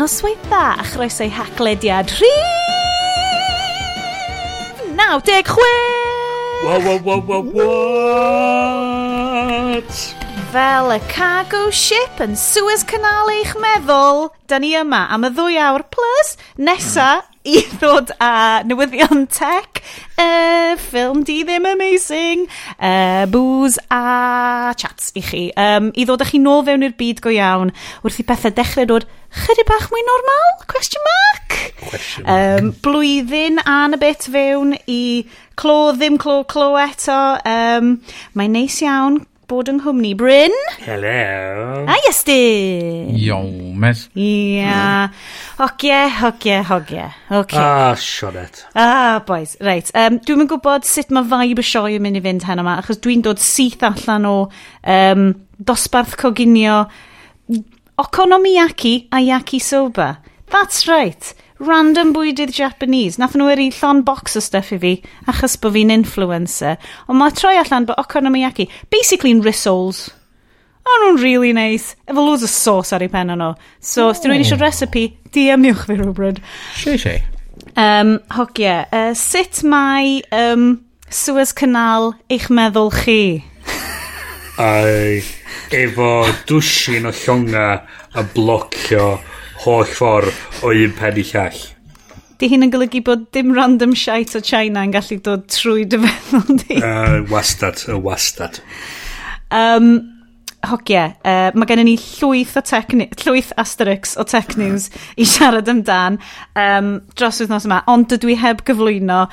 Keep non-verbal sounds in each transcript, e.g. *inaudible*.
noswaith dda a chroeso i haclediad rhif 96! Wow, wow, wow, wow, what? Fel y cargo ship yn Suez Canal eich meddwl, da ni yma am y ddwy awr plus nesa i ddod â newyddion tech, uh, ffilm di ddim amazing, uh, booze a chats i chi. Um, I ddod â chi nôl fewn i'r byd go iawn wrth i bethau dechrau dod chydig bach mwy normal? Question mark? Question mark. Um, blwyddyn a'n y bit fewn i clo ddim clo clo eto. Um, Mae'n neis iawn bod yng Nghymru. Bryn? Hello. A Iestyn? Yo, mes. Ia. Hogie, hogie, hogie. Okay. Ah, Sionet. Ah, boys. Reit. Um, dwi'n mynd gwybod sut mae vibe y sioe yn mynd i fynd heno yma, achos dwi'n dod syth allan o um, dosbarth coginio okonomiyaki a yaki soba. That's right random bwydydd Japanese. Nath nhw eri llon box o stuff i fi, achos bod fi'n influencer. Ond mae troi allan bod okonomiyaki, basically'n rissoles. O nhw'n really nice. Efo loads o sauce ar ei pen nhw. So, os dyn nhw'n eisiau oh. recipe, DMiwch fi rhywbryd. Si, si. Um, hogia, uh, sut mae um, Suez Canal eich meddwl chi? Ai, efo dwsin o llonga a blocio holl ffordd o un pen i llall. Di hyn yn golygu bod dim random shite o China yn gallu dod trwy dy feddwl di. Uh, wastad, y uh, wastad. Um, hogia, uh, mae gennym ni llwyth o tech, llwyth asterix o tech news i siarad amdan um, dros wythnos yma, ond dydw i heb gyflwyno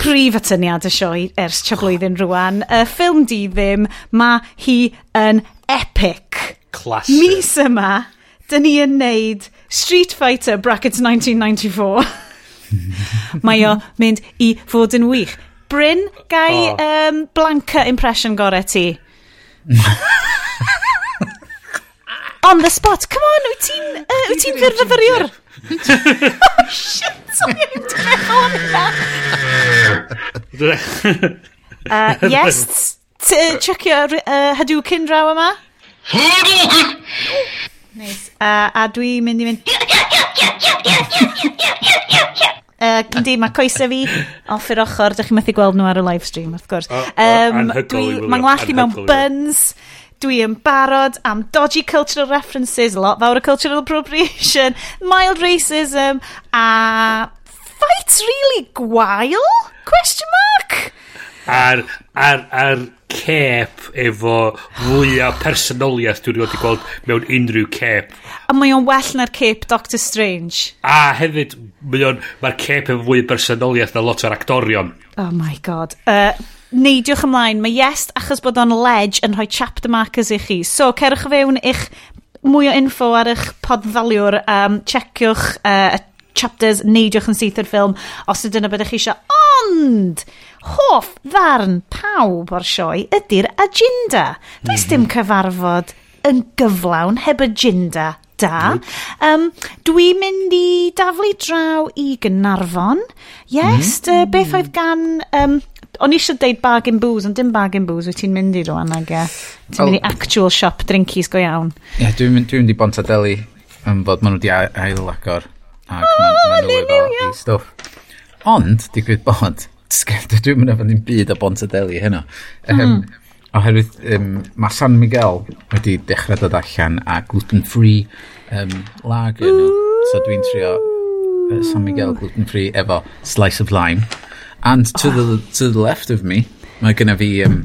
prif atyniad y sioe ers tra blwyddyn rwan. Y uh, ffilm di ddim, mae hi yn epic. Classic. Mis yma, dyn ni yn neud Street Fighter brackets 1994. *laughs* Mae o mynd i fod yn wych. Bryn, gai oh. um, Blanca impression gore ti? *laughs* On the spot, come on, wyt ti'n uh, wyt ti'n gyrfyfyriwr? oh shit, o'n i'n trefo hwnna. uh, yes, chucio uh, Hadouken draw yma. Hadouken! Nice. Uh, a dwi'n mynd i fynd... Uh, yndi, mae coesau fi off i'r ochr. Dych chi'n methu gweld nhw ar y live stream, of course. Um, Mae'n ngwallt i mewn buns. Dwi yn barod am dodgy cultural references, lot fawr o cultural appropriation, mild racism, a fights really gwael? Question mark? Ar, ar, ar cep efo fwyaf personoliaeth dwi'n wedi gweld mewn unrhyw cep. A mae o'n well na'r cep Doctor Strange. A hefyd, mae'r mae cep efo fwy personoliaeth na lot o'r actorion. Oh my god. Uh, neidiwch ymlaen, mae yes achos bod o'n ledge yn rhoi chapter markers i chi. So, cerwch fewn i'ch mwy o info ar eich podfaliwr, um, checiwch uh, chapters, neidiwch yn syth o'r ffilm os ydyn nhw byddwch chi eisiau. Ond, hoff ddarn pawb o'r sioe ydy'r agenda. Does mm -hmm. dim mhm. cyfarfod yn gyflawn heb agenda da. Um, Dwi'n mynd i daflu draw i Gynarfon. Yes, mm. uh, beth oedd gan... Um, o'n eisiau deud bag in booze, ond dim bag in booze wyt ti'n mynd i rwan ag e. Ti'n mynd i actual shop drinkies go iawn. Ie, yeah, dwi'n mynd, dwi mynd i Bontadeli yn fod maen nhw wedi ail agor. Ac oh, maen nhw wedi stwff. Ond, digwydd bod, Dwi'n mynd efo ddim byd o Bontadeli heno. Um. Oherwydd ehm, um, mae San Miguel wedi dechrau dod allan a gluten-free ehm, um, lager nhw. So dwi'n trio uh, San Miguel gluten-free efo slice of lime. And to, oh. the, to the left of me, mae gyda fi um,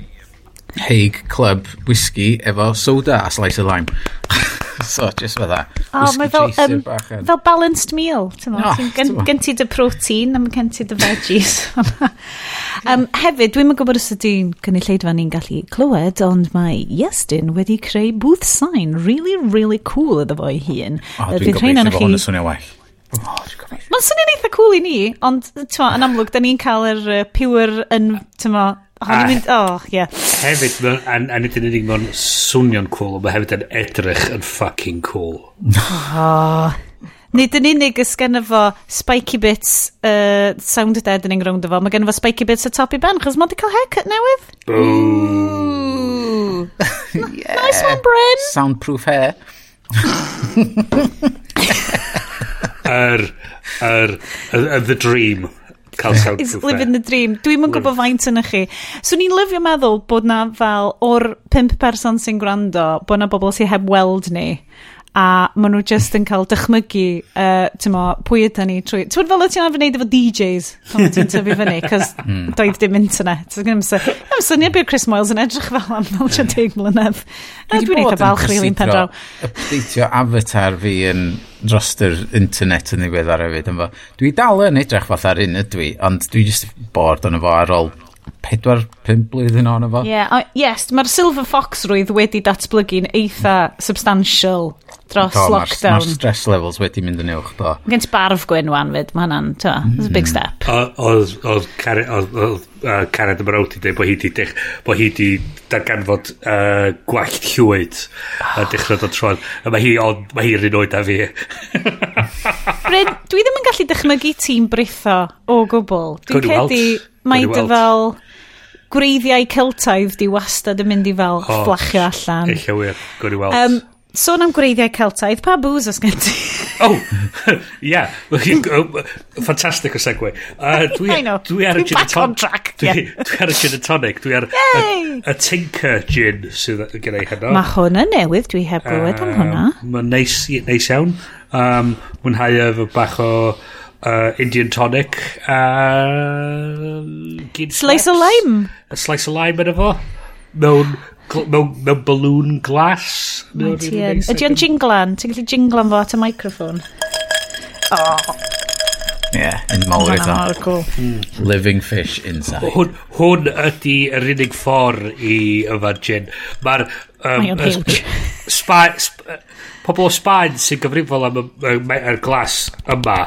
Hague Club Whisky efo soda a slice of lime. *laughs* *laughs* so, just fydda. O, O, mae fel, um, fel balanced meal, ti'n no, gen, gen ti dy protein a mae gen ti dy veggies. *laughs* um, hefyd, dwi'n mynd gwybod os ydy'n cynulleidfa ni'n gallu clywed, ond mae Iestyn wedi creu booth sign really, really cool iddo fo'i hun. O, oh, dwi'n gobeithio bod hwn yn swnio well. Oh, Mae'n swnio'n eitha cool i ni, ond yn amlwg, da ni'n cael yr uh, pure yn, tyma, O'n ni'n mynd, oh, ie. Hefyd, a nid yn unig mewn swnio'n cool, ond mae hefyd yn edrych yn fucking cool. Oh. Nid yn unig ys gen fo spiky bits uh, sound deadening rownd efo. Mae gen fo spiky bits y top i ben, chos mod i cael haircut newydd. Ooh. yeah. *laughs* Nice one, Bryn. Soundproof hair. *laughs* Yr, Yr, yr, the dream. Cael It's living the dream. Dwi'm yn gwybod faint yn chi. So ni'n lyfio meddwl bod na fel o'r pimp person sy'n gwrando, bod na bobl sy'n heb weld ni a maen nhw just yn cael dychmygu, uh, ti'n mo, pwy ydy ni trwy... Ti'n fel y ti'n arfer wneud efo DJs pan ti'n tyfu fyny, cos *laughs* hmm. doedd dim internet. Dwi'n am syniad bydd Chris Moyles yn edrych fel am fel ti'n deg mlynedd. Na, dwi'n eitha balch rili'n yn pendraw. Updateio avatar fi yn dros yr internet yn ddiweddar hefyd. Dwi dal yn edrych fath ar un ydw i, ond dwi just bored yn efo ar ôl pedwar, pum blwyddyn o'n efo. Yeah, uh, yes, mae'r Silver Fox rwydd wedi datblygu'n eitha substantial dros do, lockdown. Mae'r ma stress levels wedi mynd yn uwch, do. Mae gen ti barf gwyn wan fyd, mae hwnna'n, to, it's a big mm. step. Oedd Cared yma rawt i dweud bod hi di, dech, bod hi di darganfod uh, gwallt llwyd a dechrau dod troed. A mae hi, on, mae hi rin oed a fi. *laughs* Bryn, dwi ddim yn gallu dychmygu ti'n britho o gwbl. Dwi'n credu mae dy fel gwreiddiau Celtaidd di wastad yn mynd i fel oh, fflachio allan. Eich wir, gwrdd i weld. Um, sôn am gwreiddiau Celtaidd, pa bŵs os gen ti? oh, *laughs* ia. Oh, fantastic o segwe. Uh, *laughs* dwi, I know. Dwi ar y gin tonic. Track, dwi, yeah. dwi ar y gin tonic. Dwi ar y, y Tinker gin sydd gen i hynno. Mae hwn yn newydd, dwi heb glywed am hwnna. Mae'n neis, neis iawn. Um, mwynhau efo bach o uh, Indian tonic a... Uh, slice o lime. A slice o lime yn efo. Mewn... No, mewn, mewn balloon glass. Ydy o'n jinglan? Ti'n gallu jinglan fo at y microphone? Oh. Yeah, yn mawr eitha. Cool. Hmm. Living fish inside. Hwn, hwn ydy yr unig ffordd i yfad gin. Mae'r... Um, Mae huge. Spa, sp, pobl o Sbaen sy'n gyfrifol am y glas yma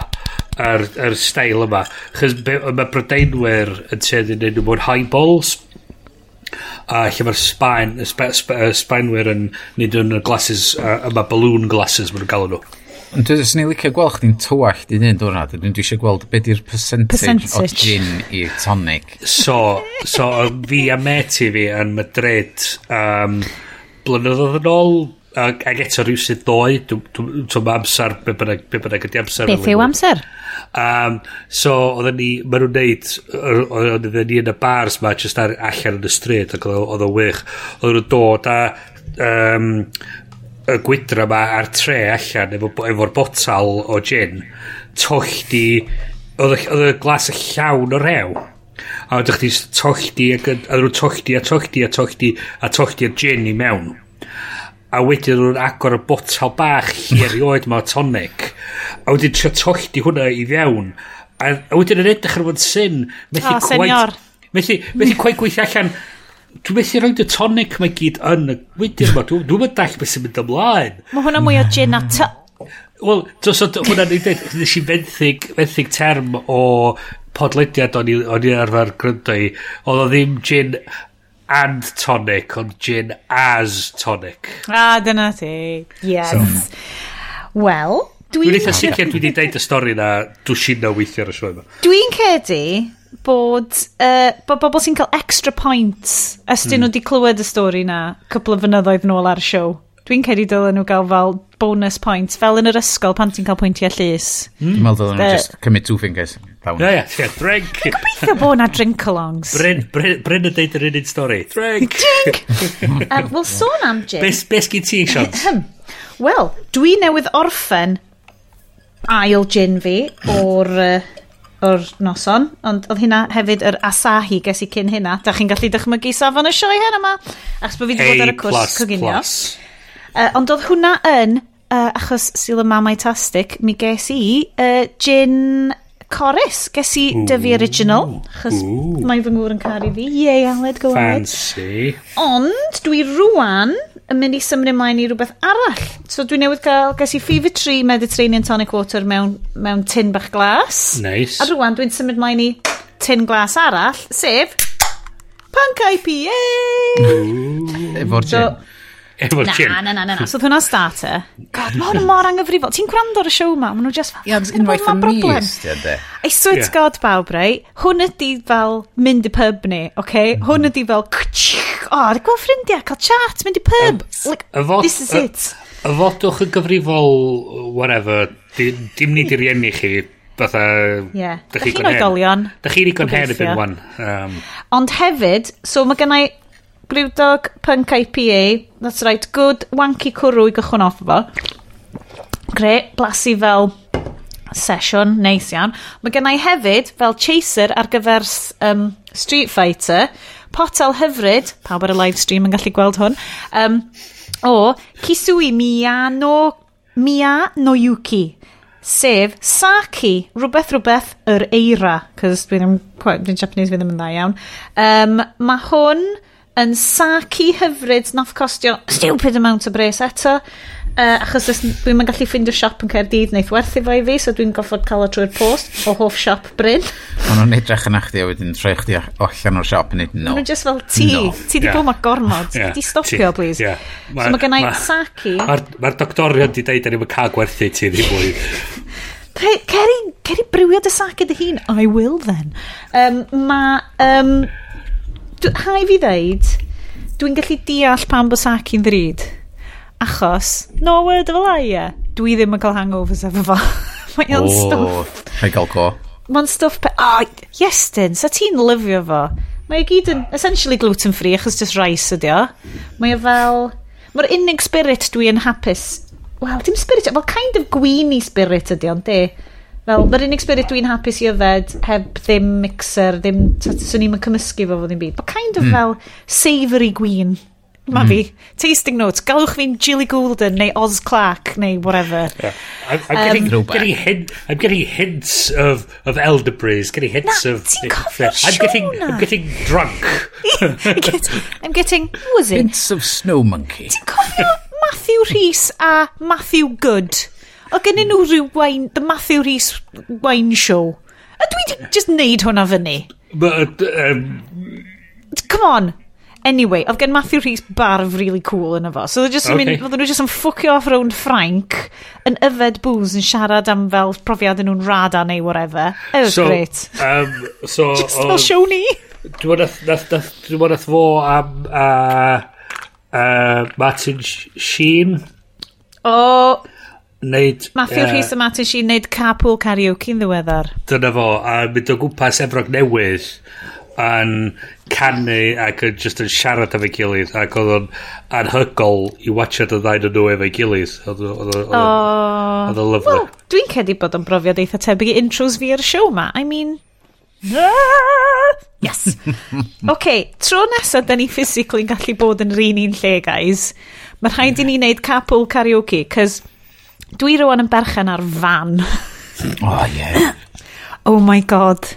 yr, yr stael yma chys mae Brydeinwyr yn teud yn enw mewn highballs a lle mae'r Sbaen, y Sba, Sba, Sbaenwyr yn neud yn y glasses, a, a balloon glasses maen nhw'n galw nhw. Ond dwi'n sy'n ei licio gweld chdi'n tywall di hyn dwi'n rhaid, dwi'n eisiau gweld beth yw'r percentage, percentage, o gin i tonic. So, so fi a meti fi yn Madrid um, blynyddoedd yn ôl, Ag, ag eto rhywsyd ddoe, dwi'n ma amser, be bynnag ydi amser. Beth yw amser? Um, so, oedden ni, maen nhw'n neud, oedden ni yn y bars ma, just ar, allan yn y stryd, ac oedd o'n wych. Oedden nhw'n dod a um, y gwydra ma ar tre allan, efo, efo'r botal o gin, tolldi, oedd y glas y llawn o rew. A oedd chdi tolldi, a oedd nhw'n tolldi, a tolldi, a tolldi, a tolldi'r gin i mewn a wedyn nhw'n agor y botel bach hir i ma o tonic a wedyn trio tolldi hwnna i fewn a, a wedyn yn edrych ar fod syn methu oh, senior. methu, methu gwaith gweithio allan dwi'n methu rhoi y tonic mae gyd yn y wydyr yma. dwi'n dwi dall beth sy'n mynd ymlaen mae hwnna mwy o gin a ty Wel, dros oedd hwnna'n ei dweud, nes i fenthyg, fenthyg term o podlediad o'n i, on i arfer gryndo i, oedd o ddim gin and tonic, ond gin as tonic. Ah, dyna ti. Yes. So. Wel, dwi'n... Dwi'n eitha sicr dwi wedi deud y stori na dwsino weithio ar y sioe yma. Dwi'n credu bod uh, bod bobl sy'n cael extra points os dyn mm. nhw hmm. wedi clywed y stori na cwpl o fynyddoedd nôl ar y siow. Dwi'n credu dylen nhw gael fel bonus points, fel yn yr ysgol pan ti'n cael pwyntiau llys. Mm. Dwi'n meddwl nhw'n just cymryd two fingers pound. Ie, ie, drink. Gobeithio bod na drink-alongs. Bryn, Bryn, Bryn yn deud yr unig stori. Drink. *laughs* Drink. um, Wel, sôn am gin. Bes, bes gyd ti, Sean? Wel, dwi newydd orffen ail gin fi o'r... Uh, o'r noson, ond oedd hynna hefyd yr Asahi ges i cyn hynna. Da chi'n gallu dychmygu safon y sioe hyn yma, achos bod fi wedi bod ar y cwrs coginio. Uh, ond oedd hwnna yn, uh, achos sy'n y mamau tastic, mi ges i uh, gin Corus, ges i dyfu original, chys mae fy ngŵr yn caru fi. Ie, Aled, go ahead. Fancy. Ond dwi rwan yn mynd i symud ymlaen i rhywbeth arall. So dwi newydd cael, ges i Fever Tree Mediterranean Tonic Water mewn, mewn tin bach glas. Nice. A rwan dwi'n symud ymlaen i tin glas arall, sef Punk IPA! Efo'r gin. So, efo'r chin. Na, na, na, na, na. So, hwnna starter. God, mae hwnna mor anghyfrifol. Ti'n gwrando ar y show ma, maen nhw just... Ie, ond unwaith y mis, I swear yeah. to God, bawb, rei. Hwn ydi fel mynd i pub ni, oce? Okay? Mm. Hwn ydi fel... O, oh, gweld ffrindiau, cael chat, mynd i pub. Like, this is it. Y fodwch yn gyfrifol, whatever, dim, dim ni di rieni chi, fatha... Yeah. Da chi'n oedolion. Da chi'n igon hen y byn Ond hefyd, so mae gennau Brewdog Punk IPA. That's right. Good wanky cwrw i gychwyn off fo. Gre, blasu fel sesiwn, neis iawn. Mae gennau hefyd fel chaser ar gyfer um, Street Fighter, potel hyfryd, pawb ar y live stream yn gallu gweld hwn, um, o Kisui Miyano, Miya Noyuki, sef Saki, rhywbeth rhywbeth yr eira, cos dwi ddim, dwi'n Japanese fi ddim yn dda iawn. Um, mae hwn yn sac i hyfryd nath costio stupid amount o bres eto. Uh, achos dwi'n gallu ffindio siop yn Caerdydd neith werthu fo i fi, so dwi'n goffod cael o trwy'r post o hoff siop Bryn. Ond nhw'n edrych yn achdi a wedyn troi chdi allan o'r siop yn edrych, no. Nhw'n just fel, ti, no. ti di yeah. bod ma gormod, yeah. di stopio, please. Yeah. Ma, so mae gennau ma, saci. Mae'r ma, ma doctorion di deud, da ni'n cael gwerthu ti ddim mwy. *laughs* Ceri, ceri brywio dy sac ydy hun, I will then. Um, mae... Um, hai fi ddeud, dwi'n gallu deall pan bod sac i'n ddrud. Achos, no word of a lie, dwi ddim yn cael hangovers efo fo. *laughs* Mae o'n stwff. Mae'n cael go. Mae'n stwff... Oh, Iestyn, sa ti'n lyfio fo? Mae o gyd yn essentially gluten free achos just rice ydi o. Mae o fel... Mae'r unig spirit dwi yn hapus... Wel, dim spirit, fel kind of gweeny spirit ydi o'n di. Fel, yr unig spirit dwi'n hapus i yfed heb ddim mixer, ddim, swn i'n cymysgu fo fod ddim byd. But kind of mm. fel savoury gwyn. Ma mm. fi. Tasting notes. Galwch fi'n Jilly Goulden neu Oz Clark neu whatever. Yeah. I'm, I'm, um, getting, getting hint, I'm getting hints of, of elderberries. Getting hints na, of... Uh, I'm getting, I'm getting drunk. *laughs* I'm getting... Who was it? Hints of snow monkey. Ti'n cofio Matthew Rhys a Matthew Good? O gennyn nhw rhyw wine, The Matthew Rhys Wine Show. A dwi just neud hwnna fyny. But, um... Come on. Anyway, oedd gen Matthew Rhys barf really cool yna fo. So just, okay. mynd, nhw just yn ffwcio off round Frank yn yfed booze yn siarad am fel profiad nhw'n rada neu whatever. It was so, great. Um, so, *laughs* just fel um, show ni. Dwi'n mwyn fo am uh, uh, Martin Sheen. Oh, Neud, Matthew uh, Rhys a Martin Sheen neud carpool karaoke yn ddiweddar. Dyna fo, a mynd o gwmpas Efrog Newydd yn canu ac yn just yn siarad efo'i gilydd ac oedd o'n anhygol i watchad y ddain yn nhw efo'i gilydd. Oedd o'n lyflu well, dwi'n cedi bod o'n brofiad eitha tebyg i intros fi ar y siow ma I mean yes. *laughs* Ok tro nesaf da ni physically'n gallu bod yn rin un lle guys mae rhaid i ni wneud capwl karaoke cos Dwi rwan yn berchen ar fan. oh, yeah. oh my god.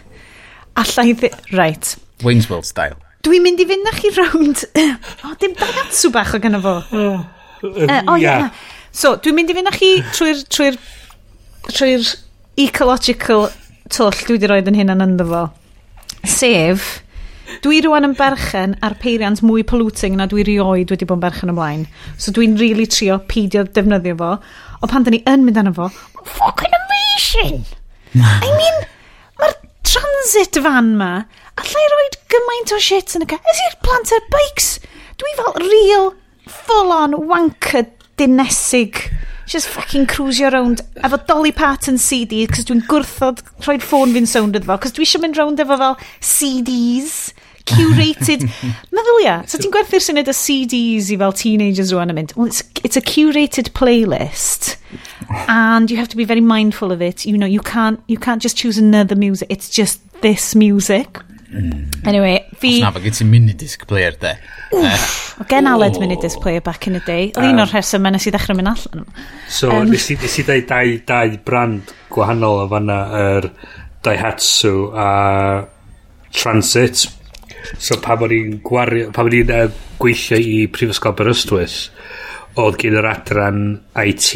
Alla i ddi... Right. Wayne's World style. Dwi'n mynd i fynd na chi rownd... o, oh, dim dagatsu bach o gyda fo. O, oh, um, uh, oh, yeah. yeah. So, dwi'n mynd i fynd na chi trwy'r... trwy'r... trwy'r ecological twll dwi wedi roed yn hyn yn ynddo fo. Sef, dwi rwan yn berchen ar peiriant mwy polluting na dwi rioed wedi bod yn berchen ymlaen. So dwi'n really trio peidio defnyddio fo. Ond pan da ni yn mynd arno fo, fucking amazing! I mean, mae'r transit fan ma, allai roed gymaint o shit yn y car. Ys i'r plant ar bikes? Dwi fel real, full-on wanker dinesig. Just fucking cruisio around efo Dolly Parton CD, cos dwi'n gwrthod rhoi'r ffôn fi'n sound iddo fo, cos dwi eisiau mynd round efo fel CDs curated... *laughs* Meddwl ia, so ti'n gwerthu'r syniad o CDs i fel teenagers rwan yn mynd, well, it's, it's a curated playlist and you have to be very mindful of it. You know, you can't, you can't just choose another music. It's just this music. Mm. Anyway, fi... Os na, fe gyd ti'n minidisc player, de. Wff, uh, gen Aled minidisc player back in the day. Oedd um, un o'r rheswm yna sydd ddechrau mynd allan. So, um, nes i ddau, dau, dau brand gwahanol o fanna, yr er Daihatsu a Transit, So pan o'n i'n gwario, pan o'n i'n uh, gweithio i Prifysgol Berystwyth, oedd gen yr adran IT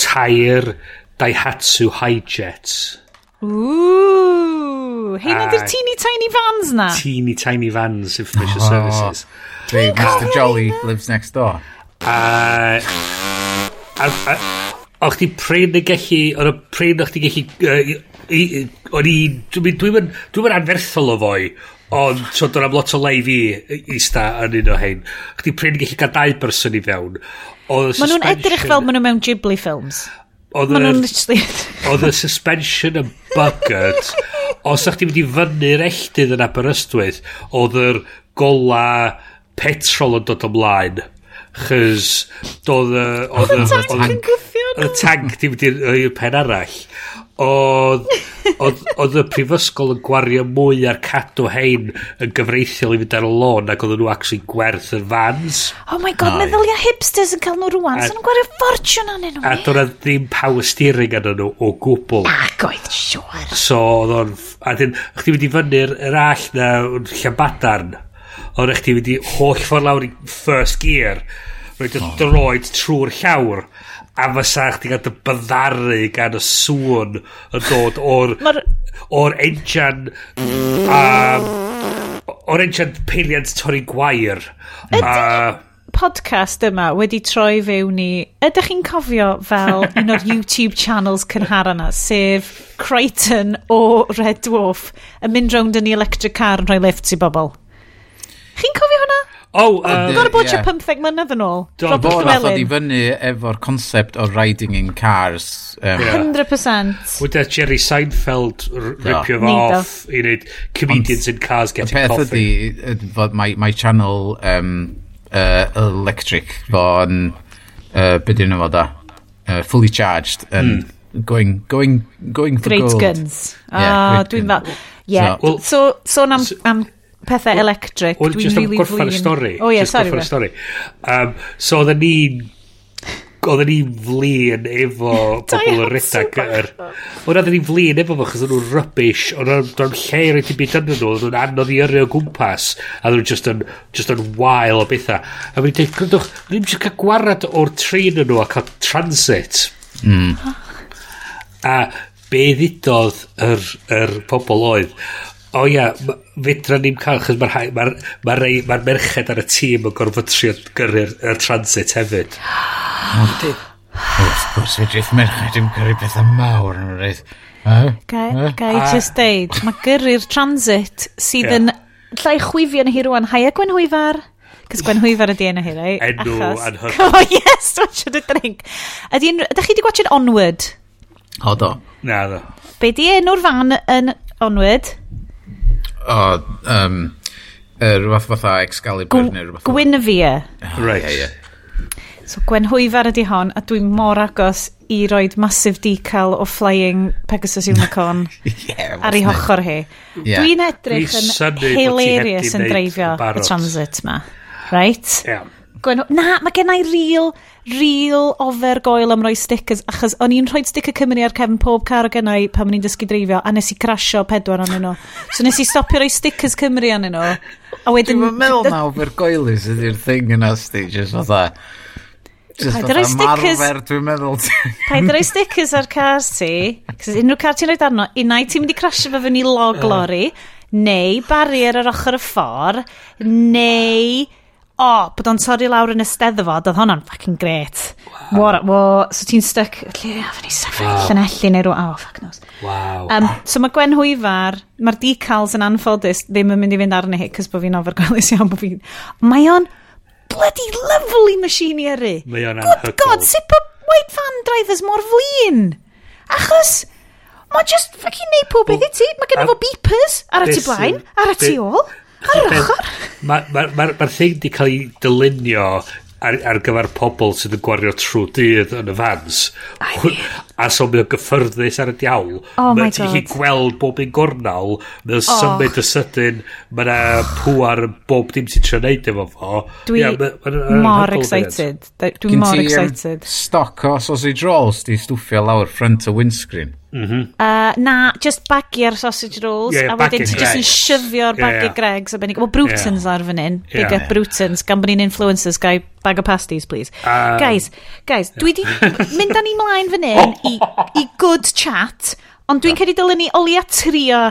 tair Daihatsu Hijets. Ooh, hyn ydy'r teeny tiny vans na. Teeny tiny vans, information oh, services. Dwi, Mr Jolly lives next door. A... a, a O'ch di prin yn gallu... O'ch di prin o'ch di gallu... Uh, O'n i... Dwi'n dwi dwi anferthol o foi, ond so do'n am lot o lai i sta yn un o hein. Chdi prin gallu cael dau person i fewn. Maen nhw'n edrych fel maen nhw mewn Ghibli films. Maen nhw'n literally... *laughs* Oedd y suspension yn bugged. Os ydych chi'n mynd i fyny'r elldydd yn Aberystwyth, oedd yr gola petrol yn dod ymlaen. Chys doedd y... Oedd y tank yn gyffio nhw. Oedd y tank di mynd i'r pen arall oedd, oedd, oedd y prifysgol yn gwario mwy ar cadw hein yn gyfreithiol i fynd ar y lôn ac oedd nhw actually gwerth yr fans. Oh my god, Ai. meddylia hipsters yn cael nhw rwan, sy'n so gwario ffortiwn anyn nhw. A dyna ddim power steering anyn nhw o gwbl. Ac oedd siwr. So, oedd o'n... A dyn, chdi wedi fyny'r yr all na yn Llambadarn, oedd chdi wedi holl ffordd lawr i first gear, rhoi dy droed trwy'r llawr a fysa chdi gael dy byddaru gan y sŵn yn dod o'r o'r enjan a o'r enjan peiriant torri gwair. A podcast yma wedi troi fewn i ydych chi'n cofio fel *laughs* un o'r YouTube channels cynhara na sef Crichton o Red Dwarf yn mynd rownd yn ei electric car yn rhoi lifts i bobl chi'n cofio Oh, uh, Gorau bod yeah. 15 mynydd yn ôl. Don Bo nath oedd i fyny efo'r concept o riding in cars. Um, yeah. 100%. Wydde Jerry Seinfeld ripio fo off i wneud comedians in cars getting coffee. Y peth ydi, fod mae, mae channel um, uh, electric fo'n, uh, beth yw'n fo da, uh, fully charged and mm going going going for Great gold. guns. Ah, yeah, uh, dwi'n fel... Yeah. So, well, so, sôn so am, am pethau electric. Dwi'n really gorffan y stori. O oh, ie, yeah, sorry. Gorffan y stori. Um, so oedden ni'n oedden ni'n flin efo *laughs* pobl yn redag yr... Oedden ni'n flin efo fo, chos oedden nhw'n rubbish, oedden nhw'n lle i roed i byd yn nhw, oedden nhw'n anodd i yrru o gwmpas, a oedden nhw'n just yn, just yn wael o bethau. A fi'n dweud, gwrndwch, ni'n just cael gwarad o'r trin yn nhw a cael transit. Mm. A be ddidodd yr, yr pobl oedd, O ia, fedra ni'n cael, chos mae'r ma ma, ma, rei, ma merched ar y tîm yn gorfod trio gyrru'r y transit hefyd. Wrth gwrs, fedrith merched yn gyrru pethau mawr yn rhaid. eith. Gai just deud, mae gyrru'r transit sydd yn llai chwifio yn hi rwan, haia Gwen Hwyfar. Cys Gwen Hwyfar ydi enw hi, rei? Enw anhygoel. *laughs* Oh yes, watch the drink. Ydy, ydych chi wedi gwachod Onward? O, do. Na, do. Be di enw'r fan yn Onward? o, um, uh, rhywbeth fatha Excalibur neu rhywbeth. Gwynefia. Oh, right. Yeah, yeah. So Gwenhwyfar ydi hon, a dwi'n mor agos i roed massive decal o Flying Pegasus Unicorn *laughs* yeah, ar ei hochor hi. Yeah. Dwi'n edrych yn hilarious yn dreifio y transit ma. Right? Yeah. Gwen, na, mae gen i real, real ofer goel am roi stickers, achos o'n i'n rhoi sticker Cymru ar cefn pob car o gen i pan o'n i'n dysgu dreifio, a nes i crasio pedwar anyn nhw. So nes i stopio roi stickers Cymru anyn nhw. A wedyn... Dwi'n meddwl na ofer goelus ydy'r thing yna, sti, just fatha. Just Paid roi stickers... Marfer, dwi'n meddwl. Paid roi stickers ar car ti, cos unrhyw car ti'n rhoi darno, unai ti'n mynd i crasio fe fyny log lori, neu barrier ar ochr y ffordd, neu o, oh, bod o'n torri lawr yn y steddfod, oedd hwnna'n fucking great. Wow. What, what, so ti'n stuck, lle, a fyny sefyll wow. llanelli neu rhywun, oh, fuck knows. Wow. Um, so mae Gwen Hwyfar, mae'r decals yn anffodus, ddim yn mynd i fynd arni hi, cys bod fi'n ofergolus iawn, bod fi'n... Mae o'n bloody lovely machine i yrru. Mae o'n anhygol. Good God, sut bod white van drivers mor flin? Achos, mae just fucking neud pob beth i ti. Mae gen fo beepers ar y tu blaen, ar y tu ôl. Ar ochr? Mae'r ma, ma, ma, thing di cael ei dylunio ar, ar gyfer pobl sydd yn gwario trwy dydd yn y fans. A so mae'n gyffyrddus ar y diawl. Oh my god. Gweld bob un gornal, mae'n oh. symud y sydyn, mae'n pŵar bob dim sy'n trio neud efo fo. Dwi yeah, ma, ma, ma, mor excited. Dwi mor excited. Stoc o sausage rolls di stwffio lawr front o windscreen. -hmm. uh, na, just bagio'r sausage rolls, yeah, a wedyn ti just yn syfio'r bagio yeah, Greg's. Well, Brutons yeah. ar fan hyn. Big yeah. up Brutons, gan bod ni'n influencers, gai bag o pasties, please. Um, guys, guys, dwi di *laughs* mynd â ni mlaen fan hyn i, i good chat, ond dwi'n yeah. cedi dylen ni olia trio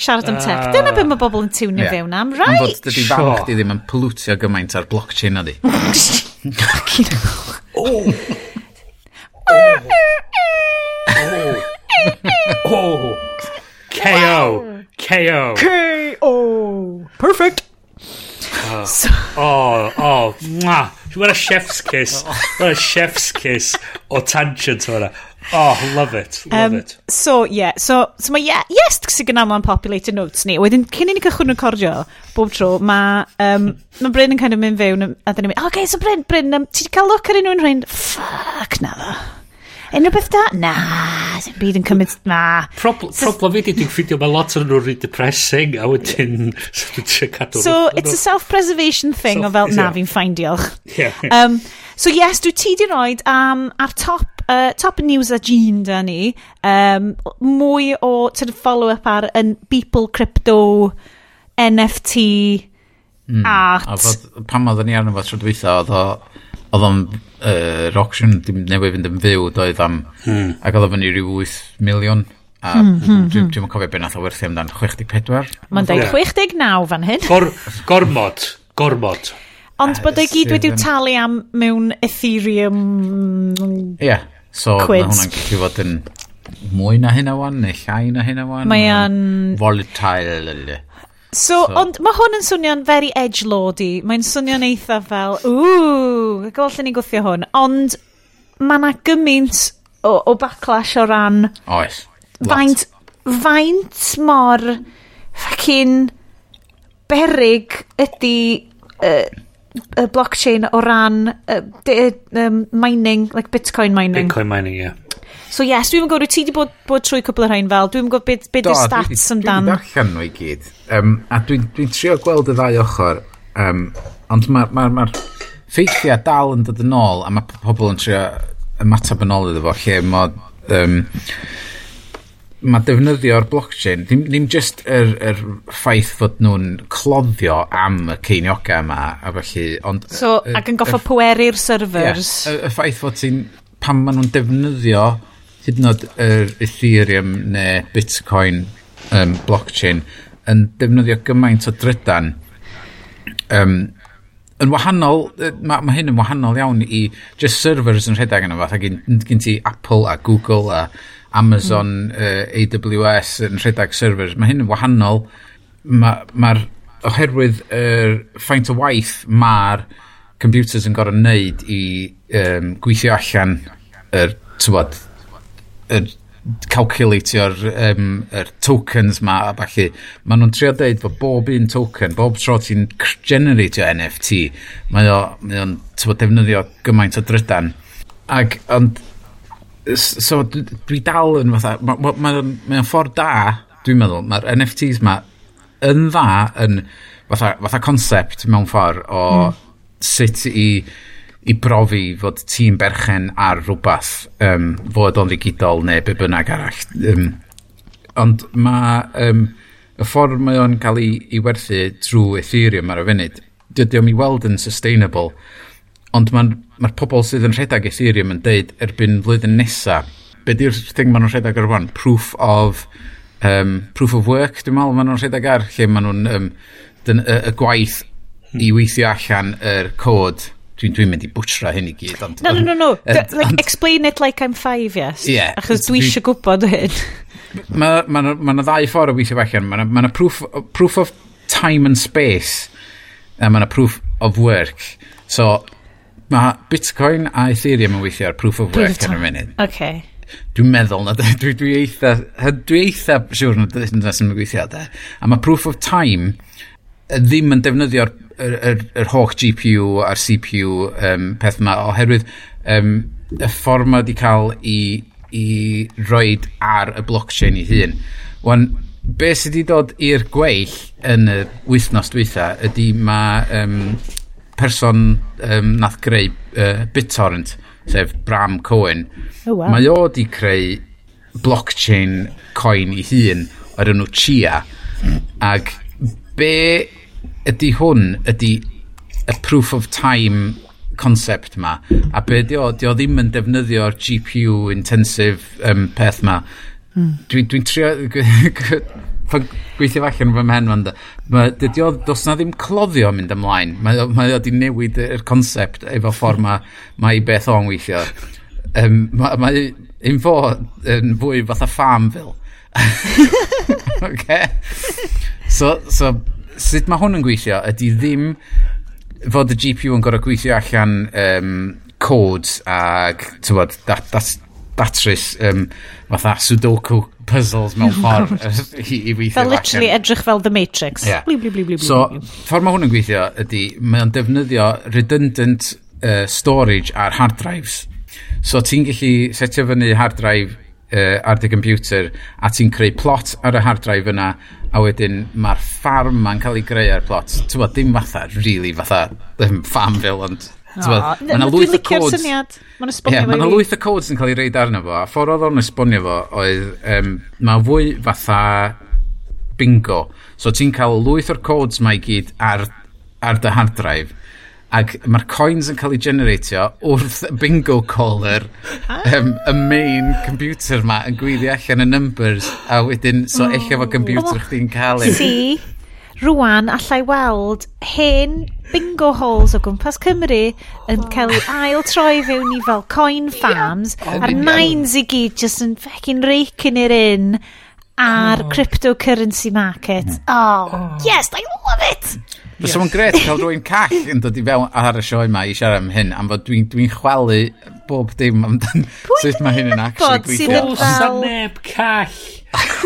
siarad am tech. Uh, Dyna beth mae bobl yn tiwnio yeah. fewn am, right? Ond dydy sure. banc di ddim yn polwtio gymaint ar blockchain ydi. *laughs* Fucking hell. Oh! oh. oh oh! KO! KO! KO! Perfect! Oh, so, oh, oh, mwah. What a chef's kiss. What a chef's kiss o tangent o'na. Oh, love it, love um, it. So, yeah, so, so mae yeah, yes sy'n gynnal yn populated notes ni. Wedyn, cyn i ni cychwyn recordio bob tro, mae um, ma Bryn yn kind of mynd fewn a dyn ni'n mynd, okay, so Bryn, Bryn, um, ti wedi cael look ar unrhyw rhain? Fuck, na dda. Unrhyw beth da? Na, sy'n byd yn cymryd... Na. Problem, problem fi di, dwi'n ffidio mae lot o'n nhw'n really depressing, a wedyn... *laughs* So, it's a self-preservation thing, o fel, na, fi'n ffain, diolch. Um, so, yes, dwi ti di roed am, ar top uh, top news a Jean da ni, um, mwy o sort of follow-up ar yn Beeple Crypto, NFT, mm. art. A fod, pan oedden ni arno fo tro dwytho, oedd o oedd o'n uh, auction newydd fynd yn fyw doedd am hmm. ac oedd o'n i rhyw 8 miliwn a hmm, hmm, dwi'n hmm. dwi cofio beth nath o werthu amdan 64 mae'n dweud 69 fan hyn. Gor, gormod gormod. Ond bod o'i gyd wedi'w talu am mewn ethereum ie yeah. so mae hwnna'n gallu fod yn mwy na hynna wan neu llai na hynna wan Mae mae'n volatile So, so, ond mae hwn yn swnio'n very edge lordy. Mae'n swnio'n eitha fel, ww, gollen ni gwthio hwn. Ond mae yna gymaint o, o backlash o ran... Oes. Faint, faint mor ffacin berig ydy uh, y blockchain o ran uh, de, um, mining, like bitcoin mining. Bitcoin mining, ie. Yeah. So yes, dwi'n gwybod, ti wedi bod, bod trwy cwbl o'r rhain fel, dwi'n gwybod beth be dy stats amdan. Dwi'n darllen nhw i gyd, um, a dwi'n dwi trio gweld y ddau ochr, um, ond mae'r ma, ma, ma ffeithiau dal yn dod yn ôl, a mae pobl yn trio ymateb yn ôl iddo fo, lle mae... Um, mae defnyddio'r blockchain, ddim, ddim just yr, yr ffaith fod nhw'n cloddio am y ceiniogau yma, a felly, ond... So, y, ac yn goffa pweru'r servers. Ie, yeah, y, y ffaith fod ti'n, pan maen nhw'n defnyddio hyd yn oed yr Ethereum neu Bitcoin um, blockchain yn defnyddio gymaint o drydan. Um, yn wahanol, mae ma hyn yn wahanol iawn i just servers yn rhedeg yna fath, a gen ti Apple a Google a Amazon, mm. uh, AWS yn rhedeg servers, mae hyn yn wahanol, mae'r, ma, ma oherwydd yr er, ffaint o waith mae'r computers yn gorau wneud i um, gweithio allan yr, er, tywod, yr calculatio'r um, er tokens ma a falle, maen nhw'n trio dweud bod bob un token, bob tro ti'n generatio NFT, mae o'n mae o defnyddio gymaint o drydan. Ac, ond, so dwi dal yn fatha, mae o'n ma, ma, ma ffordd da, dwi'n meddwl, mae'r NFTs ma yn dda yn fatha, fatha concept mewn ffordd o mm. sut i i brofi fod ti'n berchen ar rhywbeth um, fod o'n ddigidol neu be bynnag arall. Um, ond mae um, y ffordd mae o'n cael ei, ei werthu trwy Ethereum ar y funud, dydy o'n i weld yn sustainable, ond mae'r ma pobl sydd yn rhedeg Ethereum yn deud erbyn flwyddyn nesa, be di'r thing maen nhw'n rhedeg ar rwan? Proof of, um, proof of work, dwi'n meddwl, maen nhw'n rhedeg ar, lle maen nhw'n um, dyn, y, y gwaith i weithio allan yr er cod Dwi'n dwi mynd i bwtra hyn i gyd. Ond, no, no, no, no. And, like, and, explain it like I'm five, yes. Yeah. Achos dwi eisiau gwybod hyn. Mae ma, ma, ma ddau ffordd o weithio allan. Mae yna ma proof, proof of time and space. A mae yna proof of work. So, mae Bitcoin a Ethereum yn weithio ar proof of work yn y munud. Okay. Dwi'n meddwl na, *laughs* dwi, dwi eitha, dwi eitha siwr na dyna sy'n gweithio da. A mae proof of time e, ddim yn defnyddio'r yr, yr, yr holl GPU a'r CPU um, peth yma, oherwydd um, y ffordd mae wedi cael i, i roed ar y blockchain ei hun. Wan, be sydd wedi dod i'r gweill yn y wythnos dwytha ydy mae um, person um, nath greu uh, BitTorrent, sef Bram Cohen, oh, wow. mae o wedi creu blockchain coin ei hun o'r enw Chia. Ac be ydy hwn ydy y proof of time concept ma? A be di o, di o ddim yn defnyddio'r GPU intensive um, peth ma? Mm. dwi'n dwi trio pan gweithio allan fy mhen fan ma dydy o dos na ddim cloddio mynd ymlaen. Mae ma o di newid yr concept efo ffordd ma mae beth o'n weithio. Um, mae ma, un fo yn fwy fatha farmville *laughs* *laughs* okay. so, so sut mae hwn yn gweithio ydy ddim fod y GPU yn gorau gweithio allan um, codes ag tywod, dat, dat, datrys um, fatha sudoku puzzles mewn *laughs* ffordd i, i weithio fel literally allan. edrych fel The Matrix yeah. bli, bli, bli, bli, so ffordd mae hwn yn gweithio ydy mae o'n defnyddio redundant uh, storage ar hard drives so ti'n gallu setio fyny hard drive uh, ar dy computer a ti'n creu plot ar y hard drive yna a wedyn mae'r ffarm ma'n cael ei greu ar plot. Ti'n bod dim fatha really fatha ffam fel ond Mae'n lwyth o codes. Mae'n esbonio fo Mae'n lwyth o codes yn cael ei reid arno fo A ffordd oedd o'n esbonio fo oedd um, Mae fwy fatha bingo. So ti'n cael lwyth o'r codes mae i gyd ar, ar dy hard drive ac mae'r coins yn cael ei generatio wrth bingo caller um, y main computer ma yn gwyddi allan y numbers a wedyn so oh. eich efo computer oh. chdi'n cael ei si rwan allai weld hen bingo halls o gwmpas Cymru yn oh. cael ei ail troi fewn i fel coin farms yeah. a'r nines i gyd just yn fecin reikin i'r un ar oh. cryptocurrency market. Oh, oh, yes, I love it! Fes yes. o'n gret cael rwy'n call yn dod i fewn ar y sioe yma i siarad am hyn, am fod dwi'n dwi, chwalu bob dim amdan sut mae hyn yn actually gweithio. Pwy sy'n neb call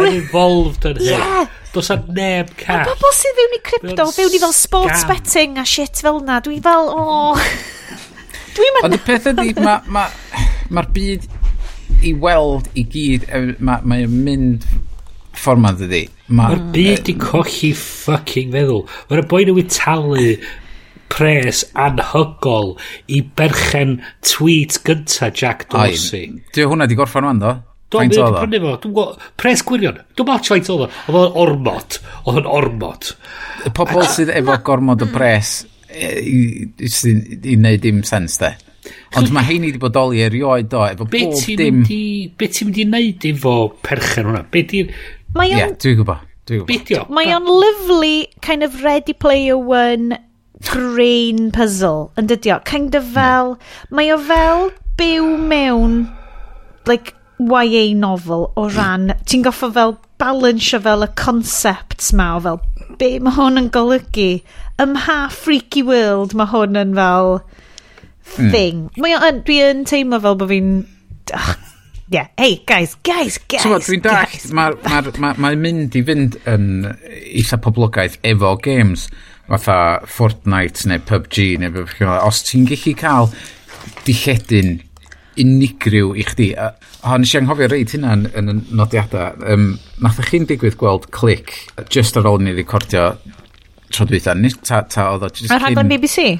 yn involved yn hyn? Yeah. Does a neb cash. Mae bobl sydd fewn i crypto, fewn i fel sports scam. betting a shit fel na. Dwi fel, o... *laughs* Dwi'n Dwi mynd... Ond y peth ydy, mae'r ma, ma, byd i weld i gyd, mae'r ma, ma mynd platfform yna dydi. Mae'r ma byd i colli fucking feddwl. Mae'r boi nhw i talu pres anhygol i berchen tweet gynta Jack Dorsey. Dio hwnna di gorffan rwan do? Do, mi wedi prynu fo. Dwi'n gwybod, pres gwirion. Dwi'n match faint oedd o. Oedd o'n ormod. Oedd o'n ormod. Y pobol sydd efo gormod o pres i, i, i wneud dim sens de. Ond mae heini wedi bodoli erioed do, efo bob dim... Be ti'n mynd i wneud efo perchen hwnna? Be ti'n... Mae Ie, o'n... dwi'n gwybod. Dwi'n gwybod. Mae o'n lovely kind of ready player one brain puzzle yn dydio. Kind of fel... Mae o fel byw mewn like YA novel o ran... Ti'n goffo fel balance fel y concepts ma o fel be mae hwn yn golygu. Ym ha freaky world mae hwn yn fel hmm. thing. Mm. Mae o'n... Dwi yn teimlo fel bod fi'n yeah. hey, guys, guys, guys. So, dwi'n dach, mae'n ma, ma, ma mynd i fynd yn eitha poblogaeth efo games, fatha Fortnite neu PUBG neu beth bynnag. E. Os ti'n gallu cael dilledyn unigryw i chdi, a, a nes i anghofio reid hynna yn yn, y nodiadau, um, nath chi'n digwydd gweld clic just ar ôl ni recordio tro dwytha, nid ta, ta oedd o... Yn rhaglen BBC?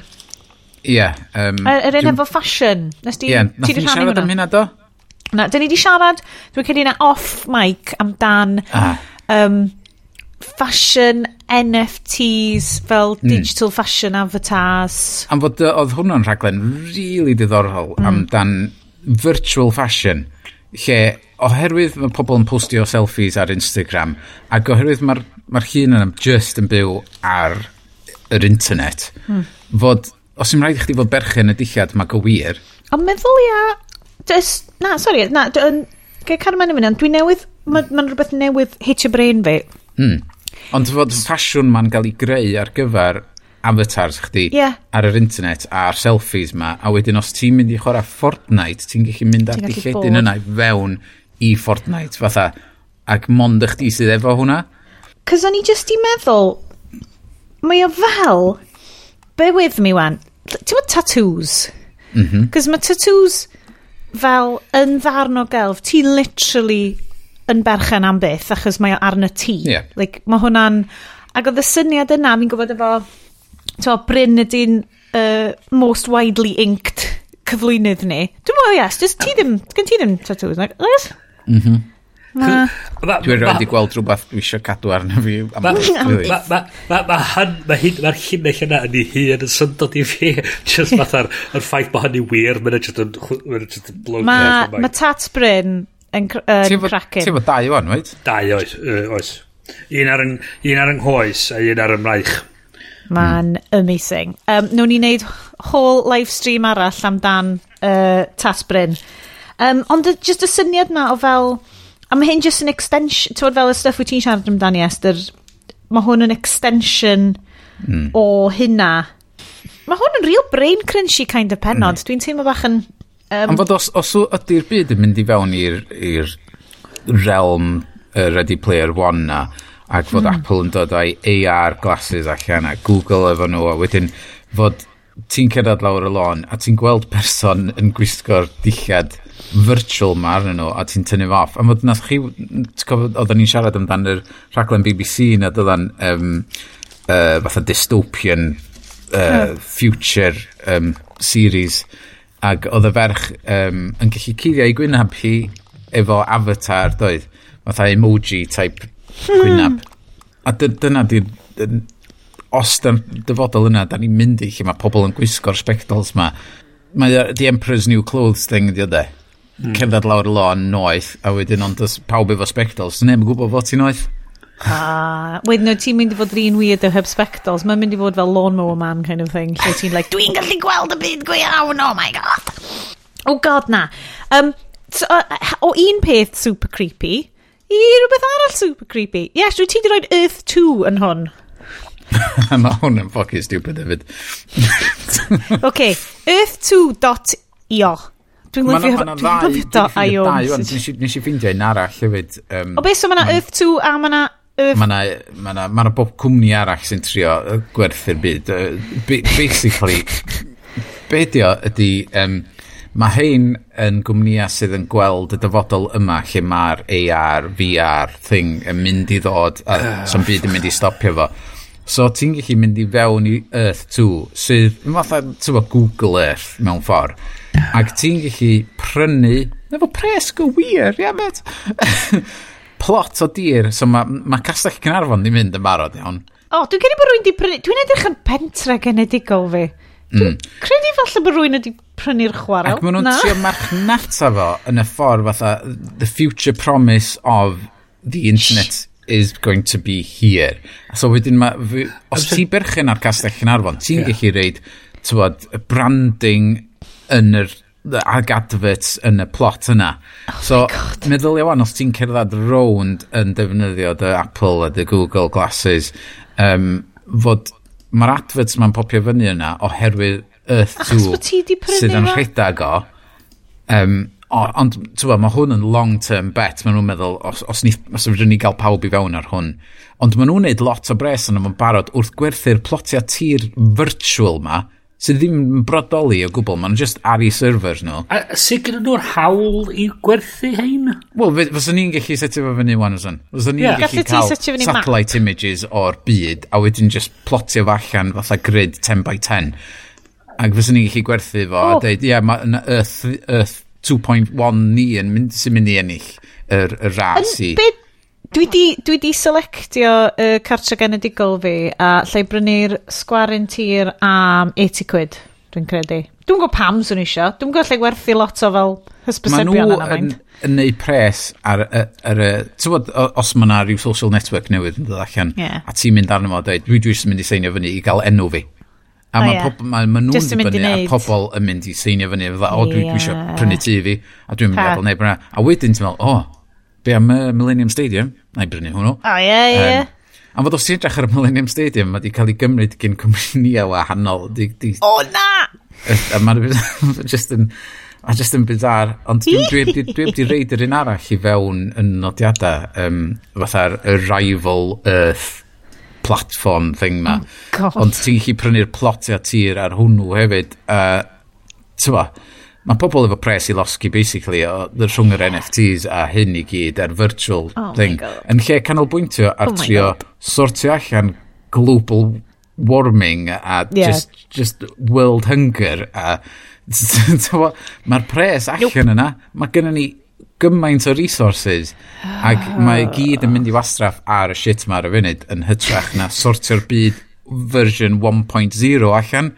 Ie. Yeah, um, Yr un efo fashion. Nes ti... Ie, yeah, nath ni siarad am hynna do? Na, dyn ni wedi siarad, dwi'n credu na off mic amdan ah. um, fashion NFTs fel mm. digital fashion avatars. Am fod oedd hwnna'n rhaglen really diddorol mm. amdan virtual fashion lle oherwydd mae pobl yn postio selfies ar Instagram ac oherwydd mae'r ma hun yn just yn byw ar yr internet mm. fod os yw'n rhaid i chdi fod berchen y dillad mae go wir Ond meddwl ia Dys, na, sori, na, dwi'n... Gael cadw mewn i fyny, ond dwi'n newydd... Mae'n ma rhywbeth newydd hitio brain fi. Mm. Ond fod ffasiwn ma'n gael ei greu ar gyfer avatars chdi yeah. ar yr internet a'r selfies ma a wedyn os ti'n mynd i chwarae Fortnite ti'n gallu mynd ar dilledyn yna i fewn i Fortnite fatha ac mond ych di sydd efo hwnna Cos o'n i just i meddwl mae o fel be with me wan ti'n mynd tattoos mm -hmm. cos mae tattoos fel yn ddarn o gelf, ti literally yn berchen am beth, achos mae arna ti. Yeah. Like, mae hwnna'n... Ac oedd y syniad yna, fi'n gwybod efo, to, Bryn ydy'n uh, most widely inked cyflwynydd ni. Dwi'n meddwl, yes, just ti ddim, gen ti ddim tattoos, like, mm -hmm. Dwi'n rhaid i gweld rhywbeth dwi eisiau cadw arno fi. Mae hyn, mae'r llinell yna yn ei hun yn syndod i fi. *laughs* Just fatha'r ffaith bod hynny'n wir, mae'n just yn blown. Mae Tat Bryn yn cracin. Ti'n fod dau o'n, oed? Dau oes, oes. Un ar yng nghoes a un ar ymraich. Mae'n amazing. Um, Nw'n ni wneud whole live stream arall amdan uh, Tat Bryn. Um, ond y, just y syniad na o fel A mae hyn just an extension, ti'n fel y stuff wyt ti'n siarad amdani Esther, mae hwn yn extension mm. o hynna. Mae hwn yn real brain crunchy kind of penod. Mm. Dwi'n teimlo bach yn... Um, Ond fod os, os ydy'r byd yn mynd i fewn i'r realm uh, Ready Player One na, ac fod mm. Apple yn dod o'i AR glasses allan a Google efo nhw, a wedyn fod ti'n cerdded lawr y lôn a ti'n gweld person yn gwisgo'r dillad virtual ma arnyn nhw a ti'n tynnu off. A mod nath chi, oedden ni'n siarad amdan yr rhaglen BBC na dylan um, uh, fatha dystopian uh, future um, series ac oedd y ferch um, yn gallu cuddio i gwynab hi efo avatar doedd fatha emoji type hmm. gwynab mm. a dyna di os dy'n dyfodol yna, da ni'n mynd i lle mae pobl yn gwisgo'r spectols ma. Mae The Emperor's New Clothes thing di o de. Mm. Cerdded lawr y lôn noeth, a wedyn ond pawb efo spectols. Neu, mae'n gwybod fod ti'n noeth? Ah, wedyn no, ti'n mynd i fod yr un weird o heb spectols. Mae'n mynd i fod fel lawnmower man kind of thing. Lle ti'n like, dwi'n gallu gweld y byd go iawn, oh my god. Oh god na. Um, so, uh, o un peth super creepy, i rhywbeth arall super creepy. Yes, dwi ti wedi rhoi Earth 2 yn hwn. *laughs* Mae hwn yn ffocin stupid hefyd. *laughs* OK, earth2.io. Dwi'n lyfio hwnnw. io. Nes i ffeindio un arall hefyd. Um, o beth, so mae yna earth2 a mae yna Mae yna ma na, ma na bob cwmni arall sy'n trio gwerthu'r byd. Basically, be di o ydy, um, mae hein yn gwmnïa sydd yn gweld y dyfodol yma lle mae'r AR, VR thing yn mynd i ddod a uh, *sighs* so'n byd yn mynd i stopio fo. So ti'n gallu mynd i fewn i Earth 2, sydd, yn fatha, tyfo Google Earth mewn ffordd. Ah. Ac ti'n gallu prynu, efo pres go wir, ia met, *laughs* plot o dir. So mae ma Castell Cynarfon di mynd yn barod iawn. O, oh, dwi'n credu bod rwy'n di prynu, dwi'n edrych yn pentre genedigol fi. Mm. Credu falle bod rwy'n wedi prynu'r chwarae. Ac maen nhw'n trio marchnata fo yn y ffordd fatha the future promise of the internet is going to be here. So wedyn ma, fi, os ti berchen ar castell yn arfon, ti'n yeah. gallu reid tywod, branding yn yr ag adverts yn y plot yna. Oh so, meddwl iawn, os ti'n cerdded rownd yn defnyddio dy Apple a dy Google Glasses, um, fod mae'r adverts ma'n popio fyny yna oherwydd Earth 2 sydd yn rhedag o. Um, O, ond, ti'n mae hwn yn long-term bet. maen nhw'n meddwl, os, os, ni, os rydyn ni gael pawb i fewn ar hwn. Ond maen nhw'n neud lot o bres yn ymwneud barod wrth gwerthu'r plotia tir virtual ma, sydd ddim yn brodoli o gwbl, maen nhw'n just ar i servers nhw. A sut gyda nhw'r hawl i gwerthu hein? Wel, fyswn ni'n gallu setio fo fyny, wan ysyn. Fyswn ni'n yeah. gallu cael satellite map. images o'r byd, a wedyn just plotio fo allan fatha grid 10 by 10. Ac fyswn ni'n gallu gwerthu fo, oh. a dweud, ie, yeah, mae Earth, Earth 2.1 ni yn mynd, sy'n mynd i ennill yr, yr ras i. Be, dwi di, dwi di selectio y uh, cartre genedigol fi a lle brynu'r sgwarin tir am 80 quid, dwi'n credu. Dwi'n gwybod pam swn i isio. Dwi'n gwybod lle gwerthu lot o fel hysbysebion yna mynd. Maen nhw yn neud pres ar, ar, ar, ar tywod, os mae yna rhyw social network newydd yn dod allan, yeah. a ti'n mynd arno fo a dweud, dwi dwi'n mynd i seinio fyny i gael enw fi. A oh, mae yeah. pobl, mae ma nhw'n mynd i fyny, a pobl yn mynd i seinio fyny, fydda, o, dwi, dwi eisiau prynu tŷ fi, a dwi'n mynd i adal neb yna. A wedyn ti'n meddwl, o, be am uh, Millennium Stadium? Na i brynu hwnnw. O, ie, ie. A fod os ti'n edrych ar y Millennium Stadium, mae wedi cael ei gymryd gyn cwmnïau wahanol. Di, di... O, na! A mae'n *laughs* just yn... A just yn bizar, ond dwi'n dwi, dwi, dwi, dwi reid yr un arall i fewn yn nodiadau, um, fatha'r rival Earth platform thing ma. Oh, Ond ti'n chi prynu'r plotiau tir ar hwnnw hefyd. Uh, Tewa, mae pobl efo pres i losgi basically o rhwng yr NFTs a hyn i gyd a'r virtual oh thing yn lle canolbwyntio ar oh trio sortio allan global warming a yeah. just, just world hunger a *laughs* mae'r pres allan nope. yna mae gennym ni gymaint o resources ac ah. mae gyd yn mynd i wastraff ar y shit ma ar y funud yn hytrach na sortio'r byd version 1.0 allan.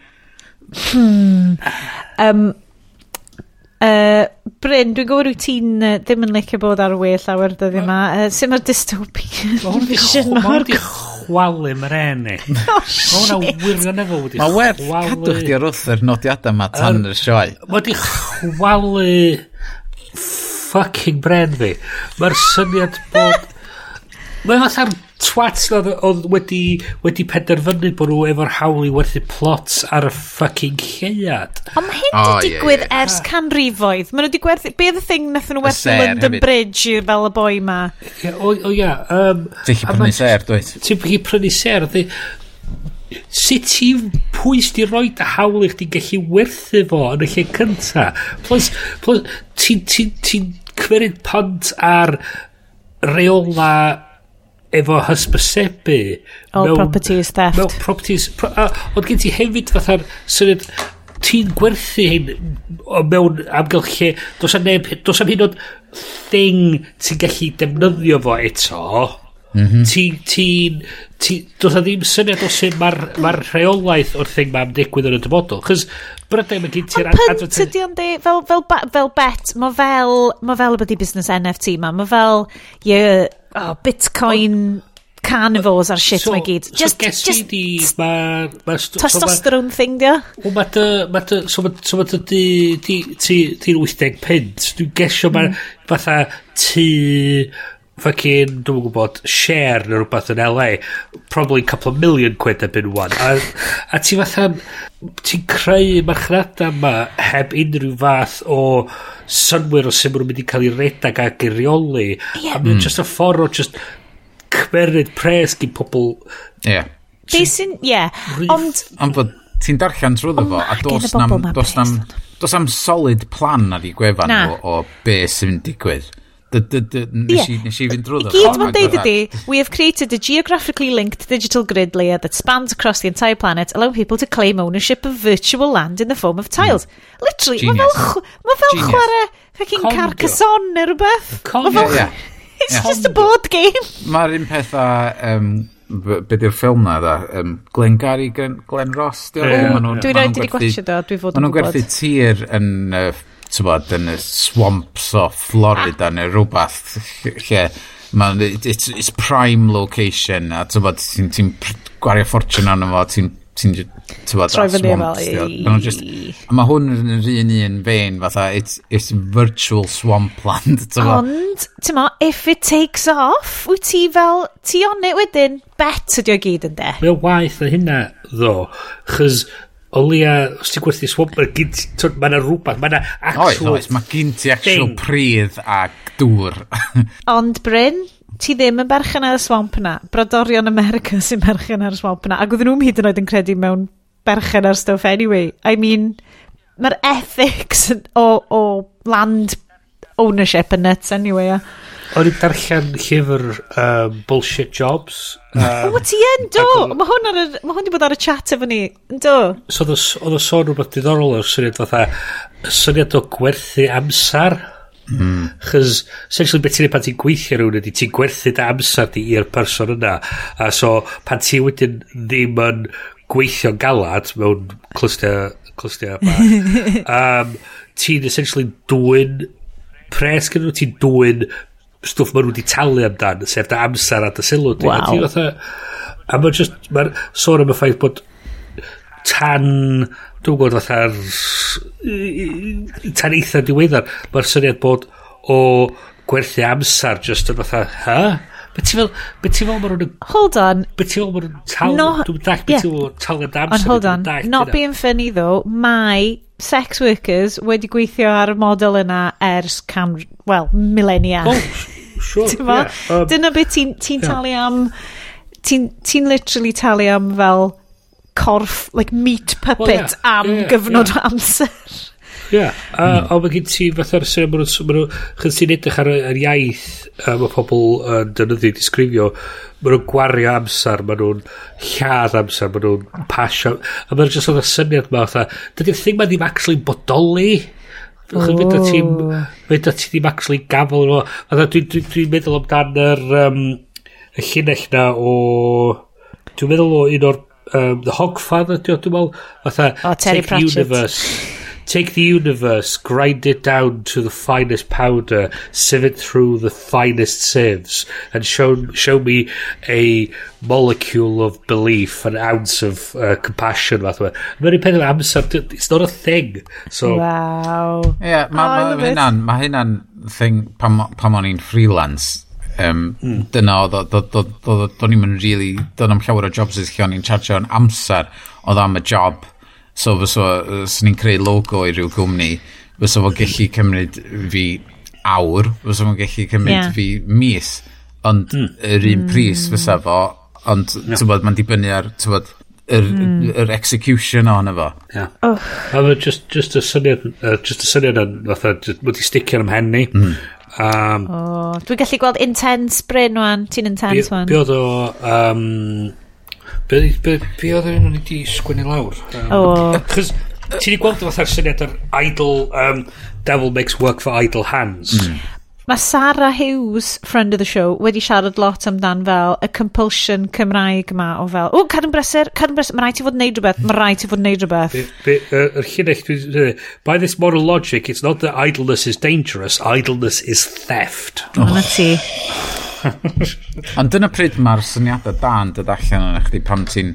Hmm. Um, uh, Bryn, dwi'n gwybod wyt ti'n uh, ddim yn licio bod ar y we llawer dyddi yma. Uh, Sut mae'r dystopian vision o'r chwalu mae'r enni. *laughs* Oh, Mae hwnna wirioneddol wedi Mae werth cadw chdi ar wrth yr nodiadau yma tan y sioe. Mae wedi chwalu fucking bren fi. Mae'r syniad bod... Mae'n fatha'r twat na oedd wedi, wedi penderfynu bod nhw efo'r hawl i werthu plots ar y fucking lleiad. Ond mae hyn oh, wedi digwydd yeah, yeah. ers ah. canrifoedd. Mae nhw wedi gwerthu... Be oedd y thing nath nhw werthu London hefyd. Bridge i'r fel y boi ma? Yeah, o, o ia. Um, Ti'n chi prynu ser, dweud? Ti'n chi prynu ser sut i pwys di roi dy hawl i chdi gallu werthu fo yn y lle cynta? Plus, plus ti'n ti, ti, ti cymryd pont ar reola efo hysbysebu o mewn, properties theft. mewn properties pro, a, ond gen ti hefyd fatha'r syniad ti'n gwerthu hyn o mewn amgylch lle dos am, neb, dos am hyn o'n thing ti'n gallu defnyddio fo eto? Mm -hmm. Ti'n... Ti, ti, does na ddim syniad o sut mae'r ma rheolaeth o'r thing mae'n digwydd yn y dyfodol. Chos brydau mae gen ti'r... Ond pynt ydi ond fel, fel, fel bet, mae fel, ma fel y byddu busnes NFT ma, mae fel yeah, oh, bitcoin o, carnivores ar shit so, mae gyd. Just, so just, di, ma, ma, testosterone so ma, thing dio. Wel, mae dy, ma dy, so mae so ma dy, di, di, ti, ti'n 80 pint. Dwi'n gesio mm. mae fatha ti fucking, dwi'n gwybod, share neu rhywbeth yn LA, probably couple of million quid erbyn one. A, a ti fatha, ti'n creu marchnada yma heb unrhyw fath o synwyr o sy'n mynd i cael ei redag ag i reoli. Yeah. A mae'n mm. just a ffordd o just cymryd pres gyn pobl... Ie. Yeah. Be sy'n... Ie. Ond... Ond bod ti'n darllen trwy fo, a dos nam... Dos nam... Dos am solid plan ar ei gwefan o, o be sy'n digwydd. Nes i fynd drwy ddod. Gyd oh mae'n deud ydy, we have created a geographically linked digital grid layer that spans across the entire planet, allowing people to claim ownership of virtual land in the form of tiles. Mm. Literally, mae fel, ma fel chwarae fucking Carcassonne neu rhywbeth. Condio, *laughs* It's yeah. just a board game. Mae'r un peth a... Um, be di'r ffilm na dda um, Glenn Gary, Glen Ross yeah, yeah, yeah. Dwi'n rhaid i wedi gwachio do, dwi fod yn gwybod Maen nhw'n gwerthu tir yn uh, tybod, yn y swamps o Florida ah. neu rhywbeth lle man, it's, it's prime location a tybod, ti'n ti gwario ffortiwn arno fo, ti'n ti'n tybod, troi fyny fel just, a mae hwn yn yr un un fein fatha it's, it's virtual swampland *laughs* ond ti'n ma if it takes off wyt ti fel ti on it wedyn? Bet ydi o gyd yn de mae o waith o hynna ddo chys o leia, os ti'n gwerthu swamp, mae yna rhywbeth, mae yna actual... Oes, oes, mae gen ti actual thing. pridd a dŵr. *laughs* Ond Bryn, ti ddim yn berchen ar y swamp yna. Brodorion America *laughs* sy'n berchen ar y swamp yna. Ac oedden nhw'n hyd yn oed yn credu mewn berchen ar stuff anyway. I mean, mae'r ethics *laughs* o, o land ownership yn nuts anyway. Yeah. O'n i'n darllen llyfr um, Bullshit Jobs. Um, o, ti yn, do! Mae hwn, ar ma hwn di bod ar y chat efo ni, do. So, oedd o sôn rhywbeth diddorol o'r syniad fatha, syniad o gwerthu amser. Mm. Chos, essentially, beth ti'n ei pan ti'n gweithio rhywun ydy, ti'n gwerthu dy amser di i'r person yna. A so, pan ti wedyn ddim yn gweithio galad mewn clystiau, clystiau *laughs* yma, um, ti'n essentially dwy'n pres gyda nhw, ti'n dwy'n stwff maen nhw wedi talu amdan, sef da amser a da sylw. Wow. A, ti, fatha, a mae'n just, mae'n sôn am y ffaith bod tan, dwi'n gwybod fatha'r, tan eitha diweddar, mae'r syniad bod o gwerthu amser just yn fatha, ha? Bet ti'n fel, bet ti'n fel maen nhw'n... Hold on. Bet ti'n fel maen nhw'n tal... Not, dwi'n dach, bet ti'n fel tal yn amser. Ond hold on, dach, not being funny though, mae sex workers wedi gweithio ar y model yna ers cam... Well, millennia. Oh, sure, *laughs* yeah. Um, Dyna beth ti'n ti yeah. talu am... Ti'n ti literally talu am fel corff, like meat puppet well, yeah, am yeah, gyfnod yeah. amser. Ie, yeah. mm. a hmm. mae gen ti fatha'r sy'n maen nhw, chyn ti'n edrych ar yr iaith a mae pobl yn dynyddu disgrifio, maen nhw'n gwario amser, maen nhw'n lladd amser, maen nhw'n pasio, a maen nhw'n just oedd y syniad ma, fatha, dydy'r thing ma ddim actually bodoli, Chyn mynd o ti'n, mynd o ti ddim actually gafel nhw. A dwi'n dwi, dwi meddwl amdan yr, um, y llinell na o... Dwi'n meddwl o un o'r um, The Hogfather, dwi'n meddwl. Fatha, Terry Pratchett. Universe. Take the universe, grind it down to the finest powder, sieve it through the finest sieves, and show, show me a molecule of belief, an ounce of uh, compassion, fath o. Mae'n un peth amser, it's not a thing. So, wow. Ie, yeah, mae oh, hynna'n, ma hynna'n thing pam, pam o'n i'n freelance, um, mm. dyna oedd do'n i'n yn really do'n am llawer o jobs ydych chi o'n i'n charge o'n amser oedd am y job So, fyso, sy'n ni'n creu logo i ryw gwmni, fyso fo gallu cymryd fi awr, fyso fo'n gallu cymryd yeah. fi mis, ond hmm. yr un pris hmm. fysa fo, ond no. tywod, mae'n dibynnu ar, tywod, yr, mm. yr execution o'n efo. Yeah. Oh. A mae just, just y syniad, uh, just y syniad yn, fatha, mae di sticio am hen ni. Mm. Um, oh, dwi'n gallu gweld intense Bryn wan, ti'n intense wan. Bi oedd o, um, Be, be, be oedd yn o'n i di sgwini lawr? Um, oh. Chos ti di gweld fatha'r syniad yr idle, um, devil makes work for idle hands. Mm. Mae Sarah Hughes, friend of the show, wedi siarad lot amdan fel y compulsion Cymraeg yma o fel, o, cadw'n brysur, cadw'n brysur, mae rhaid ti fod yn neud rhywbeth, mae rhaid ti fod yn neud rhywbeth. Yr llinell, by this moral logic, it's not that idleness is dangerous, idleness is theft. Oh. Yna ti. Ond dyna pryd mae'r syniadau da yn dod allan yn chdi pam ti'n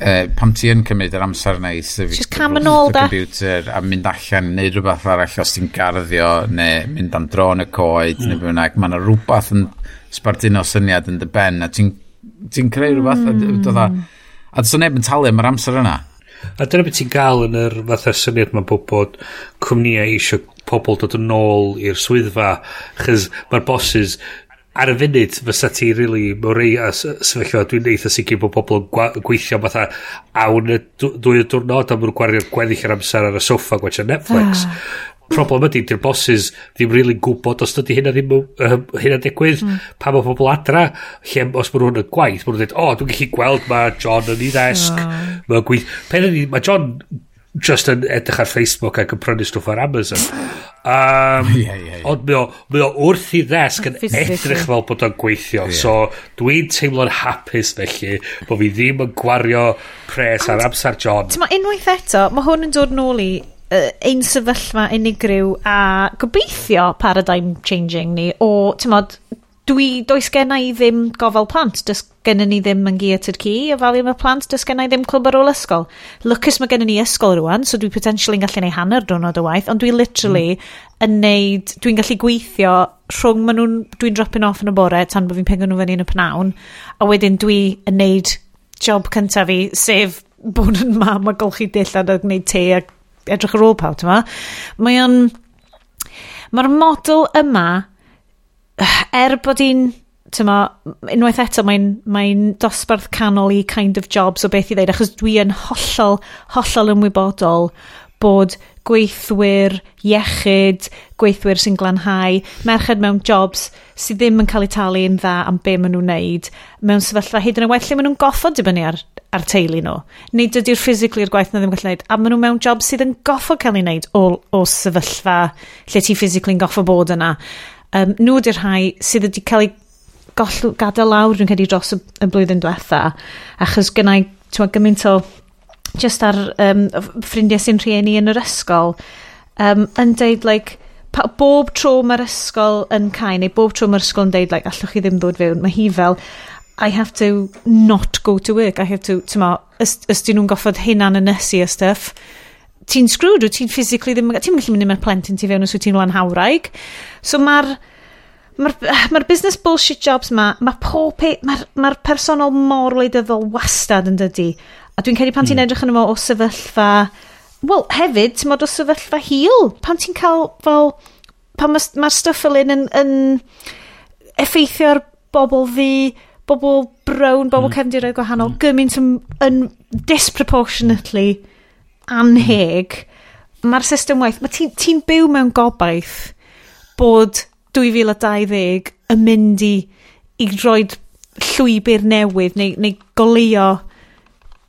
uh, pam ti yn cymryd yr amser neis just cam yn ôl da computer a mynd allan neu rhywbeth arall os ti'n garddio neu mynd am dro yn y coed mm. neu bynnag mae yna rhywbeth yn sbarduno syniad yn dy ben a ti'n ti creu rhywbeth mm. a, a, a, dyna neb yn talu am yr amser yna A dyna beth ti'n gael yn yr fatha syniad mae bod bod cwmnïau eisiau pobl dod yn ôl i'r swyddfa chys mae'r bosses ar y funud fysa ti really, mewn rei a sefyllfa dwi'n eitha sicr bod pobl yn gweithio fatha awn y dwy o diwrnod a mwyn gwario gweddill yr amser ar y soffa gwaethaf Netflix ah. problem ydy di'r bosses ddim really gwybod os ydy hynna ddim uh, hynna digwydd mm. pa mae pobl adra lle os maen nhw'n yn gwaith maen nhw'n dweud o oh, dwi'n gallu gweld mae John yn ei ddesg oh. gweith pen ydy mae John just yn edrych ar Facebook ac yn prynu stwff ar Amazon. Um, yeah, yeah, yeah. Ond mae o, mae o wrth i ddesg yn edrych fel bod o'n gweithio. Yeah. So dwi'n teimlo'n hapus felly bod fi ddim yn gwario pres ar amser John. Ti'n ma unwaith eto, mae hwn yn dod nôl i uh, ein sefyllfa unigryw a gobeithio paradigm changing ni o, ti'n dwi, does genna i ddim gofal plant, does genna ni ddim yn geared ci falu am y plant, does genna i ddim clwb ar ôl ysgol. Lwcus mae genna ni ysgol rwan, so dwi potentially yn gallu neud hanner diwrnod o waith, ond dwi literally mm. yn neud, dwi'n gallu gweithio rhwng maen nhw'n, dwi'n dropping off yn y bore tan bod fi'n pengo nhw fyny yn y pnawn, a wedyn dwi yn neud job cyntaf fi, sef bod yn mam a golchi dillad a gwneud te a edrych ar ôl pawb, ti'n ma? Mae o'n... Mae'r model yma er bod hi'n tyma, unwaith eto mae'n mae dosbarth canol i kind of jobs o beth i ddeud, achos dwi yn hollol, hollol ymwybodol bod gweithwyr iechyd, gweithwyr sy'n glanhau, merched mewn jobs sydd ddim yn cael eu talu yn dda am be maen nhw'n neud, mewn sefyllfa hyd yn oed lle maen nhw'n goffod dibynnu ar, ar teulu nhw. Neu dydy'r physically gwaith na ddim yn gallu neud, a maen nhw mewn jobs sydd yn goffod cael ei wneud o, o sefyllfa lle ti physically'n goffod bod yna um, nhw ydy'r rhai sydd wedi cael eu goll gadael lawr dwi'n credu dros y, y blwyddyn diwetha, achos gynnau twa, gymaint o just ar um, ffrindiau sy'n rhieni yn yr ysgol, um, yn deud, like, pa, bob tro mae'r ysgol yn cael, neu bob tro mae'r ysgol yn deud, like, allwch chi ddim ddod fewn, mae hi fel, I have to not go to work, I have to, ti'n ma, ys, ys nhw'n goffod hynna'n yn ysu y stuff, ti'n screwed, wyt ti'n physically ddim... Ti'n gallu mynd i'r plentyn ti fewn os wyt ti'n lan hawraig So mae'r... Mae'r *sighs* ma, business bullshit jobs ma, mae pob... Mae'r ma, ma personol mor wleidyddol wastad yn dydy. A dwi'n credu pan ti'n hmm. edrych yn yma o sefyllfa... Wel, hefyd, ti'n modd o sefyllfa hil. Pan ti'n cael fel... Pan mae'r ma stuff fel yn, yn, yn effeithio'r bobl fi, bobl brown, bobl mm. cefndiroedd gwahanol, mm. gymaint yn, yn disproportionately anheg, mae'r system waith, mae ti'n ti byw mewn gobaith bod 2020 yn mynd i, i roi llwybr newydd neu, neu goleo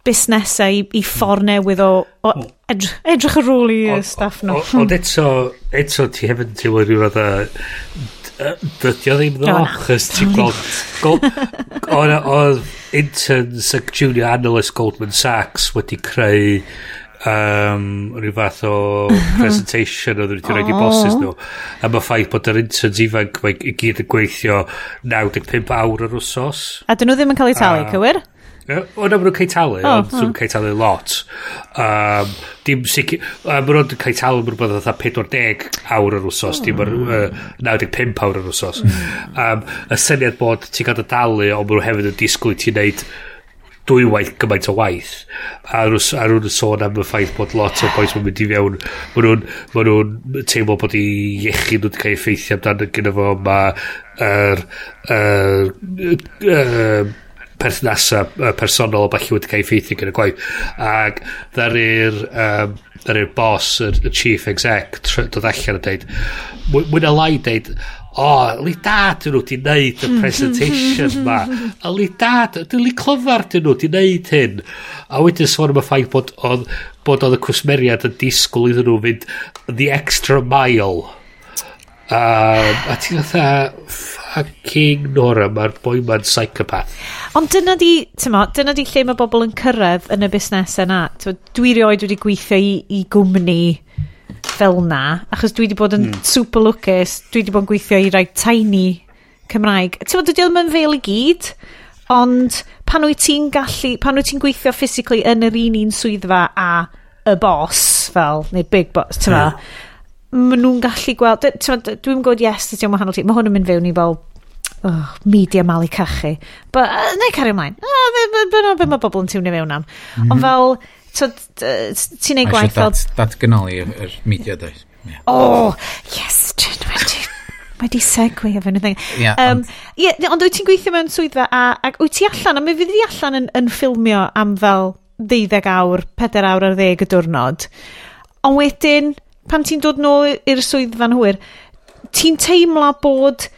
busnesau i, i ffordd newydd o, o hmm. edrych, edrych ar ôl i staff nhw. Ond eto, eto ti hefyd yn teimlo rhyw fath dydy o ddim ddo, chys ti'n gweld... *laughs* Oedd interns ac junior analyst Goldman Sachs wedi creu um, rhyw fath o *laughs* presentation oedd wedi rhaid i bosses nhw a mae ffaith bod yr interns ifanc mae i gyd yn gweithio 95 awr yr wsos a dyn nhw ddim yn cael eu talu, cywir? O, na, maen nhw'n cael talu, oh, ond nhw'n cael talu lot. Um, dim sicr... Uh, maen nhw'n cael talu maen nhw'n fatha 40 awr yr wsos, dim ar, uh, 95 awr yr wsos. Um, y syniad bod ti'n cael dy dalu, ond maen nhw hefyd yn disgwyl i ti'n neud dwywaith gymaint o waith. A rwy'n sôn am y ffaith bod lot o boes mae'n mynd i fewn. Maen nhw'n ma nhw teimlo bod i iechyd nhw wedi cael effeithio amdano gyda fo mae er, er, er, perthnasau personol o falle wedi cael effeithio gyda gwaith. Ac ddaru'r um, ddaru'r boss y, y chief exec dod allan a dweud mwy na lai dweud o, oh, li dad dyn nhw di neud y *laughs* presentation ma. A li dad, dyn li clyfar dyn nhw di neud hyn. A wedyn sôn am y ffaith bod oedd bod oedd y cwsmeriad yn disgwyl iddyn nhw fynd the extra mile. Um, a ti'n fatha, fucking Nora, mae'r boi ma'n psychopath. Ond dyna di, tyma, dyna di lle mae bobl yn cyrraedd yn y busnes yna. Dwi rioed wedi gweithio i, i gwmni fel na, achos dwi wedi bod yn mm. super lwcus, dwi wedi bod yn gweithio i rai tiny Cymraeg. Ti'n bod, dydy o'n mynd fel i gyd, ond pan wyt ti'n gallu, pan wyt ti'n gweithio physically yn yr un un swyddfa a y boss, fel, neu big boss, ti'n mm. maen nhw'n gallu gweld, dwi'n gwybod yes, ti'n wahanol ti, mae hwn yn mynd fewn i fel oh, media malu cachu. But, uh, neu cario ymlaen. uh, ah, be, be, be, be mae bobl yn tiwnio mewn am. Mm -hmm. Ond mhm. fel, ti'n ei gwaith fel... Datganoli yr media dweud. Yeah. Oh, yes, Jen, Mae di segwe efo nhw ddeng. Ie, ond wyt ti'n gweithio mewn swyddfa a, a wyt ti allan, a mi fydd i allan yn, yn ffilmio am fel 12 awr, 4 awr ar 10 y diwrnod. Ond wedyn, pan ti'n dod nôl i'r swyddfa'n hwyr, ti'n teimlo bod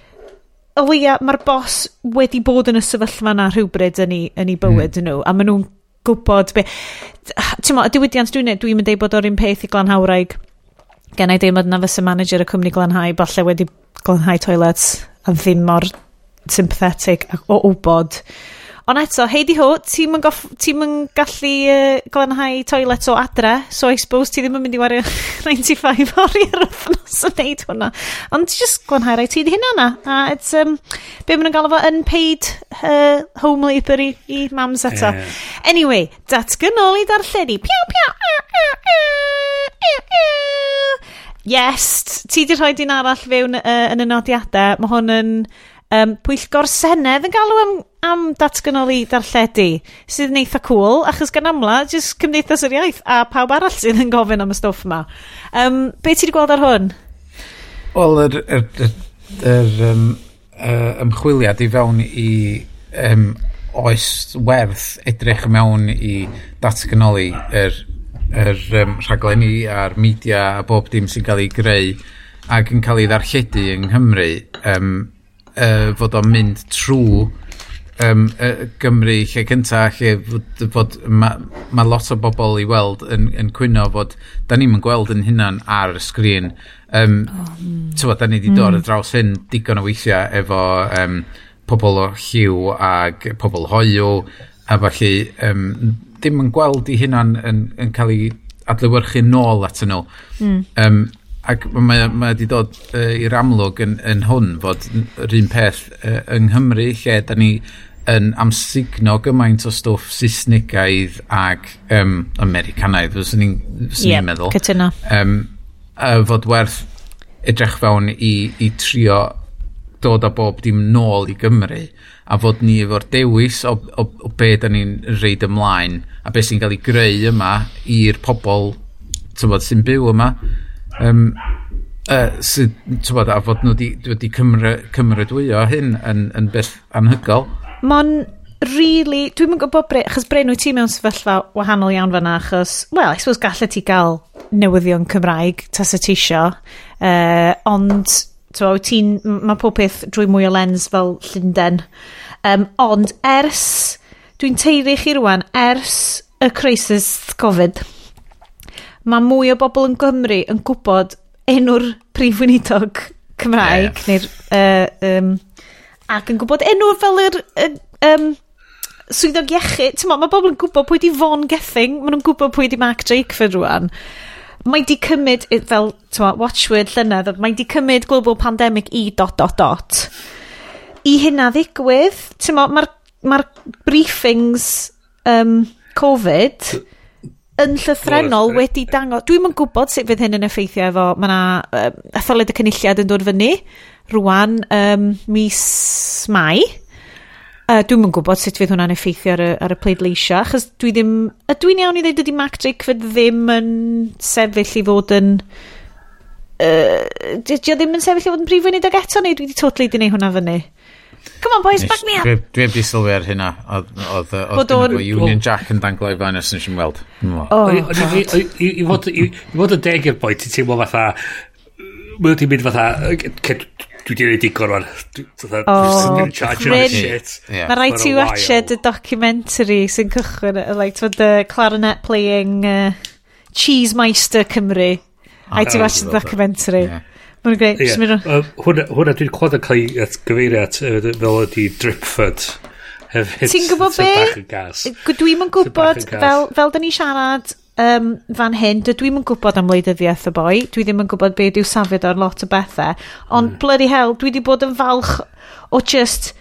o leia mae'r bos wedi bod yn y sefyllfa na rhywbryd yn ei, yn ei bywyd mm. nhw a maen nhw'n gwybod be... Ti'n mo, y diwydiant dwi'n neud, dwi'n mynd ei bod o'r un peth i glanhawraig. Gen i deimlad na fysa manager y cwmni glanhau falle wedi glanhau toilets a ddim mor sympathetic o wybod Ond eto, heidi ho, ti'm yn, goff, ti'm yn gallu uh, glanhau toilet o adre, so I suppose ti ddim yn mynd i wario 95 ori ar wythnos yn neud hwnna. Ond ti just glanhau rai ti di hynna na. A it's, um, be maen nhw'n galw fo, unpaid uh, home labour i, i mams eto. Yeah. Anyway, datgan ôl i. Piaw, piaw. Yes, ti di rhoi dyn arall fewn uh, yn y nodiadau. Mae hwn yn um, pwyllgor Senedd yn galw am, am datganoli darlledu, sydd yn eitha cool, achos gan amla, jyst cymdeithas yr iaith a pawb arall sydd yn gofyn am y stwff yma. Um, be ti wedi gweld ar hwn? Wel, yr, er, yr, er, yr, um, uh, ymchwiliad i fewn i um, oes werth edrych mewn i datganoli yr, yr um, rhaglenni a'r media a bob dim sy'n cael ei greu ac yn cael ei ddarlledu yng Nghymru um, uh, fod o'n mynd trwy um, uh, Gymru lle cynta lle fod, fod mae ma lot o bobl i weld yn, yn cwyno fod da ni'n gweld yn hunan ar y sgrin um, oh, mm. da ni wedi dod mm. draws hyn digon o weithiau efo um, pobl o lliw ac pobl hoiw a falle um, dim yn gweld i hunan yn, yn cael ei adlywyrchu nôl at nhw mm. um, ac mae, mae wedi dod uh, i'r amlwg yn, yn hwn fod yr un peth uh, yng Nghymru lle da ni yn amsugno gymaint o stwff Saesnigaidd ac um, Americanaidd, fyswn ni'n yep, meddwl. Cytuno. Um, uh, fod werth edrych fewn i, i trio dod a bob dim nôl i Gymru a fod ni efo'r dewis o, o, o be da ni'n reid ymlaen a be sy'n cael ei greu yma i'r pobl sy'n byw yma Um, uh, sydd, bod, a fod nhw wedi cymry, cymrydwyo hyn yn, yn beth anhygol. Mon, really, dwi'n mynd gwybod, bre, achos Bren, wyt ti mewn sefyllfa wahanol iawn fanna, achos, well, I suppose gallu ti gael newyddion Cymraeg, tas y ti isio, uh, ond, ti'n, mae pob peth drwy mwy o lens fel Llundain. Um, ond ers, dwi'n teiri chi rwan, ers y crisis Covid, mae mwy o bobl yn Gymru yn gwybod enw'r prif weinidog Cymraeg, yeah. neu'r, uh, um, ac yn gwybod enw fel yr, uh, um, swyddog iechyd, ti'n mae bobl yn gwybod pwy di Fon Gething, maen nhw'n gwybod pwy di Mark Drakeford rwan. Mae di cymryd, fel, ti'n watchword llynedd, mae di cymryd global pandemic i dot dot dot. I hynna ddigwydd, ti'n mae'r ma, r, ma briefings um, Covid yn llythrenol wedi dangos... Dwi'm yn gwybod sut fydd hyn yn effeithio efo... Mae yna um, etholid y cynulliad yn dod fyny rwan um, mis Mai. Uh, dwi'm yn gwybod sut fydd hwnna'n effeithio ar y, ar y pleidleisio, achos dwi ddim... Dwi'n iawn i ddweud ydy Mac Drakeford ddim yn sefyll i fod yn... Uh, dwi ddim yn sefyll i fod yn prif weinid ag eto, neu dwi wedi totally di wneud hwnna fyny? Come on boys, back me up. Dwi heb di sylwi ar hynna. Oedd Union Jack yn danglo i fan os nes i'n weld. I fod yn deg i'r boi, ti'n teimlo fatha... Mae wedi mynd fatha... Dwi wedi gwneud digon o'n... Oh, shit. Mae rai ti watched y documentary sy'n cychwyn, like, the clarinet playing uh, Cheesemeister Cymru. Ah, rhaid ti watched the documentary. Yeah. Mae'n greu. Yeah. Um, hwna, hwna dwi'n clod yn cael ei atgyfeirio at fel ydi Dripford. Ti'n gwybod be? Dwi'm yn gwybod, fel, fel da ni siarad um, fan hyn, dwi'm yn gwybod am wleidyddiaeth y boi, dwi ddim yn gwybod be ydy'w safiad ar lot o bethau, ond mm. bloody hell, dwi wedi bod yn falch o just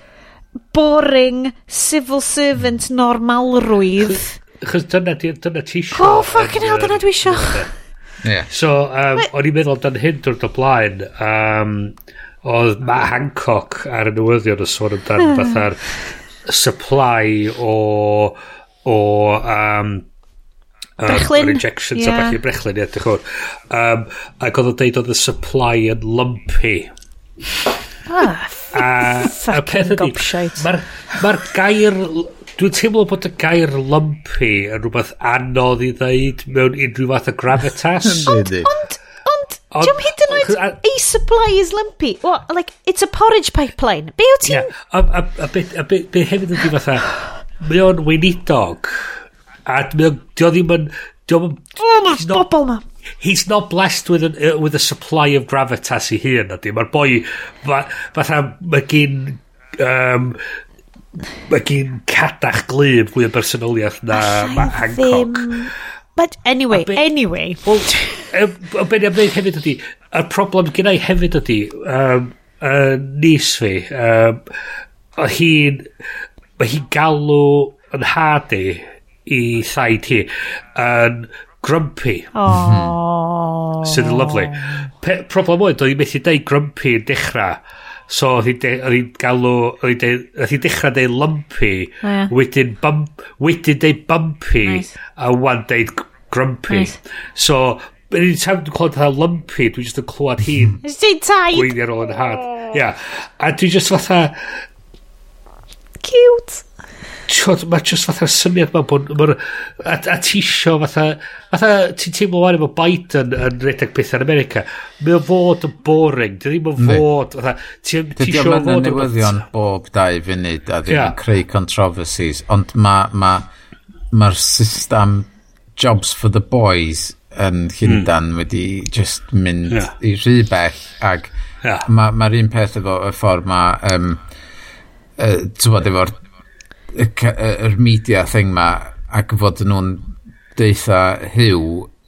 boring civil servant hmm. normalrwydd. Chos dyna ti eisiau. Oh, fucking hell, e? dyna dwi eisiau. Yeah. So, um, o'n i'n meddwl dan hyn dwrnod o blaen, um, oedd ma Hancock ar y newyddion yn sôn amdan fatha'r supply o o um, Brechlyn. Um, injections yeah. a falle brechlyn, ie, yeah, Um, ac oedd o'n deud oedd y supply yn lumpy. Ah, a, a peth ydi, mae'r ma gair Dwi'n teimlo bod y gair lumpy yn rhywbeth anodd i ddeud mewn unrhyw fath o gravitas. ond, ond, ond, ti'n hyd yn oed a supply is lumpy. What, like, it's a porridge pipeline. Be o ti'n... Yeah. A, a, a, be, a be, be hefyd ydi fatha, mae o'n weinidog, a mae o'n, dio ddim yn... Dio ddim yn... Oh, bobl ma. He's not blessed with, an, uh, with a supply of gravitas i hun, ydy. Mae'r boi, fatha, mae gen um, mae gyn cadach glyb fwy o bersonoliaeth na ma Hancock. But anyway, be, anyway. Wel, o be am gwneud hefyd ydy, y problem gyda i hefyd ydy, um, uh, nis fi, um, o hi'n, mae hi'n galw yn hadu i i thaid hi yn grumpy. Oh. Sydd yn lovely. Pe, Problem oedd, doedd i methu deud grumpy yn dechrau So oedd hi'n galw, oedd hi'n dechrau deud lumpy, oh, yeah. wedyn, bump, wedyn deud bumpy, nice. a wan deud grumpy. Nice. So, yn un tam dwi'n clywed fatha lumpy, dwi'n just yn clywed hi'n... Dwi'n taid! Gweini ar ôl yn had. Ia. A dwi'n just fatha... Cute! Tiod, mae just fatha syniad ma bod... Ma a, a ti isio fatha... Fatha ti'n teimlo wan efo Biden yn redeg pethau yn America. Mae o fod yn boring. Dwi ddim yn fod... Fatha, ti'n tisio fod... Dydy newyddion bob dau funud a ddim yeah. yn creu controversies. Ond mae'r ma, ma, ma system jobs for the boys yn Llundan mm. wedi just mynd yeah. i rhy bell ag yeah. mae'r ma, un peth efo y ffordd mae um, uh, efo'r y, y, media thing ma ac fod nhw'n deitha hyw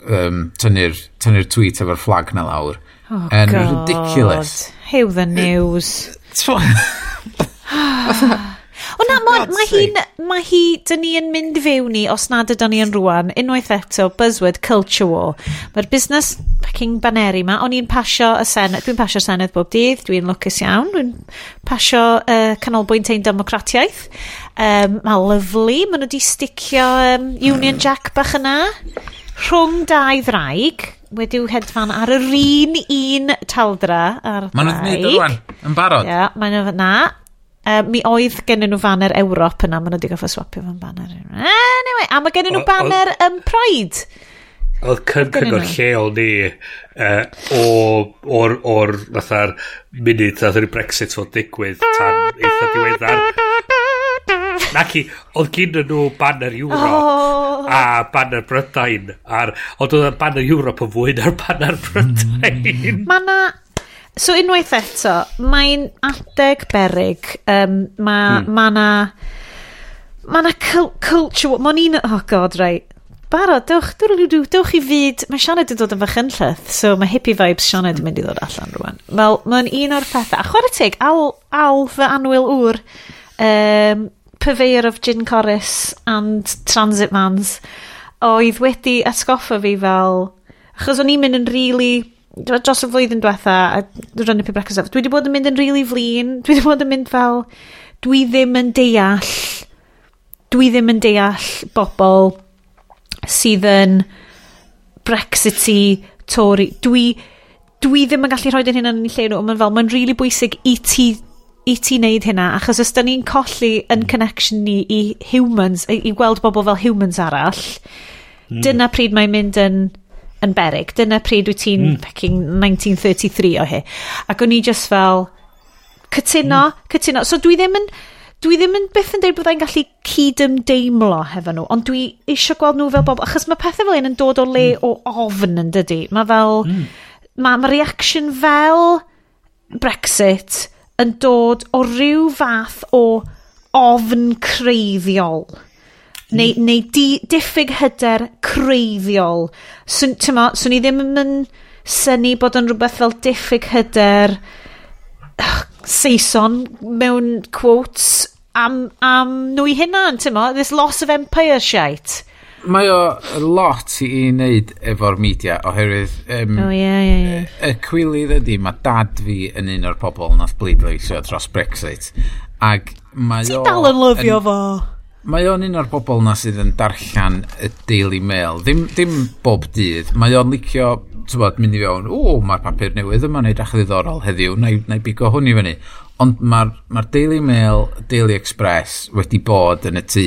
um, tynnu'r tynnu tweet efo'r flag na lawr. Oh, And God. ridiculous. Hyw the news. *laughs* O na, mae ma hi'n... Mae hi... Dyn ni yn mynd fewn ni, os nad ydyn ni yn rwan, unwaith eto, buzzword, culture war. Mae'r busnes fucking baneri ma, o'n i'n pasio y senedd, dwi'n pasio'r senedd bob dydd, dwi'n lwcus iawn, dwi'n pasio uh, canolbwynt ein democratiaeth. Um, mae lyflu, maen nhw wedi sticio um, Union Jack bach yna rhwng dau ddraig wedi'w hedfan ar yr un un taldra ar ddraig. Maen nhw'n gwneud rwan, yn barod. Ia, yeah, maen nhw na. Um, mi oedd gen nhw banner Ewrop yna, maen nhw wedi goffa swapio fan banner. Anyway, a mae gen nhw banner um, Pride. Oedd cyngor lleol ni uh, o'r, or, fatha'r munud a ddyn Brexit fod digwydd tan eitha diweddar. Naci, oedd gyn nhw banner Euro oh. a banner Brydain. Ar, ond oedd banner Europe yn fwy na'r banner hmm. Brydain. Mae na so unwaith eto, mae'n adeg berig. Um, mae hmm. ma na... Mae na culture... Mae'n un... Oh god, right. Barod, dewch, dwrlwydw, dewch i fyd... Mae Sianed yn dod yn fachynlleth, so mae hippie vibes Sianed yn mynd i ddod allan rwan. Wel, mae'n un o'r pethau. A chwarae teg, al, al fy anwyl ŵr, um, purveyor of gin chorus and transit mans, oedd wedi atgoffa fi fel... Achos o'n i'n mynd yn rili... Really dros y flwyddyn diwetha, a rynnu pe brecas dwi wedi bod yn mynd yn really flin, dwi wedi bod yn mynd fel, dwi ddim yn deall, dwi ddim yn deall bobl sydd yn Brexity Tory. Dwi, dwi ddim yn gallu rhoi hyn yn ei lle nhw, mae'n fel, mae'n really bwysig i ti i ti wneud hynna, achos os da ni'n colli yn mm. connection ni i humans, i, i gweld bobl fel humans arall, mm. dyna pryd mae'n mynd yn yn berig. Dyna pryd wyt ti'n mm. 1933 o hi. Ac o'n i just fel, cytuno, mm. cytuno. So dwi ddim yn, dwi ddim yn byth yn dweud byddai'n gallu cyd-ymdeimlo hefo nhw, ond dwi eisiau gweld nhw fel bob, achos mae pethau fel un yn dod o le mm. o ofn yn dydy. Mae fel, mm. mae ma reaction fel Brexit yn dod o ryw fath o ofn creiddiol neu, neu di, diffyg hyder creiddiol. Swn, tyma, swn i ddim yn syni bod yn rhywbeth fel diffyg hyder uh, Saeson mewn quotes am, am nhw i hunan, tyma, this loss of empire shite. Mae o lot i wneud efo'r media oherwydd um, oh, yeah, yeah, yeah. y cwilydd ydy mae dad fi yn un o'r pobol nath bleidleisio dros Brexit ac mae o... Ti dal yn lyfio fo? Mae o'n un o'r bobl na sydd yn darllen y Daily Mail. Ddim, ddim bob dydd. Mae o'n licio tywod, mynd i fewn, o, mae'r papur newydd yma'n neud ach ddiddorol heddiw, na i, na bigo hwn i fyny. Ond mae'r ma Daily Mail, Daily Express wedi bod yn y tŷ,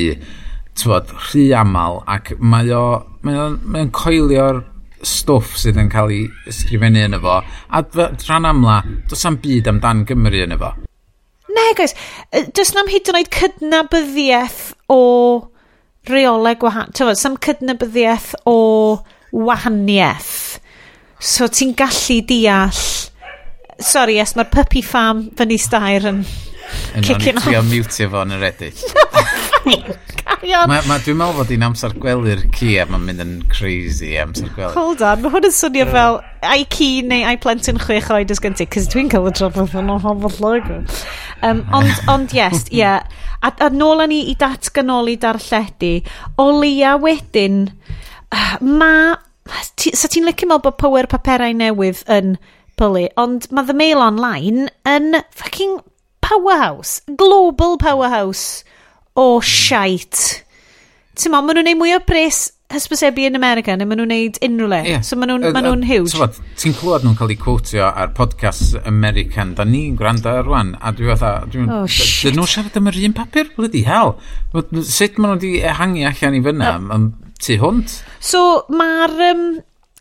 tywod, rhy aml, ac mae o'n mae o, mae o coelio'r stwff sydd yn cael ei ysgrifennu yn efo, a rhan amla, does am byd amdan Gymru yn efo. Ne, guys, does na'm hyd yn oed cydnabyddiaeth o reolau gwahanol. Tyfod, sam cydnabyddiaeth o wahaniaeth. So ti'n gallu deall... Sorry, yes, mae'r puppy farm fyny stair yn Kicking off. Yn mutio fo yn yr edit. *laughs* Mae ma, dwi'n meddwl fod hi'n amser gwely'r ci a mae'n mynd yn crazy amser gwely. Hold on, mae hwn yn swnio fel ai ci neu ai plentyn chwech oed ys gynti, cys dwi'n cael y drafod yn o'n hofod logo. Um, ond, *laughs* ond yes, ie. Yeah. A, a nôl ni i datganoli darlledu, o leia wedyn, *sighs* mae... Sa ti'n licio meddwl bod power paperau newydd yn pylu, ond mae The Mail Online yn fucking powerhouse, global powerhouse o shite. Ti'n ma, maen nhw'n neud mwy o pres hysbysebu yn America neu maen nhw'n neud unrhyw le. Yeah. So maen nhw'n uh, nhw uh, huge. So, ti'n clywed nhw'n cael eu quotio ar podcast American, da ni'n gwrando ar rwan, a dwi fatha, dwi'n... Oh, shit. Dyn nhw'n siarad am yr un papur? Bloody hell. Sut maen nhw wedi ehangu allan i fyna? Uh, tu hwnt? So, mae'r... Um,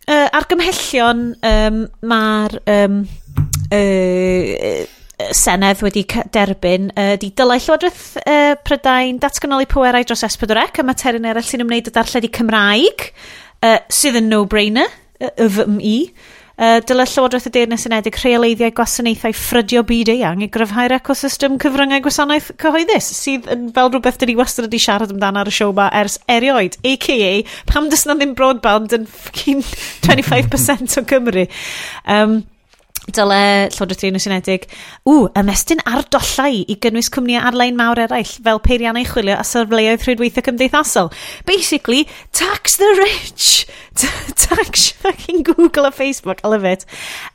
uh, argymhellion, um, mae'r... Um, uh, Senedd wedi derbyn ydy uh, dylai Llywodraeth uh, Prydain datganoli pwerau dros S4C a materion eraill sy'n ymwneud â darlledu Cymraeg uh, sydd yn no-brainer, YFMI. Uh, dylai Llywodraeth y Deyrnas Unedig rheoleiddiau gwasanaethau ffrydio byd eang i gryfhau'r ecosystem cyfryngau gwasanaeth cyhoeddus sydd yn fel rhywbeth dyn ni wastad wedi siarad amdano ar y siow ma ers erioed, a.k.a. pam dys na ddim broadband yn 25% *laughs* o Cymru. Um, dyle Llywodraeth Unol Unedig, ww, ymestyn ar dollau i gynnwys cwmnïau ar-lein mawr eraill fel peiriannau chwilio a sefleoedd rhwydweithio cymdeithasol. Basically, tax the rich! *laughs* tax fucking Google a Facebook, I love it.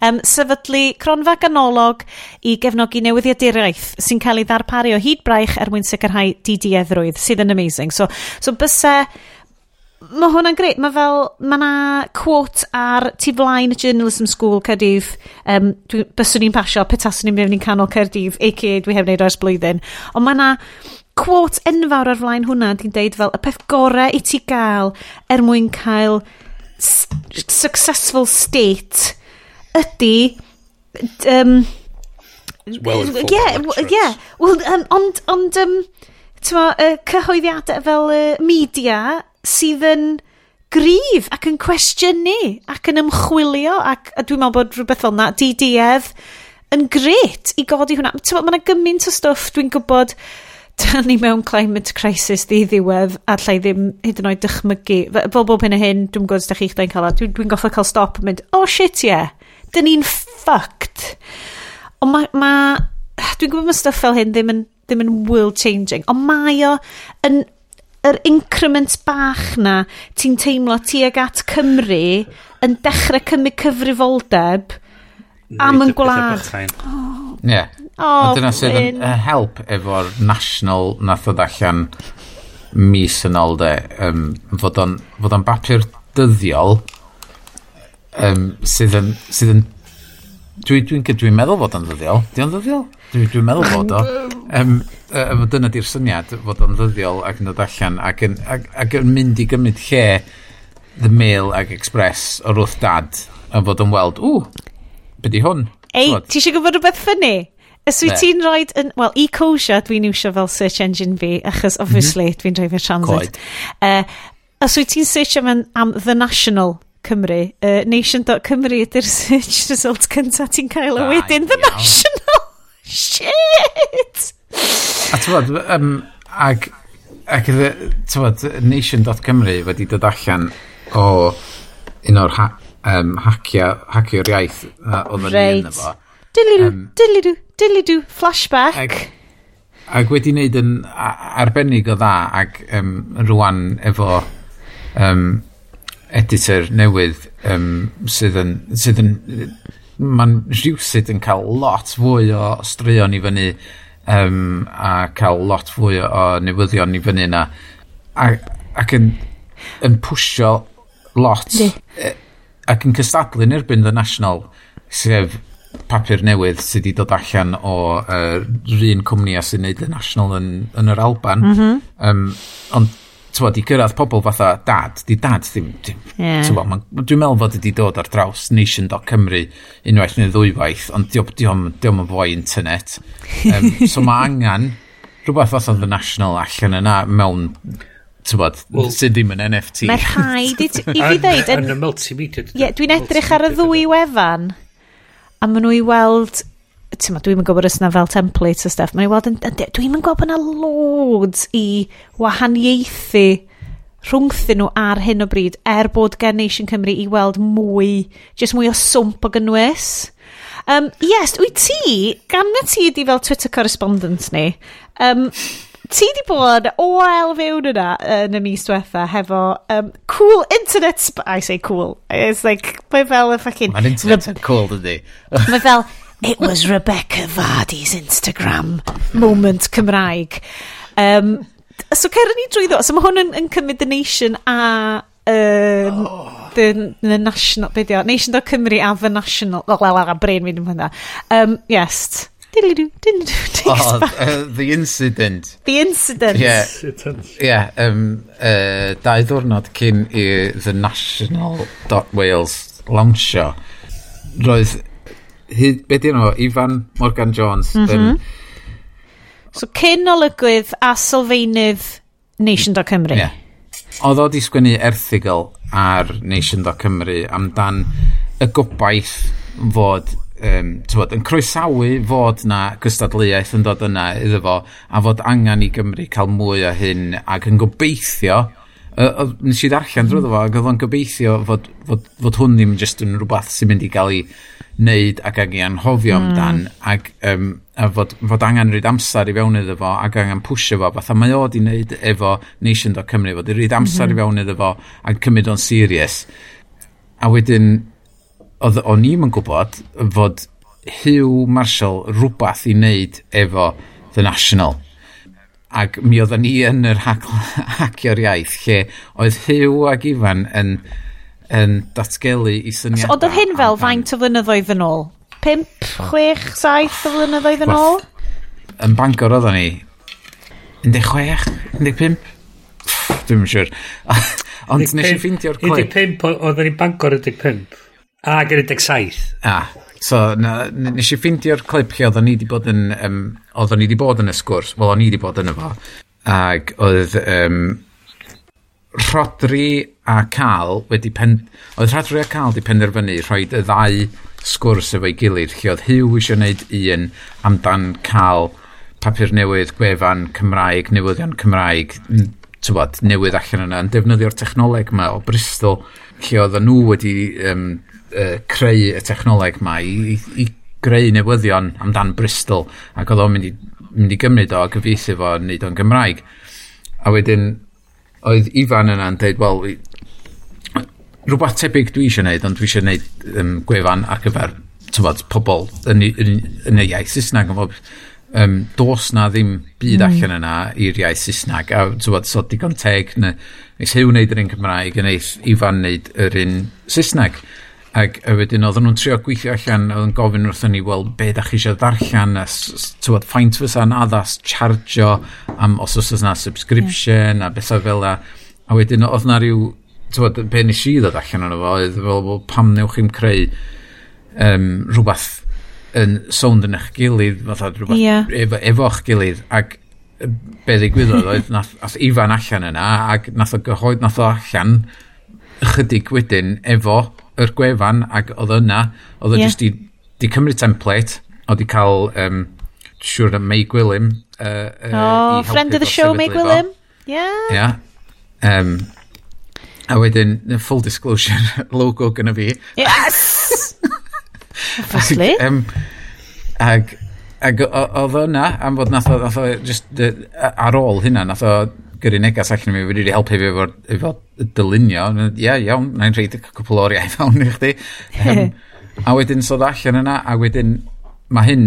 Um, sefydlu cronfa ganolog i gefnogi newyddiaduraeth sy'n cael ei ddarparu o hyd braich er mwyn sicrhau didiedrwydd, sydd yn amazing. So, so bysau mae hwnna'n greit. Mae fel, mae na quote ar tu flaen y Journalism School Cerdydd. Um, dwi, byswn ni'n pasio, petaswn ni'n mewn i'n canol Cerdydd, a.k.a. dwi heb wneud oes blwyddyn. Ond mae na quote enfawr ar flaen hwnna, di'n deud fel, y peth gorau i ti gael er mwyn cael successful state ydy... Um, well informed yeah, yeah. Well, um, ond, ond um, tyma, uh, cyhoeddiadau fel uh, media sydd yn gryf ac yn cwestiynu ac yn ymchwilio ac a dwi'n meddwl bod rhywbeth fel na di yn gret i godi hwnna. Mae yna gymaint o stwff dwi'n gwybod dan ni mewn climate crisis ddi ddiwedd a llai ddim hyd yn oed dychmygu. Fel bob hyn a hyn, dwi'n gwybod os da chi'ch da'n cael o. Dwi'n dwi, goffa cael stop yn mynd, oh shit yeah, dyn ni'n fucked. Ond mae, ma, ma dwi'n gwybod mae stuff fel hyn ddim yn, ddim yn world changing, ond mae o yn yr increment bach na ti'n teimlo tuag at Cymru yn dechrau cymryd cyfrifoldeb am yn gwlad. Oh. Yeah. Oh, dyna sydd yn uh, help efo'r national nath o allan mis yn ôl de um, fod o'n, fod o'n bapur dyddiol um, sydd yn, sydd yn dwi'n dwi, dwi, dwi meddwl fod o'n ddyddiol. Di o'n ddyddiol? Dwi'n dwi meddwl bod o. Um, um, dyna di'r syniad fod o'n ddyddiol ac yn dod allan ac yn, ac, ac yn mynd i gymryd lle The Mail ac Express o'r wrth dad yn fod yn weld, ww, beth di hwn? Ei, ti eisiau gwybod rhywbeth ffynnu? Ys wyt ti'n rhoi, wel, e-Cosia dwi'n iwsio fel search engine fi, achos mhm. obviously mm -hmm. dwi'n dreifio transit. Uh, os wyt ti'n search am, am The National Cymru, uh, nation.cymru ydy'r *laughs* search result cyntaf ti'n cael o wedyn The National shit! A ti'n um, ag, ag ti'n nation.cymru wedi dod allan o un o'r ha, um, hacio, hacio'r iaith oedd oh, yn un efo. Dilidw, um, dilidw, dilidw, flashback. Ag, ag wedi wneud yn arbennig o dda ac um, rwan efo um, editor newydd um, sydd yn, sydd yn mae'n rhywsyd yn cael lot fwy o straeon i fyny um, a cael lot fwy o newyddion i fyny na a, ac yn, yn pwysio lot Di. E, ac yn cystadlu yn erbyn The National sef papur newydd sydd wedi dod allan o uh, un cwmni a sy'n neud The National yn, yn yr Alban mm -hmm. um, ond tywod, i gyrraedd pobl fatha dad, di dad ddim, ddim yeah. ma, dwi'n meddwl fod wedi dod ar draws nation.cymru unwaith neu ddwywaith, ond diolch diom, diom yn fwy internet. Um, so mae angen rhywbeth fath oedd the national allan yna mewn tywod, well, sydd ddim yn NFT. Mae rhaid i, i fi ddeud... Yn y multimedia. Ie, dwi'n edrych ar y ddwy wefan, a maen nhw i weld ti'n dwi'n yn gwybod os yna fel templates a stuff, mae'n weld yn, dwi'n yn gwybod bod yna loads i wahaniaethu rhwngthyn nhw ar hyn o bryd, er bod gen Nation Cymru i weld mwy, jyst mwy o swmp o gynnwys. Um, yes, wyt ti, gan na ti ydi fel Twitter correspondent ni, um, ti di bod oel fewn yna yn y mis diwetha hefo um, cool internet... I say cool. It's like, mae fel y fucking... Mae'n internet yn cool, dydy. mae fel It was Rebecca Vardy's Instagram moment Cymraeg. Um, so cer ni drwyddo. So mae hwn yn, yn cymryd The Nation a... Um, oh. the, the National... Be dio? Nation Cymru a The National. o, wel, a brain fi'n hwnna. Um, yes. Diddly-doo, diddly-doo, *laughs* oh, uh, the incident. The incident. Yeah. Incident. Yeah. Um, uh, dau ddwrnod cyn i The National Wales launchio, roedd hyd, be di nhw, Ifan Morgan Jones. Mm -hmm. So cyn olygwydd a sylfaenydd Nation.Cymru. Yeah. Oedd o di sgwennu erthigol ar Nation.Cymru amdan y gobaith fod um, tywod, yn croesawu fod na gystadleuaeth yn dod yna iddo fo a fod angen i Gymru cael mwy o hyn ac yn gobeithio Uh, nes i ddarllen drwy fo, ac oedd o'n gobeithio fod, fod, fod hwn ddim jyst yn rhywbeth sy'n mynd i gael ei wneud ac ag i anhofio mm. amdan, ac um, a fod, fod angen rhaid amser i fewn iddo fo, ac angen pwysio fo, fatha mae o di wneud efo Nation.Cymru, fod i rhaid amser mm -hmm. i fewn iddo fo, ac cymryd o'n serious. A wedyn, oedd o'n i'm yn gwybod fod Hugh Marshall rhywbeth i wneud efo The National Ac mi oedden ni yn yr hacio'r iaith lle oedd Hugh ac Ifan yn, yn datgelu i syniadau. So, oedd hyn fel faint o flynyddoedd yn ôl? 5, 6, 7 o flynyddoedd yn ôl? Yn Bangor *laughs* oedden ni. 16, 15? Dwi'n yn siŵr. Ond nes i ffeindio'r gwaith. 15 oedden ni'n Bangor 15. Ag yn 17. Ah. So, na, nes i ffeindio'r clip lle oedden ni wedi bod yn... Um, oedden ni wedi bod yn y sgwrs. Wel, o'n i wedi bod yn efo. Ac oedd... Um, Rodri a Cal wedi pen... Oedd Rodri a Cal wedi penderfynu rhoi y ddau sgwrs efo'i gilydd lle oedd Hugh eisiau gwneud un amdan Cal papur newydd, gwefan Cymraeg, newyddion Cymraeg, tywod, newydd allan yna yn defnyddio'r technoleg yma o Bristol lle oedd nhw wedi um, uh, creu y technoleg yma i, i, i greu newyddion amdan Bristol ac oedd o'n mynd i, mynd i gymryd o a gyfeithi fo yn neud o'n Gymraeg. A wedyn oedd Ifan yna'n dweud wel rhywbeth tebyg dwi eisiau neud ond dwi eisiau neud um, gwefan ar gyfer tyfod, pobl yn, yn, yn y iaith Saesneg ond um, dos na ddim byd mm. allan yna i'r iaith Saesneg a tyfod, so digon teg na eich hew wneud yr un Cymraeg yn eich Ifan wneud yr un Saesneg Ac a wedyn oedden nhw'n trio gweithio allan, oedden gofyn wrthyn ni, wel, be da chi eisiau ddarllen, a tywod, ffaint fysa'n addas, chargio am os oes yna subscription yeah. a bethau fel a. A wedyn oedd na rhyw, tywod, be nes i ddod allan o'n efo, oedd fel, well, pam newch chi'n creu um, rhywbeth yn sownd yn eich gilydd, fatha rhywbeth yeah. efo, efo'ch gilydd, ac be ddigwyddodd oedd nath, nath Ifan allan yna ac nath o gyhoedd nath o allan ychydig wedyn efo yr gwefan ac oedd yna, oedd yeah. jyst i, di cymryd template, oedd di cael, um, siwr yn May Gwilym. Uh, uh, oh, friend of the show May Gwilym. Yeah. Yeah. Um, a wedyn, full disclosure, *laughs* logo gyda fi. Yes! *laughs* Obviously. um, ag, ag oedd yna, am fod nath o, nath o just, uh, ar ôl hynna, nath o gyrru negas allan i mi wedi helpu fi efo, efo dylunio. Ie, yeah, iawn, na'n rhaid y cwpl o'r iaith awn i chdi. Um, a wedyn sodd allan yna, a wedyn mae hyn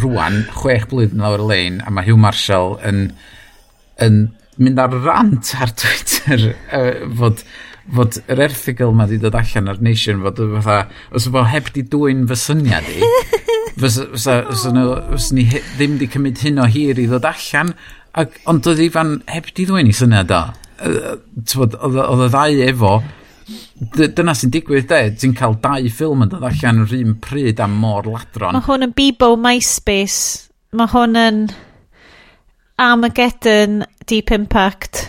rwan, chwech blwyddyn lawr y lein, a mae Hugh Marshall yn, yn mynd ar rant ar Twitter *laughs* uh, fod fod yr erthigol ma wedi dod allan ar Nation fod fatha, os yma heb di dwy'n fy syniad i, *laughs* fysa, fysa, fysa, nhw, fysa ni ddim wedi cymryd hyn o hir i ddod allan, ac, ond oedd ifan heb di ddweud i syniad o. Oedd y ddau efo, dyna sy'n digwydd de, ti'n cael dau ffilm yn dod allan yr un pryd am mor ladron. Mae hwn yn Bebo MySpace, mae hwn yn Armageddon Deep Impact.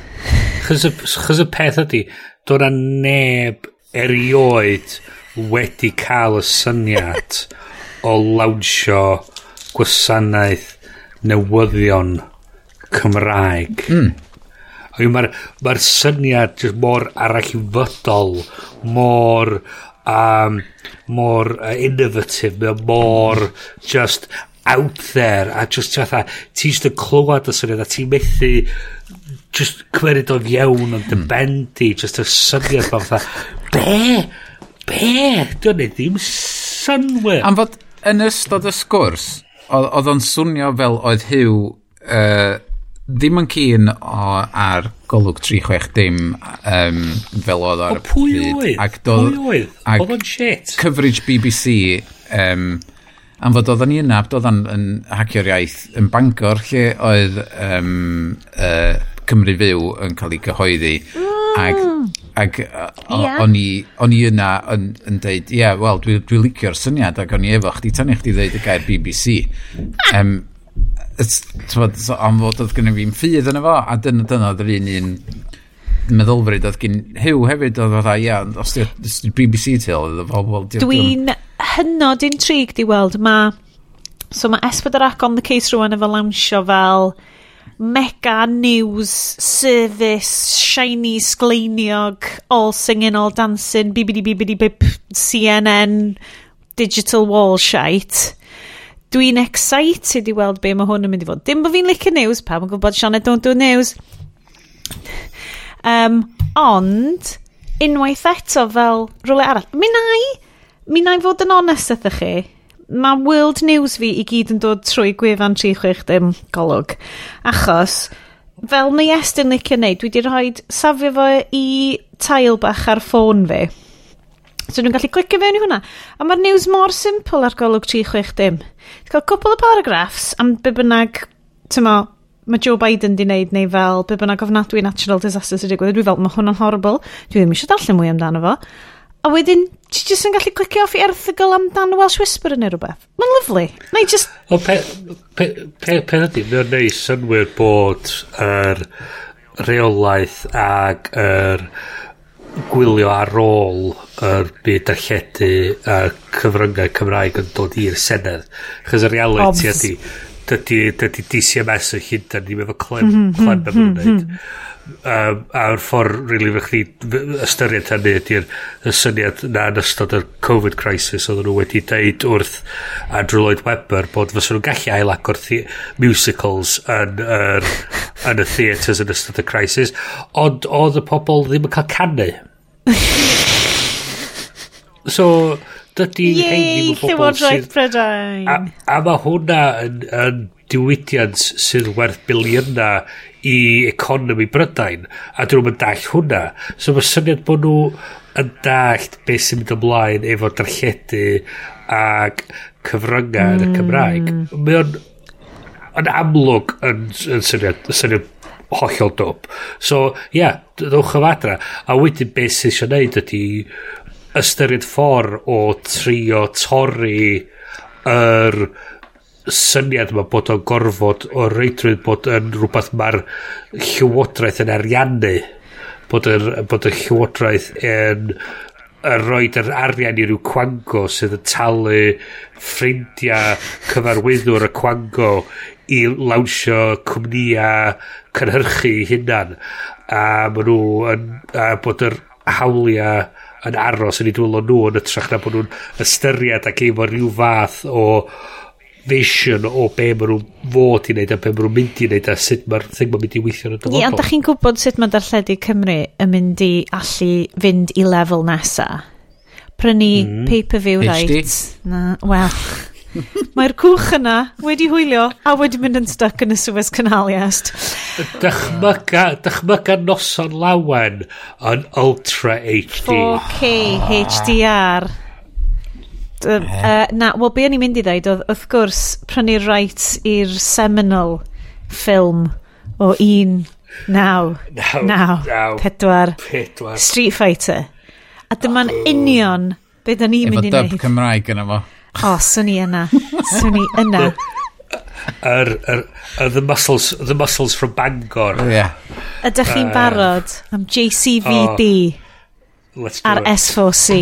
Chos y peth ydy, doedd na neb erioed wedi cael y syniad *laughs* o lawnsio gwasanaeth newyddion Cymraeg. Mm. Mae'r ma syniad jyst mor arallfydol, mor um, mor uh, innovative, mae mor just out there a just fatha ti just yn clywed y syniad a ti methu just cymryd o'n iawn ond mm. bendi just y syniad ma fatha be? be? Dwi'n ei ddim synwyr. Am fod yn ystod y sgwrs, oedd o'n swnio fel oedd Hugh uh, ddim yn cyn o, ar golwg 360 um, fel oedd ar o, y pryd. Ac doedd? Pwy oedd? Oedd o'n shit. Coverage BBC um, am fod oedden ni yna, doedd o'n yn hacio'r iaith yn Bangor lle oedd um, uh, Cymru Fyw yn cael ei gyhoeddi. Mm Ac, ac yeah. o'n i yna yn, yn deud, ie, yeah, wel, dwi'n dwi licio'r syniad ac o'n i efo chdi tan i chdi ddeud y gair BBC. um, Tmod, so, am fod oedd gynnu fi'n ffydd yna fo, a dyna dyna oedd yr un un meddylfryd oedd gen Hugh hefyd oedd fatha, ia, os di'r BBC til, oedd o, wel... Dwi'n hynod intrigued i weld, ma... So mae Esbyd yr Acon The Case rwan efo lawnsio fel mega news, service, shiny sgleiniog, all singing, all dancing, bibidi bibidi bib, CNN, digital wall shite. Dwi'n excited i weld be mae hwn yn mynd i fod. Dim bod fi'n licio news, pa mae'n gwybod Sianed don't do news. Um, ond, unwaith eto fel rhywle arall, mi na i, mi na i fod yn onest ydych chi mae world news fi i gyd yn dod trwy gwefan 360 golwg. Achos, fel mae Estyn licio neud, dwi wedi rhoi safio fo i tail bach ar ffôn fi. So dwi'n gallu clicio fewn i hwnna. A mae'r news mor simple ar golwg 360. Ti'n cael cwpl o paragraffs am be bynnag, ti'n mo, mae Joe Biden di wneud neu fel be bynnag ofnadwy natural disaster sydd wedi gwybod. Dwi fel, mae hwnna'n horrible. Dwi ddim eisiau darllen mwy amdano fo. A wedyn, ti jyst yn gallu clicio off i erthigol amdan Welsh Whisper neu rhywbeth. Mae'n lyflu. Na i just... O, pe, pe, pe, pe ydy, mae'n neis synwyr bod yr er reolaeth ag yr er gwylio ar ôl yr er byd darlledu a cyfryngau Cymraeg yn dod i'r Senedd. Chos y reality ydy, dydy, dydy DCMS y hyn, da ni'n efo clem, mhm, mhm, clem am yn wneud. Um, a'r ffordd rili really, fe chdi ystyried hynny ydy'r y syniad na yn ystod y Covid crisis oedden nhw wedi deud wrth Andrew Lloyd Webber bod fysa nhw'n gallu ail agor musicals yn, er, yn y theatres yn ystod y crisis ond oedd y pobl ddim yn cael canu *laughs* so dydy hein ddim yn Llywodraeth sydd... Prydain! A, a mae hwnna yn, yn diwydiant sydd werth biliyna i economi Brydain, a dyn nhw'n dall hwnna. So mae syniad bod nhw yn dallt beth sy'n mynd ymlaen efo darlledu ac cyfryngau mm. yn y hmm. Cymraeg. Mae o'n yn amlwg yn, yn syniad, syniad hollol dwb. So, ia, yeah, ddwch am adra. A wedyn beth sy'n eisiau gwneud ydy ystyried ffordd o trio torri yr syniad yma bod o'n gorfod o reidrwydd bod yn rhywbeth mae'r llywodraeth yn ariannu bod y, bod y llywodraeth yn yn rhoi yr arian i ryw cwango sydd yn talu ffrindiau cyfarwyddwr y cwango i lawnsio cwmnïa cynhyrchu hunan. A maen nhw yn a bod yr hawliau yn aros yn ei dwylo nhw yn ytrach na bod nhw'n ystyried ac efo rhyw fath o vision o be maen nhw'n fod i wneud a be maen nhw'n mynd i wneud a sut mae'r thing ma'n mynd i weithio yn y dyfodol. Ie, ond da chi'n gwybod sut mae darlledu Cymru yn mynd i allu fynd i lefel nesa? Prynu mm. pay-per-view rights. Na, wel... *laughs* Mae'r cwch yna wedi hwylio a wedi mynd yn stuck yn y Suez Canal Iest. Dychmyga, dychmyga noson lawen yn Ultra HD. 4K HDR. Uh, uh, na, wel, be o'n i'n mynd i ddweud, oedd, wrth gwrs, prynu rights i'r seminal ffilm o un naw, naw, naw, naw pedwar, pedwar, Street Fighter. A dyma'n union be da ni'n mynd i wneud. Cymraeg yna fo. O, swn i yna. Swn i yna. Yr, yr, the muscles, the muscles from Bangor. Oh, yeah. Ydych chi'n uh, barod am JCVD oh, ar S4C?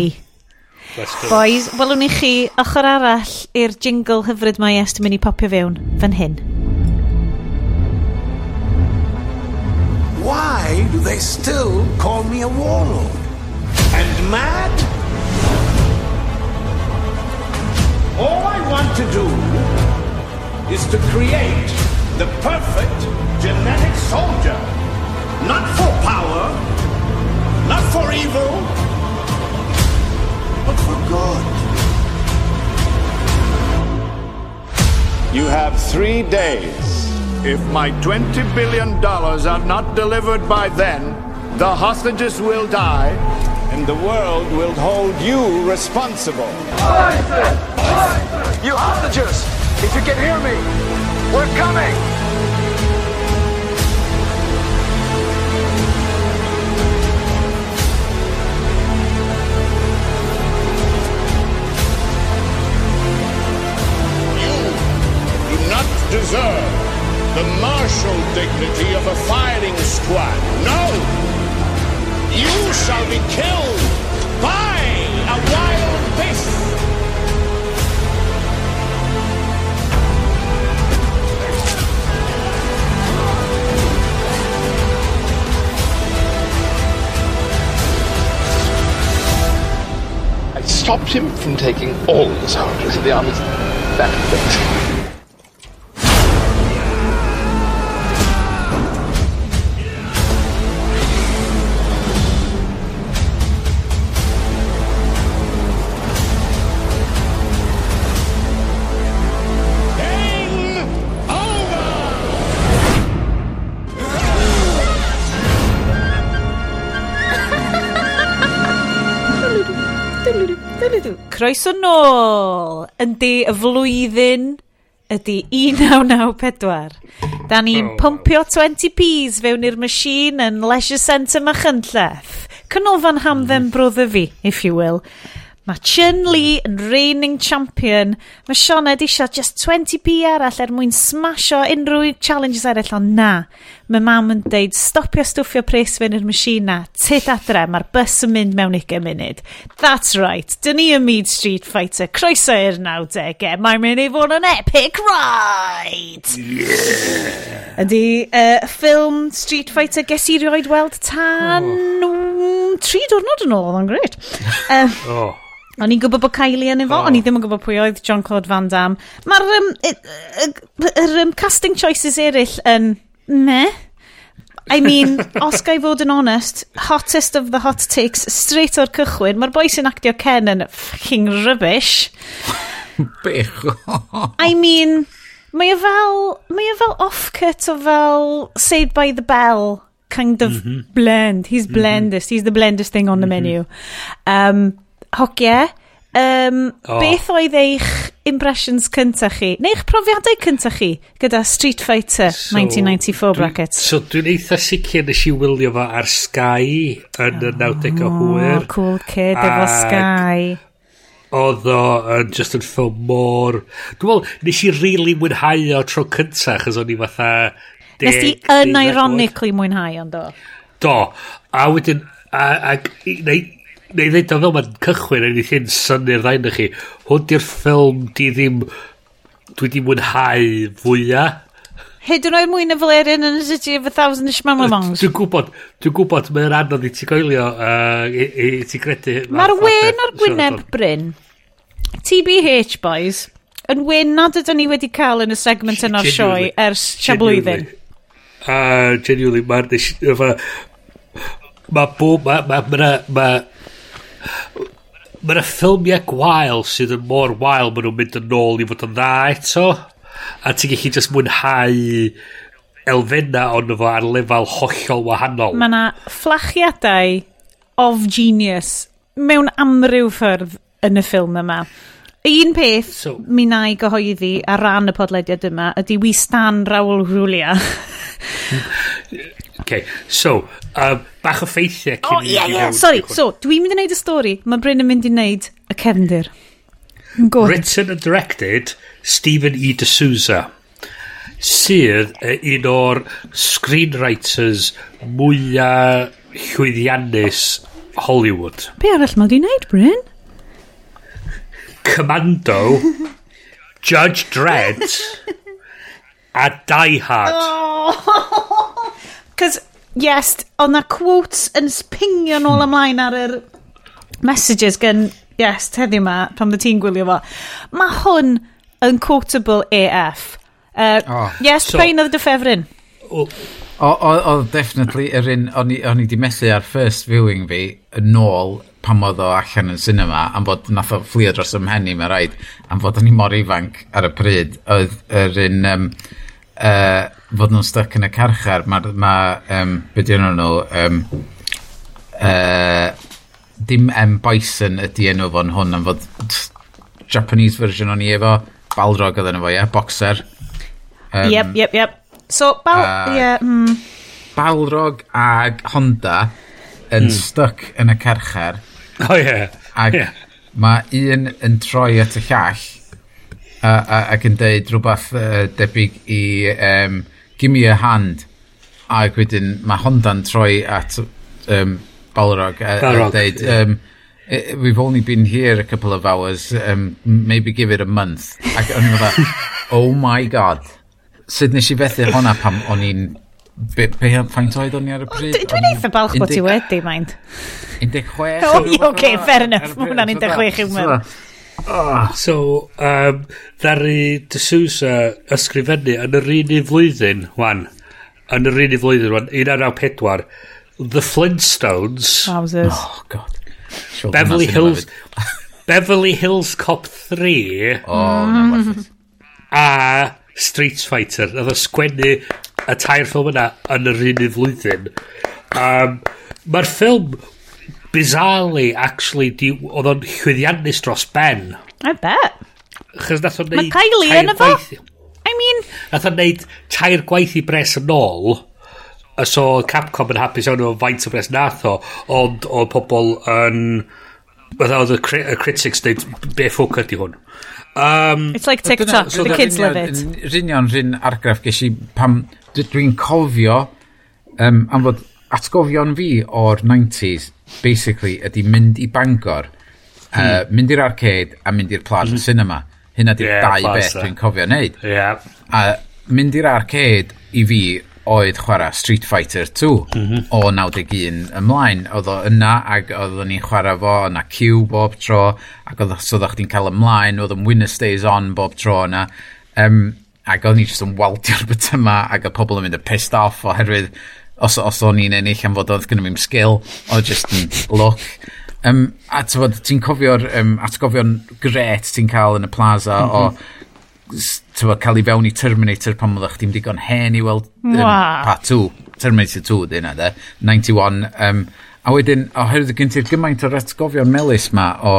Boys, welwn i chi ochr arall i'r jingle hyfryd mae est yn mynd i popio fewn fan hyn. Why do they still call me a warlord? And mad? All I want to do is to create the perfect genetic soldier. Not for power, not for evil, but for good. You have three days. If my $20 billion are not delivered by then, the hostages will die, and the world will hold you responsible. You hostages! If you can hear me, we're coming! You do not deserve the martial dignity of a firing squad. No! You shall be killed by a wild beast! I stopped him from taking all the soldiers of the army's battlefield. Game Croeso nôl! Yndi, y flwyddyn ydy 1994. Da ni'n oh. pumpio 20p's fewn i'r machine yn Leisure Centre Machynlleth. Canolfan Hamdden Brother fi, if you will. Mae Chun Li yn reigning champion. Mae Sioned eisiau just 20p arall er mwyn smasho unrhyw challenges eraill, ond na. Mae mam yn deud, stopio stwffio pres fe'n yr machine na. Tid adre, mae'r bus yn mynd mewn 20 munud. That's right, dyn ni yn Mead Street Fighter. Croeso i'r 90au. Mae'n mynd i fod yn epic ride! Yeah! Ydy, uh, ffilm Street Fighter ges i rioed weld tan oh. Tri diwrnod yn ôl, oedd o'n gret. Um, *laughs* oh. O'n i'n gwybod bod Kylie yn efo, oh. o'n i oh. ddim yn gwybod pwy oedd John Claude Van Damme. Mae'r um, er, um, casting choices eraill yn me. I mean, *laughs* os gai fod yn honest, hottest of the hot takes, straight o'r cychwyn, mae'r boi sy'n actio Ken yn fucking rubbish. *laughs* Bech. I mean, Mae o fel, mae o fel offcut o fel Saved by the Bell kind of mm -hmm. blend. He's mm -hmm. blendest. He's the blendest thing on the mm -hmm. menu. Um, hogiau. Um, oh. Beth oedd eich impressions cyntaf chi? Neu'ch profiadau cyntaf chi gyda Street Fighter so, 1994 bracket? So dwi'n eitha sicr nes i wylio fo ar Sky yn y 90 o hwyr. Cool kid efo Sky oedd o yn just yn ffilm mor... Dwi'n meddwl, nes i really mwynhau o tro cynta, chos o'n i fatha... Nes i yn ironically mwynhau ond do. Do. A wedyn, ac neu ddweud o fel mae'n cychwyn yn eithin syni'r ddain chi hwn di'r ffilm di ddim dwi di mwynhau fwyaf Hyd yn oed mwy na Valerian yn y City of a Thousand Ish Mamlamongs. Dwi'n gwybod, dwi'n gwybod, mae'n anodd i ti goelio, uh, i, i ti gredu. Mae'r wen o'r Gwyneb Bryn, TBH boys, yn wen nad ydyn ni wedi cael yn y segment yno'r sioe ers sia blwyddyn. A, genuinely, mae'r... Mae bob... Mae... Mae... Mae... Mae yna ffilmiau gwael sydd yn mor wael maen nhw'n mynd yn ôl i fod yn dda eto a ti'n gallu just mwynhau elfenna ond fo ar lefel hollol wahanol. Mae yna fflachiadau of genius mewn amryw ffyrdd yn y ffilm yma. Un peth so, mi na i gyhoeddi ar ran y podlediad yma ydy we stan Raul Rwlia. *laughs* okay, so, um, bach o ffeithiau cyn oh, yeah, yeah. Sorry, so, dwi'n mynd i wneud y stori, mae Bryn yn mynd i wneud y cefndir. Go Written and directed Stephen E. D'Souza sydd un o'r screenwriters mwyaf llwyddiannus Hollywood. Be arall mae wedi'i wneud, Bryn? Commando, Judge Dredd, a Die Hard. Oh. *laughs* Cos, yes, ond na quotes yn spingio nôl ymlaen ar yr messages gen, yes, heddiw ma, pan dy ti'n gwylio fo. Mae hwn unquotable AF. Uh, oh. Yes, so, Plain of the Fefryn. Oedd definitely yr un, o'n i wedi methu ar first viewing fi yn ôl pan oedd o allan yn cinema am fod nath o fflio dros ymhen i mae rhaid am fod o'n i mor ifanc ar y pryd oedd yr un um, uh, fod nhw'n stuck yn y carchar mae ma, um, beth yw'n nhw um, uh, dim M. Bison ydi enw fo'n hwn am fod Japanese version o'n i efo balrog oedd yna fo, ie? Boxer. Um, yep, yep, yep. So, bal... Uh, yeah, mm. Balrog ag Honda yn mm. stuck yn y carchar. Oh, ie. Yeah. Ag yeah. mae un yn troi at y llall a, a, ac yn deud rhywbeth uh, debyg i um, give me a hand ac wedyn mae Honda'n troi at um, Balrog a, Balrog, a deud yeah. um, uh, we've only been here a couple of hours, um, maybe give it a month. Ac o'n i'n meddwl, *laughs* oh my god, sut nes i fethu hwnna pam o'n i'n... Be, be, faint oedd o'n i ar y pryd? Dwi'n eitha balch bod ti wedi, mind. 16? O, oce, fair enough. Mae hwnna'n 16 i'w human. Ah. So, um, ddari D'Souza ysgrifennu yn yr un i flwyddyn, wan, yn yr un i flwyddyn, wan, 1994, The Flintstones. Wowzers. Oh, god. Beverly Hills... *laughs* Beverly Hills Cop 3. oh, na, werth mm. A Street Fighter. Nath o sgwennu y tair ffilm yna yn yr un flwyddyn. Um, Mae'r ffilm bizarrely, actually, oedd o'n llwyddiannus dros ben. I bet. Chos nath o'n neud... Mae Kylie yn y efo. I mean... Nath o'n neud tair gwaith i bres yn ôl a so Capcom yn hapus iawn o faint o bres nath o, ond o pobl yn... Fydda oedd y critics dweud, be ffwc ydi hwn. Um, It's like TikTok, so the kids love it. Rinion rhin argraff ges i pam dwi'n cofio um, am fod atgofion fi o'r 90s basically ydi mynd i Bangor mm. uh, mynd i'r arcade a mynd i'r plaza mm. cinema hynna di'r yeah, dau beth dwi'n cofio wneud yeah. a mynd i'r arcade i fi oedd chwarae Street Fighter 2 mm -hmm. o 91 ymlaen. Oedd o yna ac oeddwn ni'n chwarae fo, yna Q bob tro, ac oedd so chdi'n cael ymlaen, oedd yn Winner Stays On bob tro yna. Um, ac oedd ni jyst yn waldio'r bytyma ac oedd pobl yn mynd yn pissed off oherwydd os, os o'n i'n ennill am fod oedd gynnu fi'n skill oedd just yn look. Um, a ti'n cofio'r um, atgofio'n gret ti'n cael yn y plaza mm -hmm. o mhm tywa, cael ei fewn i Terminator pan oeddech chdi'n digon hen i weld um, wow. part 2, Terminator 2 dyn na de, 91. Um, a wedyn, oherwydd y gynti'r gymaint o'r atgofion melus ma o,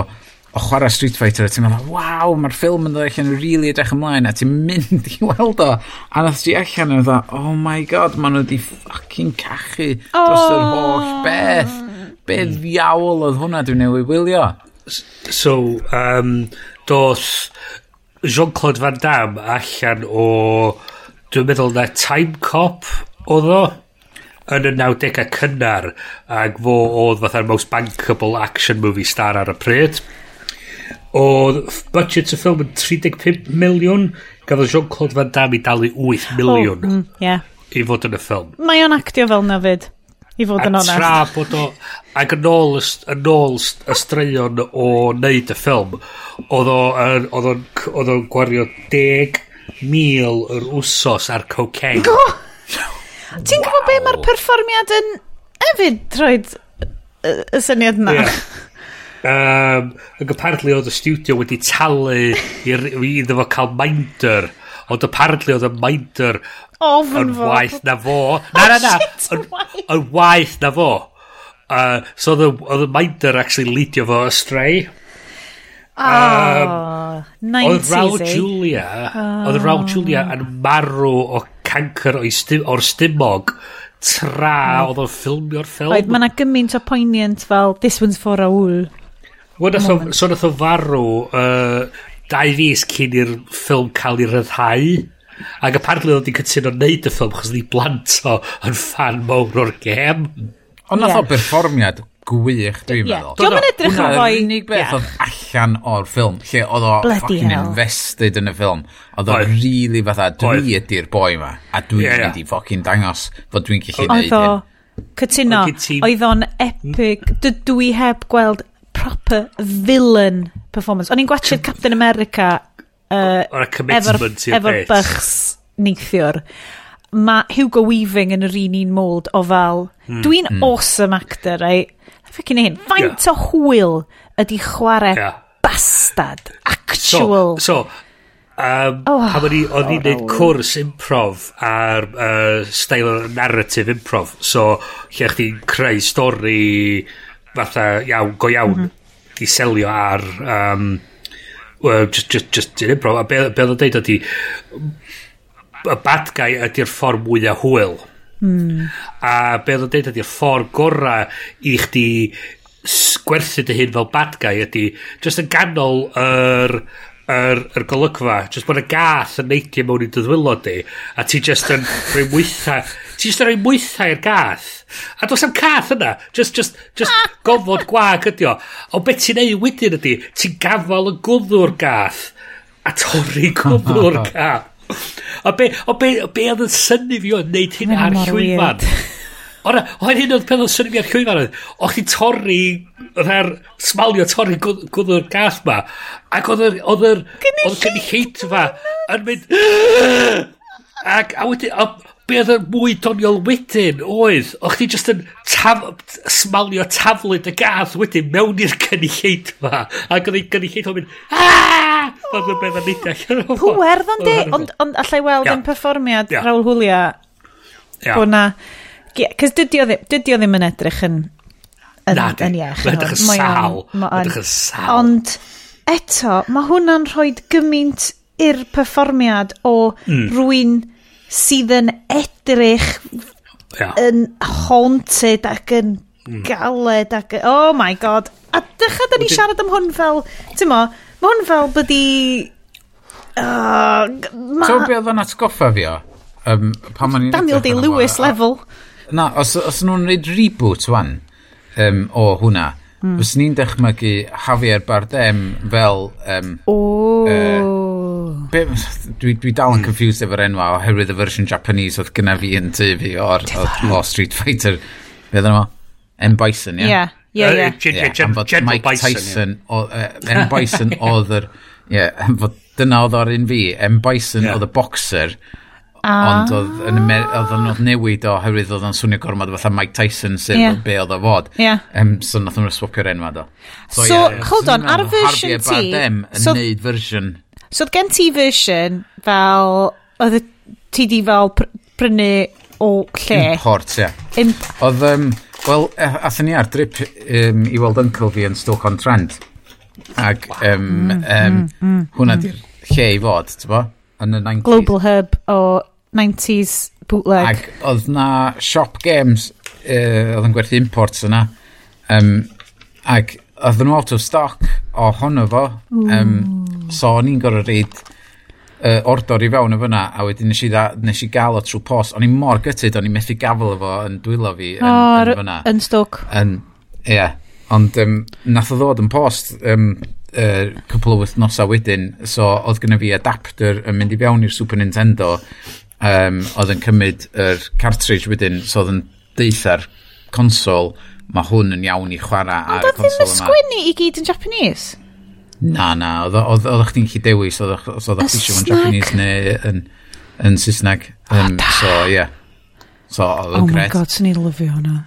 o chwarae Street Fighter, a ti'n meddwl, waw, mae'r ffilm yn dod yn rili really edrych ymlaen, a ti'n mynd i weld o. A nath ti allan yn dda, oh my god, maen nhw wedi ffucking cachu dros yr oh. holl beth. Beth ddiawl oedd hwnna dwi'n newid wylio. So, um, dos, Jean-Claude Van Damme allan o dwi'n meddwl na Time Cop oedd o yn y 90au cynnar ac fo oedd fatha'r most bankable action movie star ar y pryd. Oedd budget y ffilm yn 35 miliwn gafodd Jean-Claude Van Damme i dalu 8 miliwn oh, mm, yeah. i fod yn y ffilm. Mae o'n actio fel na fyd i fod yn onest. A tra bod o... Ac yn ôl, yn ôl y straeon o wneud y ffilm, oedd o'n oedd o'n gwario 10,000 yr wsos ar cocaine. Go! *laughs* Ti'n gwybod be mae'r perfformiad yn hefyd roed y syniad yna? Yeah. Um, ac apparently oedd y studio wedi talu i iddo fo cael minder Ond apparently oedd y minder Ofyn yn fo. waith na fo. *laughs* Na, na, oh, na. Yn yn waith na fo. Uh, so oedd y- oedd y minder actually leadio fo astray. Oh, Oedd 90s. eh? Julia, ah. oedd Raul Julia yn marw o cancer o'i stim, o'r stumog tra mm. oedd o'n ffilmio'r Oedd, ffilm. mae yna gymaint o poignant fel, this one's for Raoul. Wel, nath o- so nath o farw, uh, dau fus cyn i'r ffilm cael ei ryddhau. Ac apparently oedd wedi cytuno wneud y ffilm chos ni blant o yn fan mawr o'r gem. Ond nath yeah. o berfformiad gwych, dwi'n yeah. meddwl. Dwi'n meddwl edrych ar roi... unig beth yeah. oedd allan o'r ffilm, lle oedd o fucking invested yn y ffilm. Oedd o really fatha, dwi ydy'r boi ma, a dwi'n yeah, yeah. fucking dangos fod dwi'n gallu neud hyn. Cytuno, oedd o'n epic. dydw i heb gweld proper villain performance. O'n i'n gwachod Captain America uh, efo'r efo bychs neithiwr. Mae Hugo Weaving yn yr un un mold o fel, mm. dwi'n mm. awesome actor, eh? ei. Ffecin hyn, faint yeah. o hwyl ydi chwarae yeah. bastad, actual... So, so um, oh, pan o'n i'n oh, gwneud cwrs improv ar uh, style narrative improv, so lle chdi'n creu stori fatha iawn, go iawn, mm -hmm i selio ar um, well, just, just, just in improv a be, be oedd o'n deud ydi y bad guy ydy'r ffordd mwyaf hwyl mm. a be oedd o'n deud ydy'r ffordd gorau i chdi gwerthu dy hyn fel bad guy ydy just yn ganol yr er, yr, yr golygfa, jyst bod y gath yn neidio mewn i dyddwylo di, a ti jyst yn rhoi mwytha, ti jyst yn rhoi mwytha i'r gath. A dos am cath yna, just, just, just gofod gwag ydi o. O beth ti'n ei wedyn ydi, ti'n gafal y gwddw'r gath, a torri gwddw'r *laughs* gath. O be, o be, o be oedd yn syni fi o'n neud hyn ar llwyfan? *laughs* Ora, oedd hyn oedd peth o'n syniad fi ar llwyfan oedd, o'ch chi torri, oedd ar smalio torri gwddw'r gath ma, ac oedd yr, oedd yr, oedd yr cynulleidfa yn mynd, *gasps* ac, a wedyn, a be oedd yn mwy doniol wedyn oedd, o'ch chi jyst yn taf, smalio taflid y gath wedyn mewn i'r cynulleid ma, ac oedd ei cynulleid o'n mynd, aaaah! Oedd y beth yn eidio. Pwerdd ond di, ond allai weld yn perfformiad Raul Hwlia, bod na... Yeah Cys dydy o ddim yn edrych yn... yn Na, yn iach. Mae'n edrych yn sal. Mae'n edrych yn sal. Ond eto, mae hwnna'n rhoi gymaint i'r perfformiad o mm. rwy'n sydd yn edrych yeah. yn haunted ac yn mm. galed ac... Oh my god. A dechrau da ni siarad am hwn fel... Ti'n mo, mae hwn fel byddi... Uh, ma... So beth oedd yn atgoffa fi o? Um, pan Daniel Day-Lewis level na, os, os nhw'n reid reboot wan um, o hwnna, mm. fes ni'n dechmygu Javier Bardem fel... Um, oh. uh, be, dwi, dwi dal yn confused efo'r enwa oherwydd y fersiwn Japanese oedd gyna fi yn tu fi o'r, o Street Fighter. Be ddyn nhw? M. Bison, ie? Yeah. ie, yeah. yeah. yeah. yeah. Mike Bison, Tyson, o, uh, M. Bison *laughs* oedd yr... Ie, yeah, dyna oedd o'r un fi. M. Bison yeah. oedd y boxer Ah. Ond oedd yn oedd yn oedd newid oherwydd oedd yn swnio gormod fatha Mike Tyson sydd yeah. be oedd o fod. Yeah. Um, so nath nhw'n swapio'r enw do. So, so yeah, hold on, ar y version ti... Bardem yn so, neud version. So oedd gen ti version fel... Oedd ti di fel pr prynu o lle? Import, ie. Yeah. Imp oedd... Um, Wel, e, athyn ni ar drip um, i weld uncle fi yn Stoke-on-Trent. Ac um, um, mm, mm, mm, hwnna mm. di'r lle i fod, ti'n bo? yn y 90s. Global Hub o 90s bootleg. Ac oedd na shop games, uh, oedd yn gwerthu imports yna, um, ac oedd nhw out of stock o honno fo, um, so o'n i'n gorau reid uh, ordor i fewn o fyna, a wedyn nes i, dda, nes i gael o trwy post. O'n i'n mor gytid, o'n i'n methu gafel efo yn dwylo fi yn, oh, yn fyna. Yn stoc. Yn, ie. Yeah. Ond um, nath o ddod yn post um, uh, cwpl o wythnosau wedyn, so oedd gynnu fi adapter yn mynd i fewn i'r Super Nintendo, um, oedd yn cymryd yr cartridge wedyn, so oedd yn deitha'r consol, mae hwn yn iawn i chwarae ar y consol yma. Ond oedd sgwennu i gyd yn Japanese? Na, na, oedd chdi'n chi dewis, oedd chdi eisiau yn Japanese neu yn, yn Saesneg. Um, so, ie. Yeah. So, oedd oh gret. my god, sy'n ei lyfio hwnna.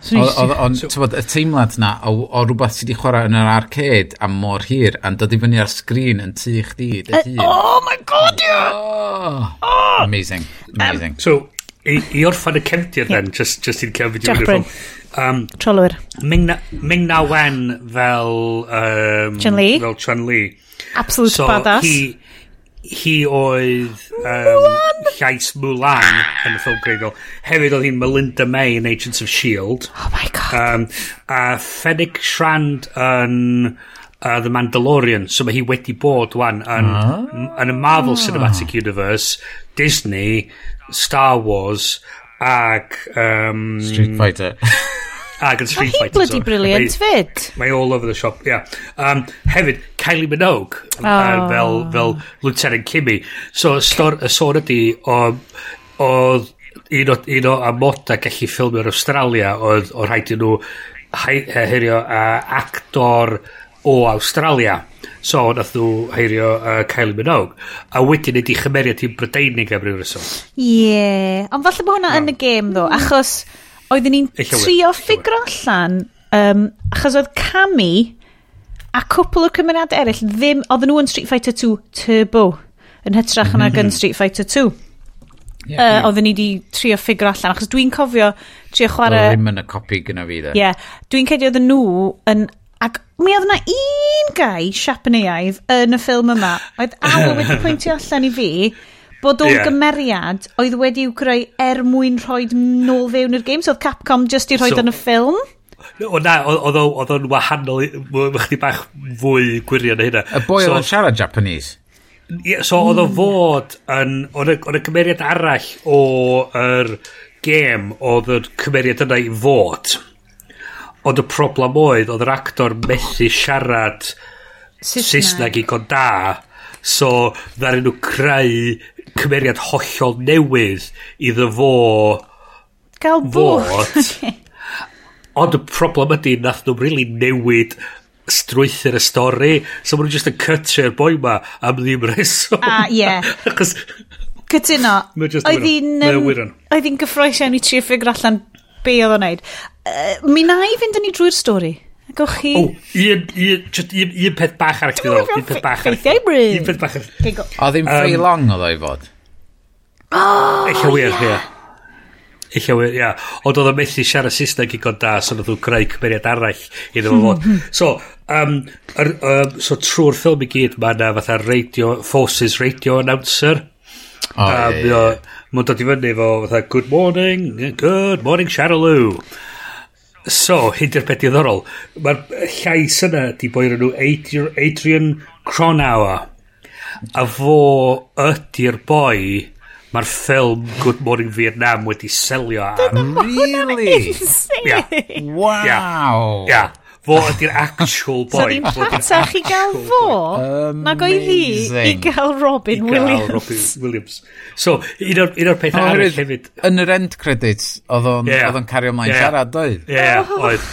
Ond, ti'n bod, y teimlad na o, o rhywbeth sydd wedi chwarae yn yr arcade am mor hir, a'n dod i fyny ar sgrin yn tu chdi, dy eh, hun. Oh my god, yeah! Oh. oh. Amazing, amazing. Um, so, i, i orffan y cefndir then, just, just i'n cael Jack Bryn. Um, Trolwyr. Ming Na, Ming Na Wen fel... Um, Chun Li. Fel Chun Li. Absolute so badass. He, hi oedd um, llais Mulan yn y ffilm greigol. Hefyd oedd hi'n Melinda May yn Agents of S.H.I.E.L.D. Oh my god. Um, a Fennec Shand yn uh, The Mandalorian. So mae hi wedi bod wan yn, oh. yn y Marvel Cinematic Universe, Disney, Star Wars, ac... Um, Street Fighter. *laughs* Ac yn Street Fighter. Mae'n bloody brilliant fyd. Mae all over the shop. Yeah. Um, hefyd, Kylie Minogue, um, uh, oh. uh, fel, fel Lieutenant Kimmy. So, stor, y sôn ydi, oedd un o, un o amoda gallu ffilmio'r Australia, oedd o rhaid i nhw heirio uh, actor o Australia. So, nath nhw heirio uh, Kylie Minogue. A wedyn ydi chymeriad i'n Brydeinig am ryw reswm. Ie. Yeah. Ond falle bod hwnna yn y gêm, ddo, achos... Mm Oedden ni'n trio ffigro allan, um, achos oedd Cami a cwpl o cymeriad eraill ddim, oedden nhw yn Street Fighter 2 Turbo yn hytrach yna mm yn Street Fighter 2. Yeah, uh. Oedden ni wedi trio ffigur allan, achos dwi'n cofio trio chwarae... Oedd ddim yn y copi gyda fi, dde. Ie, yeah, dwi'n cedi oedden nhw yn... Ac mi oedd yna un gai, siap yn yn y ffilm yma, oedd awr wedi *laughs* pwyntio allan i fi bod o'n yeah. gymeriad oedd wedi i'w greu er mwyn rhoi nôl fewn i'r games, oedd Capcom just i rhoi so, yn y ffilm? O na, oedd o'n wahanol, mae chdi bach fwy gwirion na hynna. Y boi oedd so, siarad Japanese? Yeah, so oedd o hmm. fod yn, o'n y cymeriad arall o'r gêm oedd y cymeriad yna i fod. Oedd y problem oedd, oedd yr actor methu siarad Saesneg i god da. So, ddaru nhw creu cymeriad hollol newydd iddo fo gael bwyd. *laughs* Ond y problem ydy, nath nhw'n really newid strwythyr y stori. So maen nhw just yn cytio'r boi ma am ddim reswm. A, ie. *laughs* Achos... Cytuno. Oedd hi'n oedd gyffroes iawn i trio ffigur allan be oedd o'n neud. Uh, mi na i fynd yn ni drwy'r stori. Gawch chi... O, un, un, just un, un peth bach ar y cyfrol. Un peth bach ar y cyfrol. Un peth bach ar y cyfrol. O, ddim free long oedd o'i fod. O, Ella wir, ie. Eich wir, ie. Ond oedd o methu siarad Saesneg i god da, so oedd nhw'n creu cymeriad arall iddo fo fod. *laughs* So, um, er, um, so trwy'r ffilm i gyd, mae yna fatha radio, forces radio announcer. O, ie, ie. Mae'n dod i fyny fo fatha, good morning, good morning, Charaloo. So, hyn di'r beth diddorol. Mae'r llais yna di boi nhw Adrian Cronauer. A fo ydy'r boi mae'r ffilm Good Morning Vietnam wedi selio ar. Really? Yeah. Wow. Yeah. yeah. Fo ydy'r actual boi. So ddim patach i gael fo, nag oedd hi i gael Robin I Williams. Robin Williams. So, un o'r, un o'r peth oh, arall hefyd. Yn yr end credits, oedd o'n yeah. cario mlaen yeah. siarad, oedd? Ie, yeah, oedd.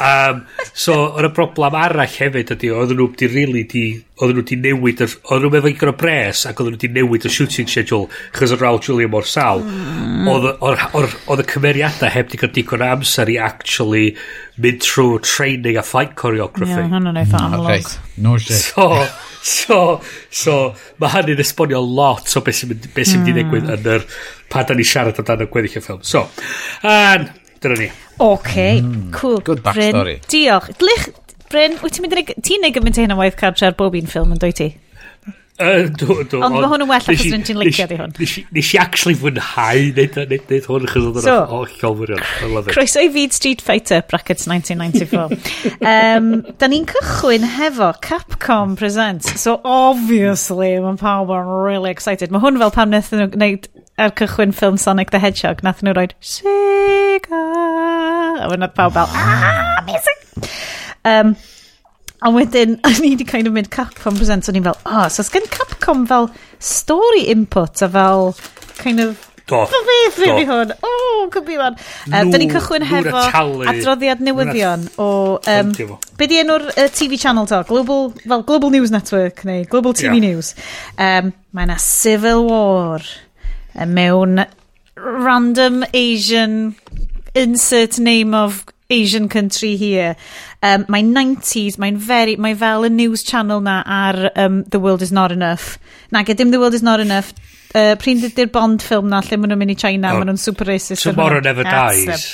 Um, so, o'n y broblem arall hefyd ydy, oedd nhw wedi really di, oedd nhw wedi newid, oedd nhw efo i gyda bres ac oedd nhw wedi newid y shooting schedule chos o'r Raul Julia mor sal. Hmm. Oedd y cymeriadau heb di cael digon amser i actually mynd trwy training a fight choreography. Ie, yeah, hwnna'n eitha amlwg. No shit. So, so, so, mae hynny'n esbonio lot o beth sy'n mynd i hmm. ddigwydd yn yr pa da ni siarad o dan y gweddill y ffilm. So, and, Dyna ni. OK, mm. cool. Good backstory. Bryn, diolch. Dlich, Bryn, wyt ti'n mynd i... Ti'n neud gymaint o hyn o waith cartre ar bob un ffilm yn dwi ti? Uh, do, do, Ond mae hwn yn well achos rydyn ti'n licio di hwn. Nes i actually fwynhau neud hwn achos oedd yn hollol fwrion. Croeso i fyd Street Fighter brackets 1994. um, da ni'n cychwyn hefo Capcom Presents. So obviously mae pawb yn really excited. Mae hwn fel pam wnaethon nhw gwneud ar cychwyn ffilm Sonic the Hedgehog, nath nhw roed Sega. A wedyn oedd pawb fel, ah, amazing. Um, a wedyn, *laughs* a i wedi kind of mynd Capcom present, o'n i'n fel, oh, so sgan Capcom fel story input a fel kind of Do. Fy fydd rili hwn. O, oh, cwmpi fan. Uh, Dyn ni'n cychwyn hefo adroddiad newyddion o... Um, be di enw'r uh, TV channel to? Global, fel Global News Network neu Global TV yeah. News. Um, mae yna Civil War mewn random Asian insert name of Asian country here. Um, mae'n 90s, mae'n very, mae fel y news channel na ar um, The World Is Not Enough. Nag e dim The World Is Not Enough, uh, pryn dydy'r Bond ffilm na lle maen nhw'n mynd i China, oh, maen nhw'n super racist. Tomorrow Never Dies.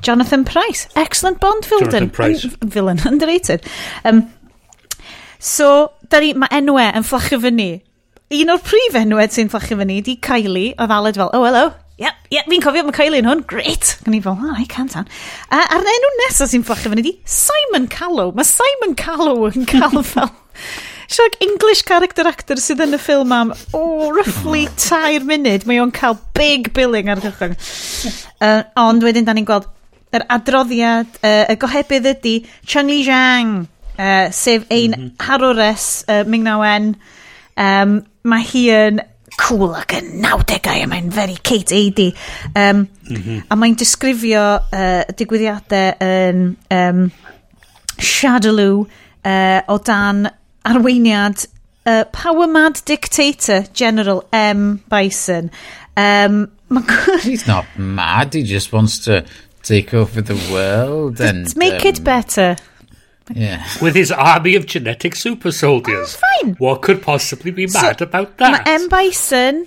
Jonathan Price, excellent Bond villain. Jonathan Price. Villain, *laughs* underrated. Um, so, da ni, mae enwau yn fflachio fyny un o'r prif enwed sy'n fflachio fyny di Kylie, oedd Aled fel, oh hello, Yep, yep, fi'n cofio mae Kylie yn hwn, great. Gwni fel, oh, I can't tan. Uh, a'r enw nesaf sy'n fflachio fyny di Simon Callow. Mae Simon Callow yn *laughs* cael fel... Siog English character actor sydd yn y ffilm am, o, oh, roughly tair munud, mae o'n cael big billing ar gychwyn. Uh, ond wedyn, da ni'n gweld yr adroddiad, uh, y gohebydd ydy Chung Li Zhang, uh, sef ein mm -hmm. harwres uh, Ming Na Wen, um, mae hi yn cool ac yn 90au a mae'n very Kate 80 um, mm -hmm. a mae'n disgrifio uh, digwyddiadau yn um, Shadaloo uh, o dan arweiniad uh, Power Mad Dictator General M. Bison um, He's not mad, he just wants to take over the world and... Make um, it better. Yeah. With his army of genetic super soldiers. Oh, fine. What could possibly be so, mad about that? Mae M. Bison,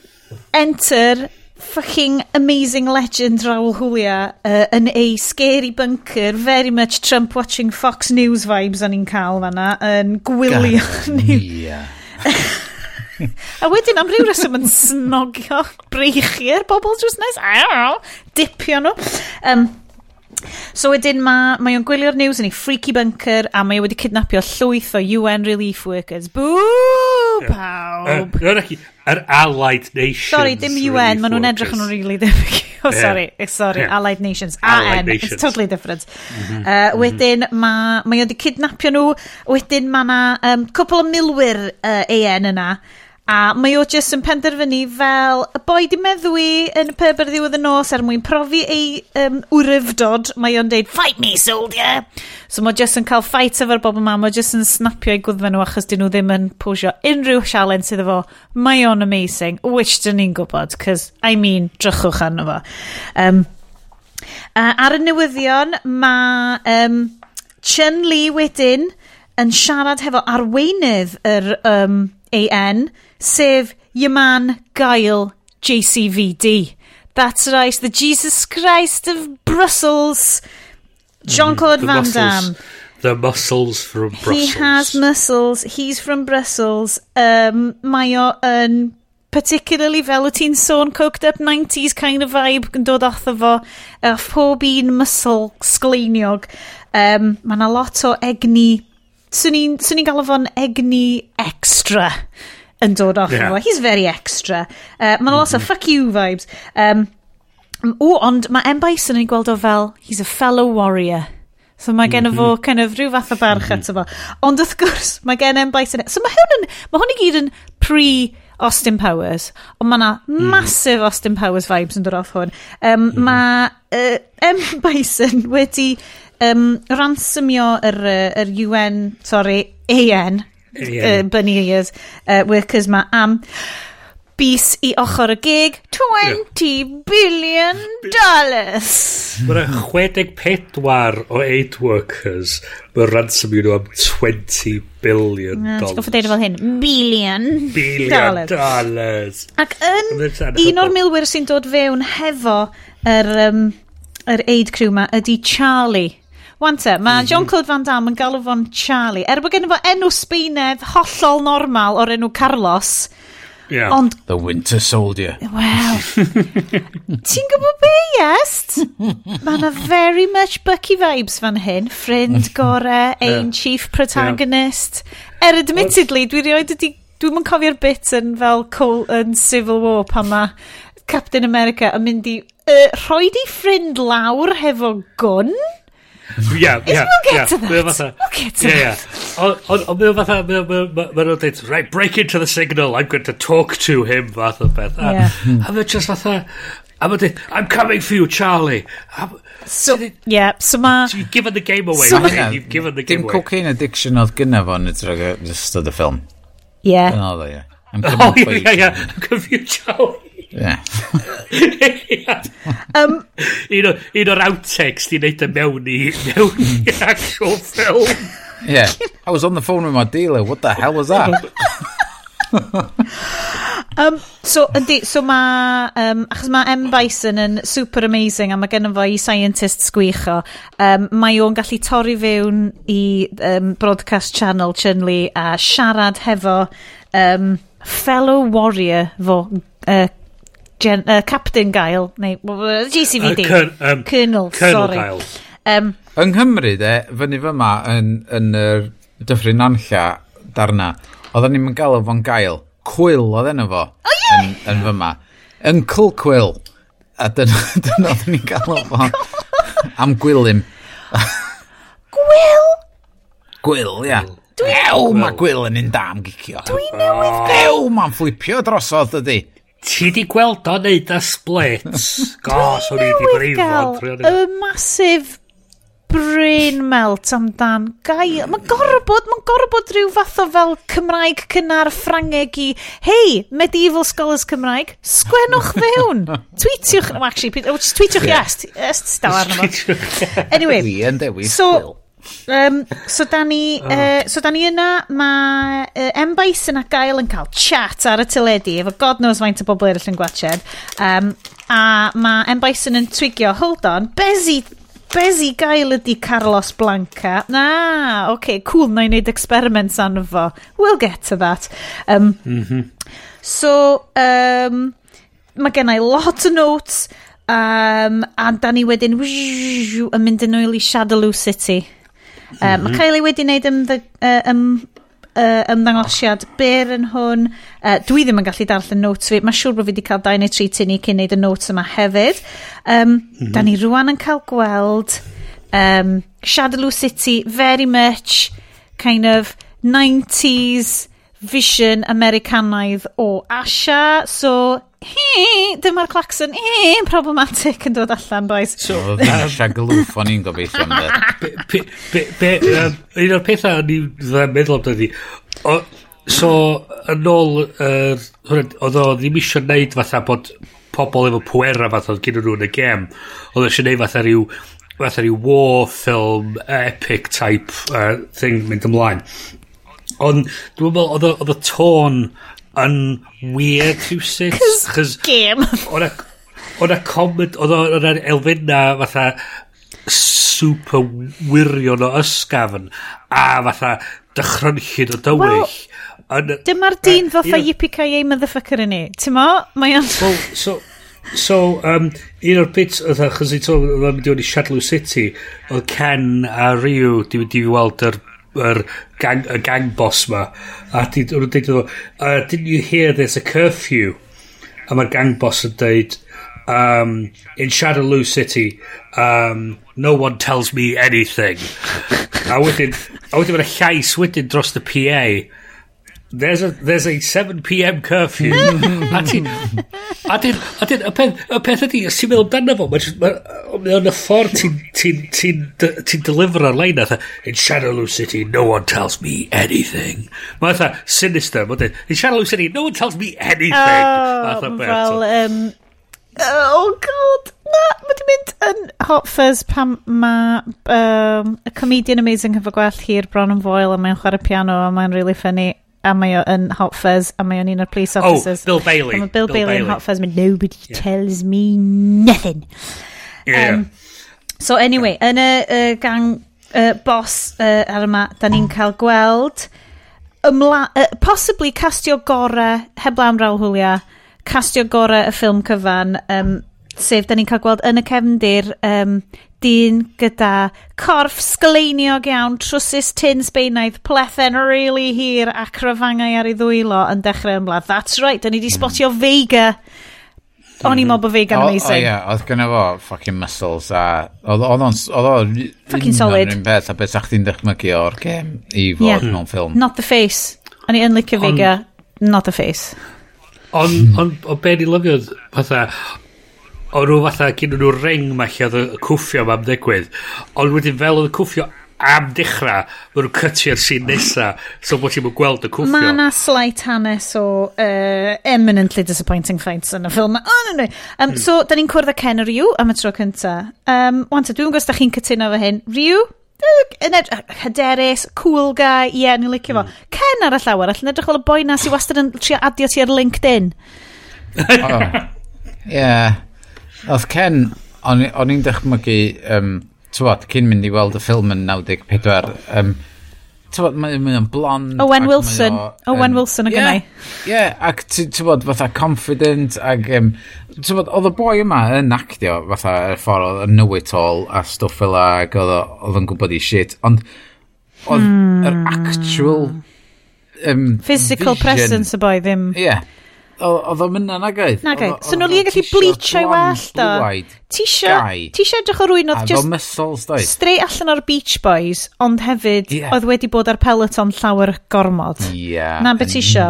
enter fucking amazing legend Raul Julia uh, yn a scary bunker, very much Trump watching Fox News vibes o'n i'n cael fanna, yn gwylio yeah. *laughs* a wedyn am ryw reswm yn snogio breichiau'r bobl drws nes, dipio nhw. Um, So wedyn mae, mae o'n gwylio'r news yn ei freaky bunker a mae o wedi cydnapio llwyth o UN relief workers. Bww, pawb! Yr uh, er Allied Nations. Sorry, dim UN, maen nhw'n edrych yn really debyg. *laughs* Oh, sorry, yeah. sorry, yeah. Allied Nations. AN, Nations. it's totally different. Mm -hmm. uh, wedyn mae, mae wedi cydnapio nhw, wedyn mae yna um, cwpl o milwyr uh, AN yna A mae o jyst yn penderfynu fel y boi di meddwi yn y pub ar ddiwedd y nos er mwyn profi ei um, wryfdod. Mae o'n deud, fight me soldier! So mae jyst yn cael fight efo'r bobl yma. Mae jyst yn snapio ei gwyddfen nhw achos dyn nhw ddim yn pwysio unrhyw sialen sydd efo. Mae o'n amazing, which dyn ni'n gwybod, cos I mean, drychwch arno fo. Um, uh, ar y newyddion, mae um, Chun Li wedyn yn siarad hefo arweinydd yr um, AN, sef your man Gael JCVD. That's right, the Jesus Christ of Brussels. Jean-Claude mm, Van Damme. The muscles from Brussels. He has muscles. He's from Brussels. Um, mae o yn particularly fel y ti'n sôn coked up 90s kind of vibe yn dod off fo a phob un muscle sgleiniog um, mae yna lot o egni swn i'n galw fo'n egni extra yn dod off yeah. fo. He's very extra. Uh, Mae'n lot o mhm. fuck you vibes. Um, o, ond mae M. Bison yn gweld o fel, he's a fellow warrior. So mae gen mm -hmm. fo mhm. kind of rhyw fath o barch mhm. ato fo. Ond wrth gwrs, mae gen M. Bison... E-, so mae hwn yn... Mae hwn i gyd yn pre... Austin Powers, ond mae yna mm. massive Austin Powers vibes yn dod off hwn. Um, mm. Mae uh, M. *laughs* Bison wedi um, ransomio yr, yr UN, sorry, AN, yeah. uh, bunny ears, uh, workers ma am bus i ochr y gig 20 yeah. billion dollars. Mae'n 64 o 8 workers Mae'n ransom i nhw am 20 billion no, dollars. Goffa deud fel hyn, billion, billion dollars. dollars. Ac yn un o'r milwyr sy'n dod fewn hefo yr, um, yr aid crew ma ydy Charlie Wan te, mae Jean-Claude Van Damme yn galw fo'n Charlie. Er bod gen fo enw Sbeinedd hollol normal o'r enw Carlos, Yeah. Ond... The Winter Soldier. Wel. *laughs* Ti'n gwybod be, Iest? Mae yna very much Bucky vibes fan hyn. Ffrind gore, ein yeah. chief protagonist. Yeah. Er admittedly, dwi rioed ydi... Dwi'n mynd cofio'r bit yn fel Cole yn Civil War pan mae Captain America yn mynd i... Uh, rhoi di ffrind lawr hefo gwn? yeah, yeah, yeah. We'll get to that. We'll get to yeah, that. Ond mae o fatha, mae o'n dweud, right, break into the signal, I'm going to talk to him, fath o beth. A mae just fatha, a dweud, I'm coming for you, Charlie. So, yeah, so ma... So you've given the game away. So you've given the game away. Dim cocaine addiction oedd gynnaf o'n ystod y ffilm. Yeah. Dyna oedd o, yeah. I'm coming oh, for yeah, you, yeah, yeah. I'm coming for you, Charlie. *laughs* Yeah. um, un, o, un o'r outtakes di wneud y e mewn i, mewn i *laughs* actual film. Yeah, I was on the phone with my dealer, what the hell was that? *laughs* um, so, yndi, so mae, um, achos mae M. Bison yn super amazing a mae gennym fo i scientist sgwicho, um, mae o'n gallu torri fewn i um, broadcast channel Chunli a siarad hefo um, fellow warrior fo, uh, gen, uh, Captain Gael, neu GCVD. Uh, cyn, um, Colonel, Colonel sorry. Gael. Um, yng Nghymru, de, fyny fyma yn, yn yr dyffryn anlla darna, oedden ni'n gael o fo'n gael. Cwyl oedd enw fo oh, yeah! yn, yn fyma. Uncle Quill. A dyna *laughs* oedden ni'n gael o fo am gwylym. Gwyl? Gwyl, ia. Ew, mae gwyl yn un dam gicio. Dwi newydd... Ew, mae'n flipio drosodd ydy. Ti di gweld o neud y splits? *laughs* Gos, o'n i di brifod. Y masif brain melt amdan gael. Mae'n gorfod, mae'n gorfod rhyw fath o fel Cymraeg cynnar Ffrangeg i, hei, medieval scholars Cymraeg, sgwennwch fewn. *laughs* Tweetiwch, no, actually, oh, tweetiwch i est, est staw arno fo. Anyway, so, Um, so da ni, uh, so da ni yna, mae uh, M. Bison a Gael yn cael chat ar y teledu efo God knows faint o bobl eraill yn gwachod. Um, a mae M. Bison yn twigio, hold on, bezi Bezi gael ydi Carlos Blanca. Na, ah, oce, okay, cool, na i wneud experiments arno fo. We'll get to that. Um, mm -hmm. So, um, mae gen i lot o notes, um, a da ni wedyn wziw, yn mynd yn ôl i Shadaloo City. Um, mm -hmm. Mae Kylie wedi wneud ymddy, uh, ym, uh, ymddangosiad byr yn hwn. Uh, dwi ddim yn gallu darllen notes fi. Mae siŵr bod fi wedi cael 2 neu 3 tynnu cyn neud y notes yma hefyd. Um, mm -hmm. Da ni rwan yn cael gweld um, Shadaloo City very much kind of 90s vision Americanaidd o Asha. So, dyma'r claxon, eee, problematic yn dod allan, boys. So, Natasha Glwff, o'n i'n gobeithio am dweud. *laughs* be, be, be um, un o'r pethau o'n i'n dda'n meddwl amdani, so, yn ôl, er, oedd o ddim eisiau neud fatha bod pobl efo pwera fath oedd gyda nhw yn y gem, oedd eisiau neud fatha rhyw, fatha rhyw war film, epic type uh, thing mynd ymlaen. Ond, dwi'n meddwl, oedd y tôn yn weird rhywsit. *laughs* Cys game. Oedd y comment, oedd yna elfenna fatha super wirion o ysgafn a fatha dychrynllun o dywyll. Well, dyma'r dyn fatha yippee-ki-yay motherfucker yn ni. Ti'n mo? Mae o'n... Well, so, So, um, un o'r bits, oedd achos i to, oedd yn mynd i siadlw City, oedd Ken a Ryu, di wedi weld yr yr gang, y gang boss ma a dyn nhw'n dweud uh, didn't you hear there's a curfew? A mae'r gang boss yn dweud um, in Shadowloo City um, no one tells me anything. A wedyn a wedyn mae'n llais wedyn dros y PA There's a, there's a 7pm curfew. *laughs* a ti... A dyn, a dyn, y peth, y peth ydi, os ti'n meddwl amdano fo, mae o'n y ffordd ti'n ti, ti, ti, ti deliver ar-lein atha, in Shadowloo City, no one tells me anything. Mae'n atha, sinister, mae dyn, in Shadowloo City, no one tells me anything. Oh, well, fel, um, oh god, na, mae di mynd yn hot fuzz pan mae um, y comedian amazing hefo gwell hir bron yn foel a mae'n chwarae piano a mae'n really funny a mae o yn Hot Fuzz, a mae o'n un o'r police oh, officers. Oh, Bill Bailey. Mae Bill, Bill Bailey, Bailey yn Hot Fuzz, mae nobody yeah. tells me nothing. Yeah. Um, so anyway, yeah. yn y uh, gang uh, boss uh, ar yma, da ni'n cael gweld ymla, uh, possibly castio gore, heblaw am rawl hwlia, castio gore y ffilm cyfan, um, sef da ni'n cael gweld yn y cefndir um, dyn gyda corff sgleiniog iawn, trwsus tin sbeinaidd, plethen really hir ac rhyfangau ar ei ddwylo yn dechrau ymladd. That's right, da ni di hmm. spotio mm. Vega. O'n i'n meddwl bod Vega'n amazing. O, o ie, oedd gynna fo fucking muscles a... Oedd o'n... Fucking solid. ...un beth a beth sa'ch ti'n dychmygu o'r gem i fod yeah. mewn ffilm. Not the face. O'n i'n licio Vega, not the face. Ond on, on, be ni'n lyfio, fatha, o nhw fatha gyn nhw reng ma lle oedd y cwffio ma'n digwydd ond wedyn fel oedd y cwffio am dechrau mae nhw'n cytio'r sy'n nesa so bod ti'n mwyn gweld y cwffio mae yna slight hanes o uh, eminently disappointing fights yn y ffilm oh, no, no. Um, mm. so da ni'n cwrdd â Ken Ryu am y tro cynta um, wanta dwi'n gwybod da chi'n cytuno fo hyn Ryu yn edrych hyderus, cool guy, ie, yeah, ni'n licio fo. Mm. Ken ar y llawer, allan edrych fel y boi na sy'n wastad yn trio adio ti ar LinkedIn. Ie. *laughs* oh. Yeah. Oedd Ken, o'n i'n dychmygu, um, tywod, cyn mynd i weld y ffilm yn 94, um, tywod, mae o'n blond. Owen Wilson, o, um, Owen Wilson o gynnau. Ie, yeah, ac tywod, fatha confident, ac um, tywod, oedd y boi yma yn actio, fatha, y ffordd, y know-it-all, a stwff fel ac oedd yn gwybod i shit, ond oedd hmm. yr actual... Um, Physical vision, presence y boi ddim. Ie. Yeah Oedd o'n mynd nag oedd? Nag oedd. So nhw'n gallu bleachio i wallt o. Tisio, tisio edrych o rwy'n oedd just... Muscles, doedd. Straight allan o'r Beach Boys, ond hefyd yeah. oedd wedi bod ar peloton llawer gormod. Ie, yeah, Na beth tisio.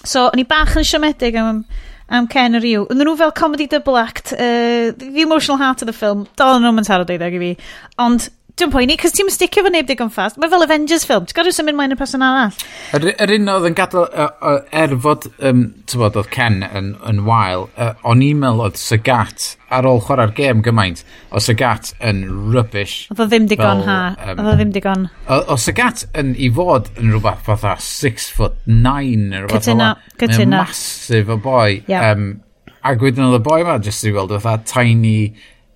So, o'n i bach yn siomedig am, am Ken a Ryu. Oedden nhw fel comedy double act, uh, the emotional heart of the film. dal yn nhw'n mynd taro deuddag i fi. Ond Dwi'n poeni, cos ti'n sticio fo neb digon fast. Mae fel Avengers film, ti'n gadw symud mlaen y person arall. Yr, yr un oedd yn gadael, uh, er fod, um, ti'n bod, oedd Ken yn, yn wael, uh, o'n e-mail oedd Sagat, ar ôl chwarae'r gêm gymaint, o Sagat yn rubbish. Oedd o ddim digon fel, ha, um, oedd o ddim digon. O, o Sagat yn i fod yn rhywbeth fatha 6 foot 9 neu rhywbeth Cytuno, cytuno. Mae'n masif o boi. Yeah. Um, ac wedyn oedd y boi yma, jyst i weld fatha tiny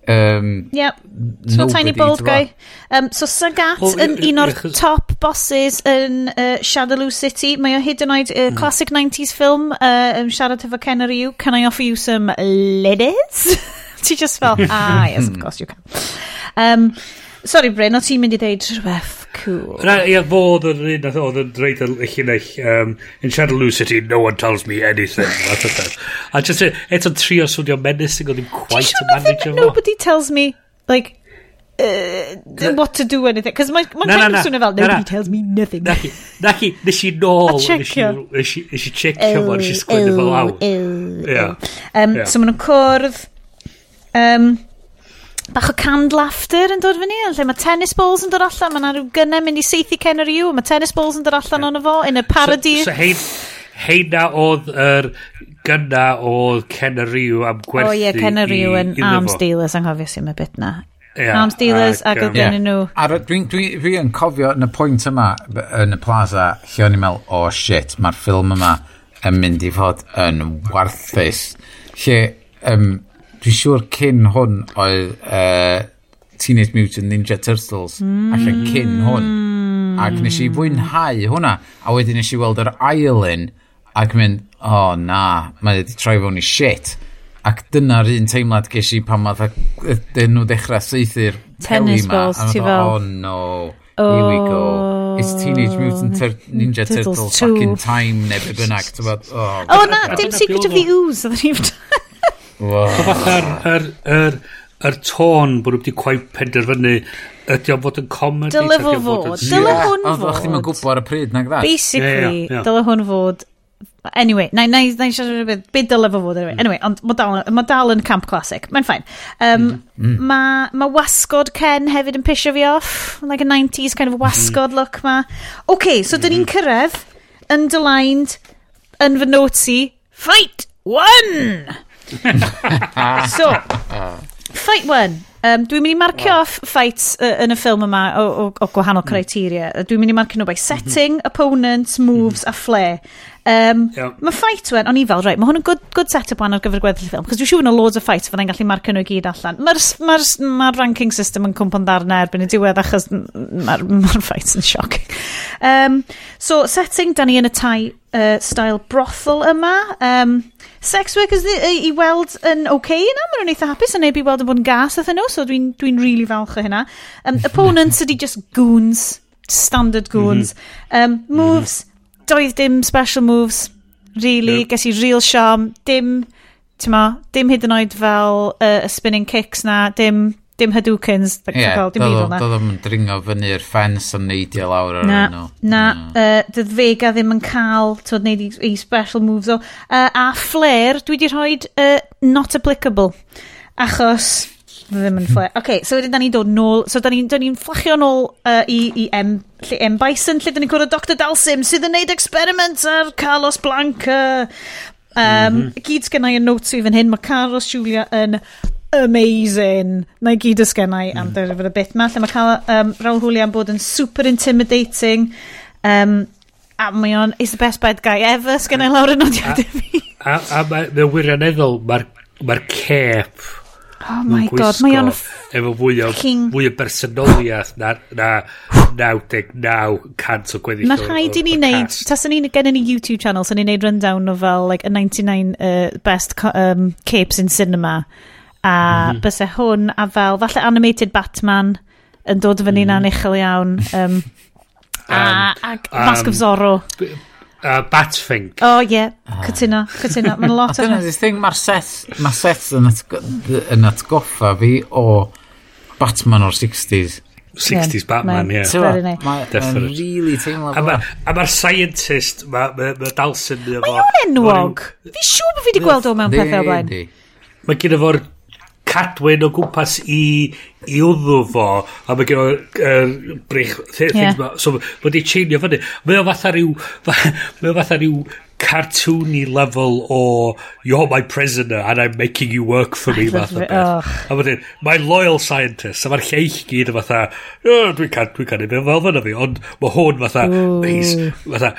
Um, yep. So tiny bald guy. Um, so Sagat well, yn un o'r top bosses yn uh, Shadaloo City. Mae o hyd yn oed uh, classic 90s film uh, um, siarad efo Ken ar you. Can I offer you some ladies? *laughs* Ti just fel, *laughs* ah yes, of course you can. Um, Sorry Bryn, o ti'n mynd i ddeud rhywbeth cool? Na, ia, fod yn un oedd yn dreid y llinell um, In Chandalucity, no one tells me anything *laughs* A just e, eto trio swnio menacing oedd ddim quite a manager fo Nobody tells me, like Uh, what to do anything? Cos mae'n ma kind of swnio fel nobody tells me nothing. Na chi na chi nes i nôl nes i checio fo nes i sgwennu fo lawr so maen nhw'n cwrdd um, bach o canned laughter yn dod fyny, lle mae tennis balls yn dod allan, mae yna rhyw gynnau mynd i seithi Ken yr yw, mae tennis balls yn dod allan yeah. o'n fo, yn y parody. So, so hein, heina oedd yr gynna oedd Ken yr Iw am gwerthu. O oh, ie, yeah, Ken yr Iw yn arms dealers, anghofio sy'n y bit na. Yeah, arms dealers ac oedd gen nhw. Dwi'n dwi, dwi yn cofio yn y pwynt yma yn y plaza lle o'n i'n meddwl, oh shit, mae'r ffilm yma yn mynd i fod yn warthus. Lle, um, Dwi'n siŵr cyn hwn oedd uh, Teenage Mutant Ninja Turtles, mm. allan cyn hwn. Ac nes i fwynhau hwnna, a wedyn nes i weld yr ail un, ac mynd, o oh, na, mae wedi troi fewn i shit. Ac dyna'r un teimlad ges i pan mae dyn nhw dechrau seithi'r Tennis balls, ti fel. Oh no, oh. here we go. Oh, It's Teenage Mutant Tur Ninja Turtles, Turtles back in time, neu be bynnag. Oh, oh na, dim Secret of the Ooze, oedden ni'n *laughs* Wow. Fatha'r yr, yr, yr tôn bod nhw wedi cwaith penderfynu ydy o'n fod yn comedy dyle fo fod dyle hwn fod o'ch ddim yn gwybod ar y pryd nag that basically dyle hwn fod. Anyway na i siarad rhywbeth. Be dyle fo fod anyway? Mm. Anyway ond mae dal yn camp classic. Mae'n ffain um, mm-hmm. mm. mae ma wasgod Ken hefyd yn pisio fi off. Like a 90s kind of wasgod mm. look ma. Ok so dyn ni'n mm-hmm. cyrraedd underlined yn fy notes i fight one! *laughs* so, fight one. Um, dwi'n mynd i marcio off fights uh, yn y ffilm yma o, o, o gwahanol mm. criteria. Dwi'n mynd i marcio nhw by mhm. setting, mm -hmm. opponents, moves mm -hmm. a flair. Um, yeah. Mae fight wen, o'n i fel, right, mae hwn yn good, good set-up ar gyfer gweddill ffilm, cos dwi'n siŵr yna loads o fights fyddai'n gallu marcio nhw i gyd allan. Mae'r ma ma ranking system yn cwmpa'n ddarna erbyn y diwedd achos mae'r ma *laughs* fights yn sioc. Um, so, setting, da ni yn y tai uh, style brothel yma. Um, sex workers i weld yn oce okay yna, maen nhw'n eitha hapus a neb i weld yn bod yn gas athyn nhw, so dwi'n dwi really falch o hynna. Um, opponents ydy just goons, standard goons. Um, moves, mm -hmm. doedd dim special moves, really, yep. ges i real charm, dim, ti'n ma, dim hyd yn oed fel uh, y spinning kicks na, dim dim Hadoukens. Ie, dim evil na. Doedd o'n dringo fyny'r ffens yn neidio lawr ar na, nhw. Na, uh, dydd Vega ddim yn cael, twyd, neud i, i special moves o. Uh, a Flair, dwi wedi rhoi uh, not applicable. Achos, ddim yn Flair. *laughs* OK, so wedyn da ni'n dod nôl, so da ni'n ni fflachio nôl uh, i, i M, lle M Bison, lle da ni'n cwrdd Dr Dalsim, sydd yn neud experiment ar Carlos Blanca. Um, mm -hmm. Gyd sgennau yn notes i fan hyn, mae Carlos Julia yn amazing. Na i gyd ysgennau mm. am dyrfod y bit ma. Lle mae cael um, Raul Hwli am bod yn super intimidating. Um, a mae o'n is the best bad guy ever sgennau lawr yn odiadau fi. A, a, a mae wirioneddol, mae'r ma cep... Oh my god, mae o'n... Efo fwy o, king... fwy o bersonoliaeth na, na 99% o gweddill. Mae rhaid i ni wneud, tas ni'n gen ni YouTube channel, sa'n ni'n neud rundown o fel like, a 99 uh, best um, capes in cinema a mm -hmm. bysau hwn a fel falle animated Batman yn dod fyny mm. na'n mhm. uchel iawn um, *laughs* a, um, a Mask um, of Zorro uh, Batfink. O, oh, ie. Yeah. Cytuno, cytuno. Mae'n lot o'n... Dyna'r thing, mae'r set ma set yn, atgo, yn atgoffa fi o Batman o'r 60s. 60s yeah, Batman, ie. Yeah. Mae'n really teimlo fel. A mae'r ma scientist, mae ma, ma Dalsyn... Mae o'n enwog. Fi siŵr bod fi wedi gweld o mewn pethau o blaen. Mae gen fo'r cadwyn o gwmpas i i wddw fo a mae gen o'r er, brich things yeah. ma so mae di cheinio fyny mae o fatha rhyw *laughs* mae o fatha rhyw cartoony level o you're my prisoner and I'm making you work for me *laughs* fath o beth. Oh. A wedyn, my loyal scientist, a mae'r lleill gyd yn fatha, oh, dwi'n can, dwi'n can i fel fyna fi, ond mae hwn fatha, he's, fatha,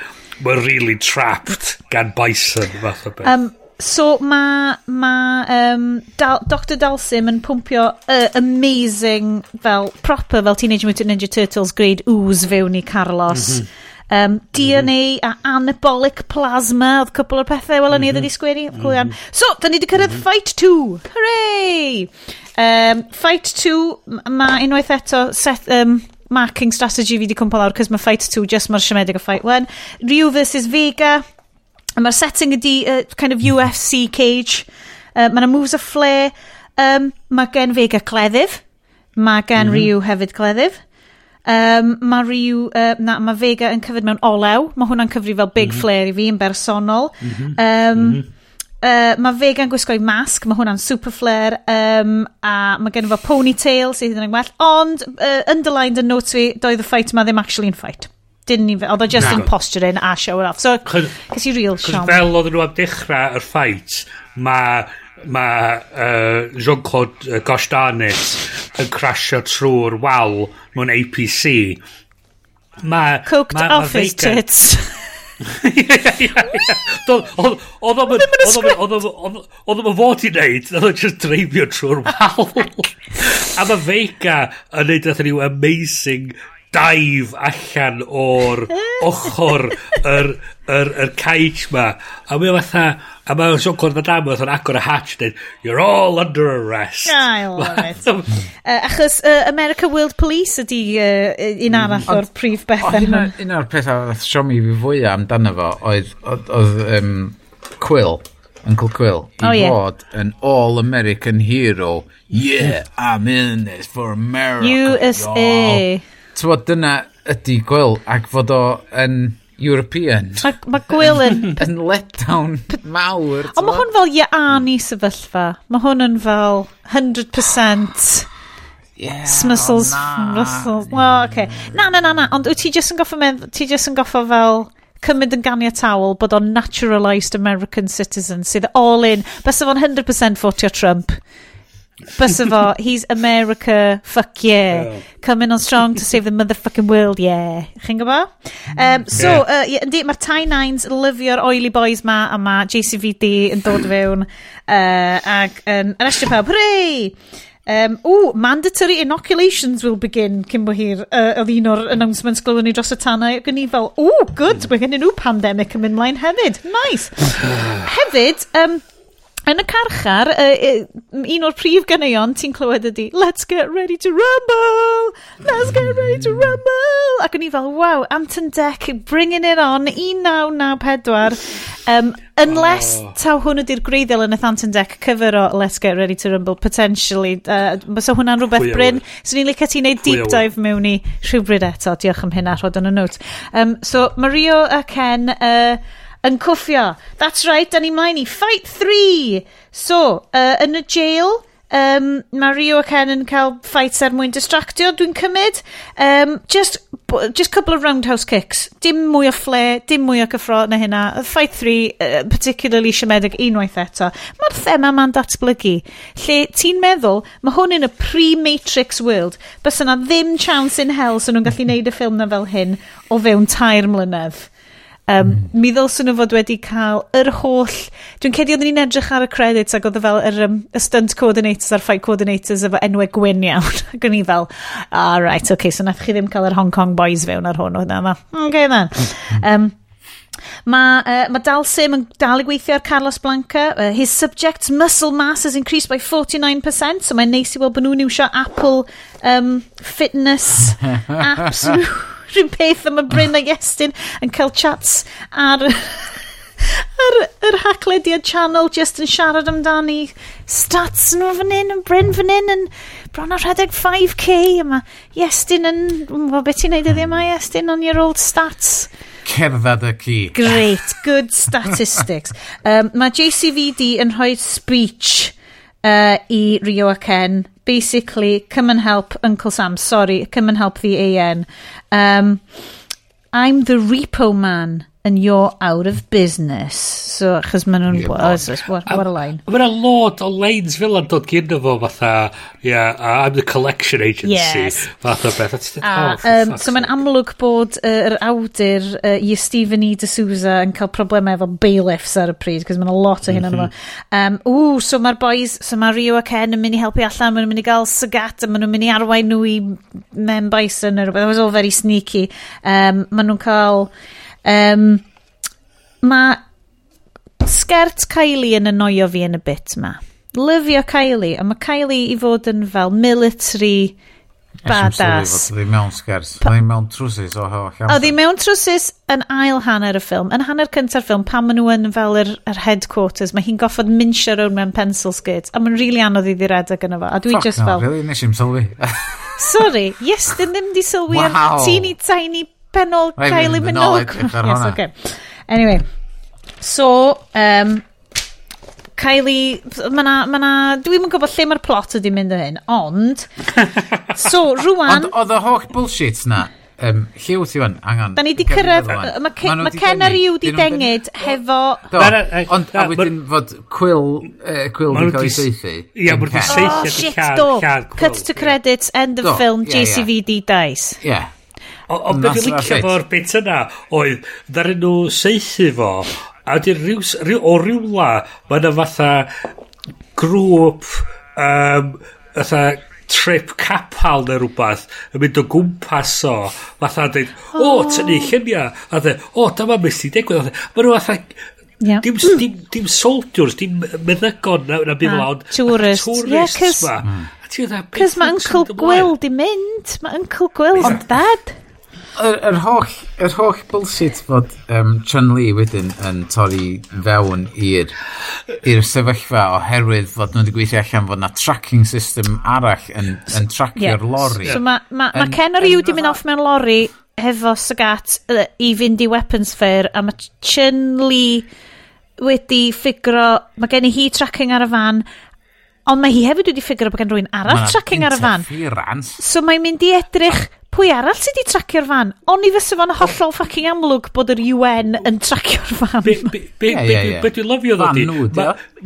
mae'n really trapped gan bison fath o beth. Um, So ma, ma um, Dal, Dr Dalsim yn pwmpio uh, amazing, fel proper, fel Teenage Mutant Ninja Turtles grade ooze fewn i Carlos. Mm -hmm. Um, DNA mm -hmm. a anabolic plasma oedd cwpl o'r pethau wel ni i mhm. wedi sgwennu mhm. cool iawn so da ni wedi cyrraedd mm -hmm. fight 2 hooray um, fight 2 mae unwaith eto set, um, marking strategy fi wedi cwmpa lawr cos mae fight 2 just mae'r siomedig o fight 1 Ryu vs Vega Mae'r setting ydi uh, kind of UFC cage. Uh, mae yna moves a flair Um, mae gen Vega cleddyf. Mae gen mm -hmm. Ryu hefyd cleddyf. Um, mae Ryu, uh, na, mae Vega yn cyfyd mewn olew. Mae hwnna'n cyfri fel big mm -hmm. flare i fi yn bersonol. Mm -hmm. Um, mm -hmm. Uh, mae Vega'n gwisgo'i masg, mae hwnna'n super flair, um, a mae gen fo ponytail sydd yn well, ond uh, underlined yn notes fi, doedd y fight ma ddim actually yn fight didn't even, oedd o just yn posturing a show off. So, cys i real siom. fel oedd nhw am dechrau yr ffait, mae ma, uh, Jean-Claude uh, Gostanet yn crasio trwy'r wal mewn APC. Ma, Cooked ma, ma off his tits. Oedd o'n Oedd o'n fod i wneud Oedd o'n just dreifio trwy'r wal *laughs* A mae Feica yn neud Oedd niw amazing daif allan o'r *laughs* ochr yr, yr, yr cage ma. A mae fatha, a mae Sean Connery dam oedd yn agor y hatch dweud, you're all under arrest. I love it. *laughs* uh, achos uh, America World Police ydy uh, un arall hmm. o'r prif beth yna. Un o'r pethau oedd siomi fi fwyaf amdano fo oedd, oedd um, Quill. Uncle Quill i oh, yeah. fod an all-American hero. Yeah, I'm in this for America, USA tywod, dyna ydy Gwyl, ac fod o yn... European. Mae ma Gwyl yn... *laughs* yn letdown mawr. Ond mae hwn fel Iani sefyllfa. Mae hwn yn fel 100% Yeah, Smysls, Smysls. Oh, okay. Na, na, na, na. Ond wyt ti jyst yn goffo, ti jyst yn goffo fel cymryd yn ganiatawol bod o'n naturalised American citizen sydd all in. Bys o'n 100% fotio Trump. Bus of all, he's America, fuck yeah. Coming on strong to save the motherfucking world, yeah. Chi'n gwybod? Um, mm. so, yeah. uh, yndi, mae'r Ty Nines lyfio'r oily boys ma, a ma JCVD yn dod fewn, uh, ac yn um, arrestio pawb, hooray! Um, o, mandatory inoculations will begin cyn bo hir. Uh, oedd un o'r announcements glywon ni dros y tanau ac yn i fel, o, good, mae gen i nhw pandemic yn mynd mlaen hefyd. Nice. *sighs* hefyd, um, Yn y carchar, uh, un o'r prif ganeuon ti'n clywed ydi, let's get ready to rumble, let's get ready to rumble. Ac o'n i fel, wow, Anton Deck, bringing it on, 1994. Um, unless oh. taw hwn ydy'r greiddiol yn y Anton Deck cyfer o Let's Get Ready to Rumble, potentially. Uh, so hwnna'n rhywbeth Pwy bryn. So ni'n licio ti wneud deep dive mewn i rhywbryd eto. Diolch am hynna, a rhod yn y note. Um, so Mario a Ken... Uh, yn cwffio. That's right, da ni mlaen i Fight 3! So, uh, yn y jail, um, mae Rio ac Ken yn cael fights er mwyn distractio, dwi'n cymryd. Um, just, just couple of roundhouse kicks. Dim mwy o flair, dim mwy o cyffro na hynna. Fight 3, uh, particularly siomedig unwaith eto. Mae'r thema ma'n datblygu. Lle ti'n meddwl, mae hwn yn y pre-Matrix world. Bys yna ddim chance in hell sy'n nhw'n gallu neud y ffilm na fel hyn o fewn tair mlynedd. Um, mm. Mi ddylsyn nhw fod wedi cael yr holl... Dwi'n cedi oedden ni'n edrych ar y credits ac oedd fel yr, um, y stunt coordinators a'r fight coordinators efo enwau gwyn iawn. *laughs* ac o'n i fel, all right, okay, so nath chi ddim cael yr Hong Kong boys fewn ar hwn. Oedd yma, okay then. Um, Mae uh, ma dal Sim yn dal i gweithio ar Carlos Blanca. Uh, his subject's muscle mass has increased by 49%, so mae'n neis i weld bod nhw'n iwsio Apple um, fitness *laughs* apps nhw. *laughs* rhywun peth am y Bryn a Iestyn yn cael chats ar... *laughs* ar yr haclediad channel just yn siarad amdani. Stats nhw fan hyn yn Bryn fan hyn yn bron ar rhedeg 5k yma Iestyn yn mw, beth ti'n neud ydi yma Iestyn on your old stats? Cerdded y ci great good statistics. *laughs* Um, mae JCVD yn rhoi speech uh, i Rio a Ken. Basically come and help Uncle Sam. Sorry come and help the AN Um, I'm the repo man and you're out of business. So, achos maen nhw'n... Yeah, what, what, what a line. Mae'n a lot o lines fel yn dod gyda fo fatha, yeah, I'm the collection agency. Yes. Fatha beth. A, oh, um, so mae'n amlwg bod yr uh, awdur uh, i Stephen E. D'Souza yn cael problemau efo bailiffs ar y pryd, cos mae'n lot o hyn mm -hmm. Um, ww, so mae'r boys, so mae Rio a Ken yn mynd i helpu allan, maen nhw'n mynd i gael sygat, a maen nhw'n mynd i arwain nhw i men bison neu rhywbeth. That was all very sneaky. Um, maen nhw'n cael... Um, mae sgert Kylie yn annoio fi yn y bit ma. Lyfio Kylie, a mae Kylie i fod yn fel military badass. Oedd hi mewn sgert, oedd hi mewn trwsus o holl. Oedd hi mewn trwsus yn ail hanner y ffilm. Yn hanner cynta'r ffilm, pan maen nhw yn fel yr, yr headquarters, mae hi'n goffod minsio rownd mewn pencil skirt, a mae'n rili really anodd i ddiredeg yn efo. A dwi Fuck just no, fel... really, nes i'n sylwi. Sorry, yes, dyn ddim di sylwi wow. am teeny tiny benol Kylie Minogue. Yes, okay. Anyway, so, um, Kylie, mae na, ma na, dwi'n yn gwybod lle mae'r plot ydi mynd o hyn, ond, *laughs* so, rwan... Ond oedd y holl bullshit na, um, lle wyt ti fan, angen... Da ni di cyrraedd, mae ma Ken a Rhyw di dengyd hefo... Do, ond a wedyn fod Quill, uh, Quill di cael ei seithi. Ia, mwyd di seithi. Oh, shit, do, cut to credits, end of film, JCVD dies. Ie. O, Ond beth fi'n licio fo'r bit yna oedd, ddaren nhw seithi fo, a wedi ryw rhyw, o rywla, mae yna fatha grŵp, um, fatha trip capal neu rhywbeth yn mynd o gwmpas o fatha dweud o oh, tynnu lluniau a dweud o oh, dyma beth sy'n digwydd mae nhw fatha Yeah. Dim, dim, dim soldiers, dim meddygon na, na byd lawn. Tourists. Tourists yeah, cys, ma. Mm. Cys mae Uncle Gwyl di mynd. Mae Uncle Gwyl's dad yr, yr holl, yr holl bullshit fod um, Chun Li wedyn yn torri fewn i'r i'r sefyllfa oherwydd fod nhw wedi gweithio allan fod na tracking system arall yn, yn tracio'r yeah. lori. So mae ma, ma Ken o Ryu di mynd off mewn lori hefo Sagat uh, i fynd i weapons fair a mae Chun Li wedi ffigro, mae gen i hi tracking ar y fan Ond mae hi hefyd wedi ffigur bod gen rhywun arall Ma tracking ar y fan. Interference. So mae'n mynd i edrych pwy arall sydd wedi tracio'r fan. Ond i fysa fo'n hollol fucking amlwg bod yr UN yn tracio'r fan. Be, be, be, yeah, yeah, yeah. be dwi'n lyfio ddod i?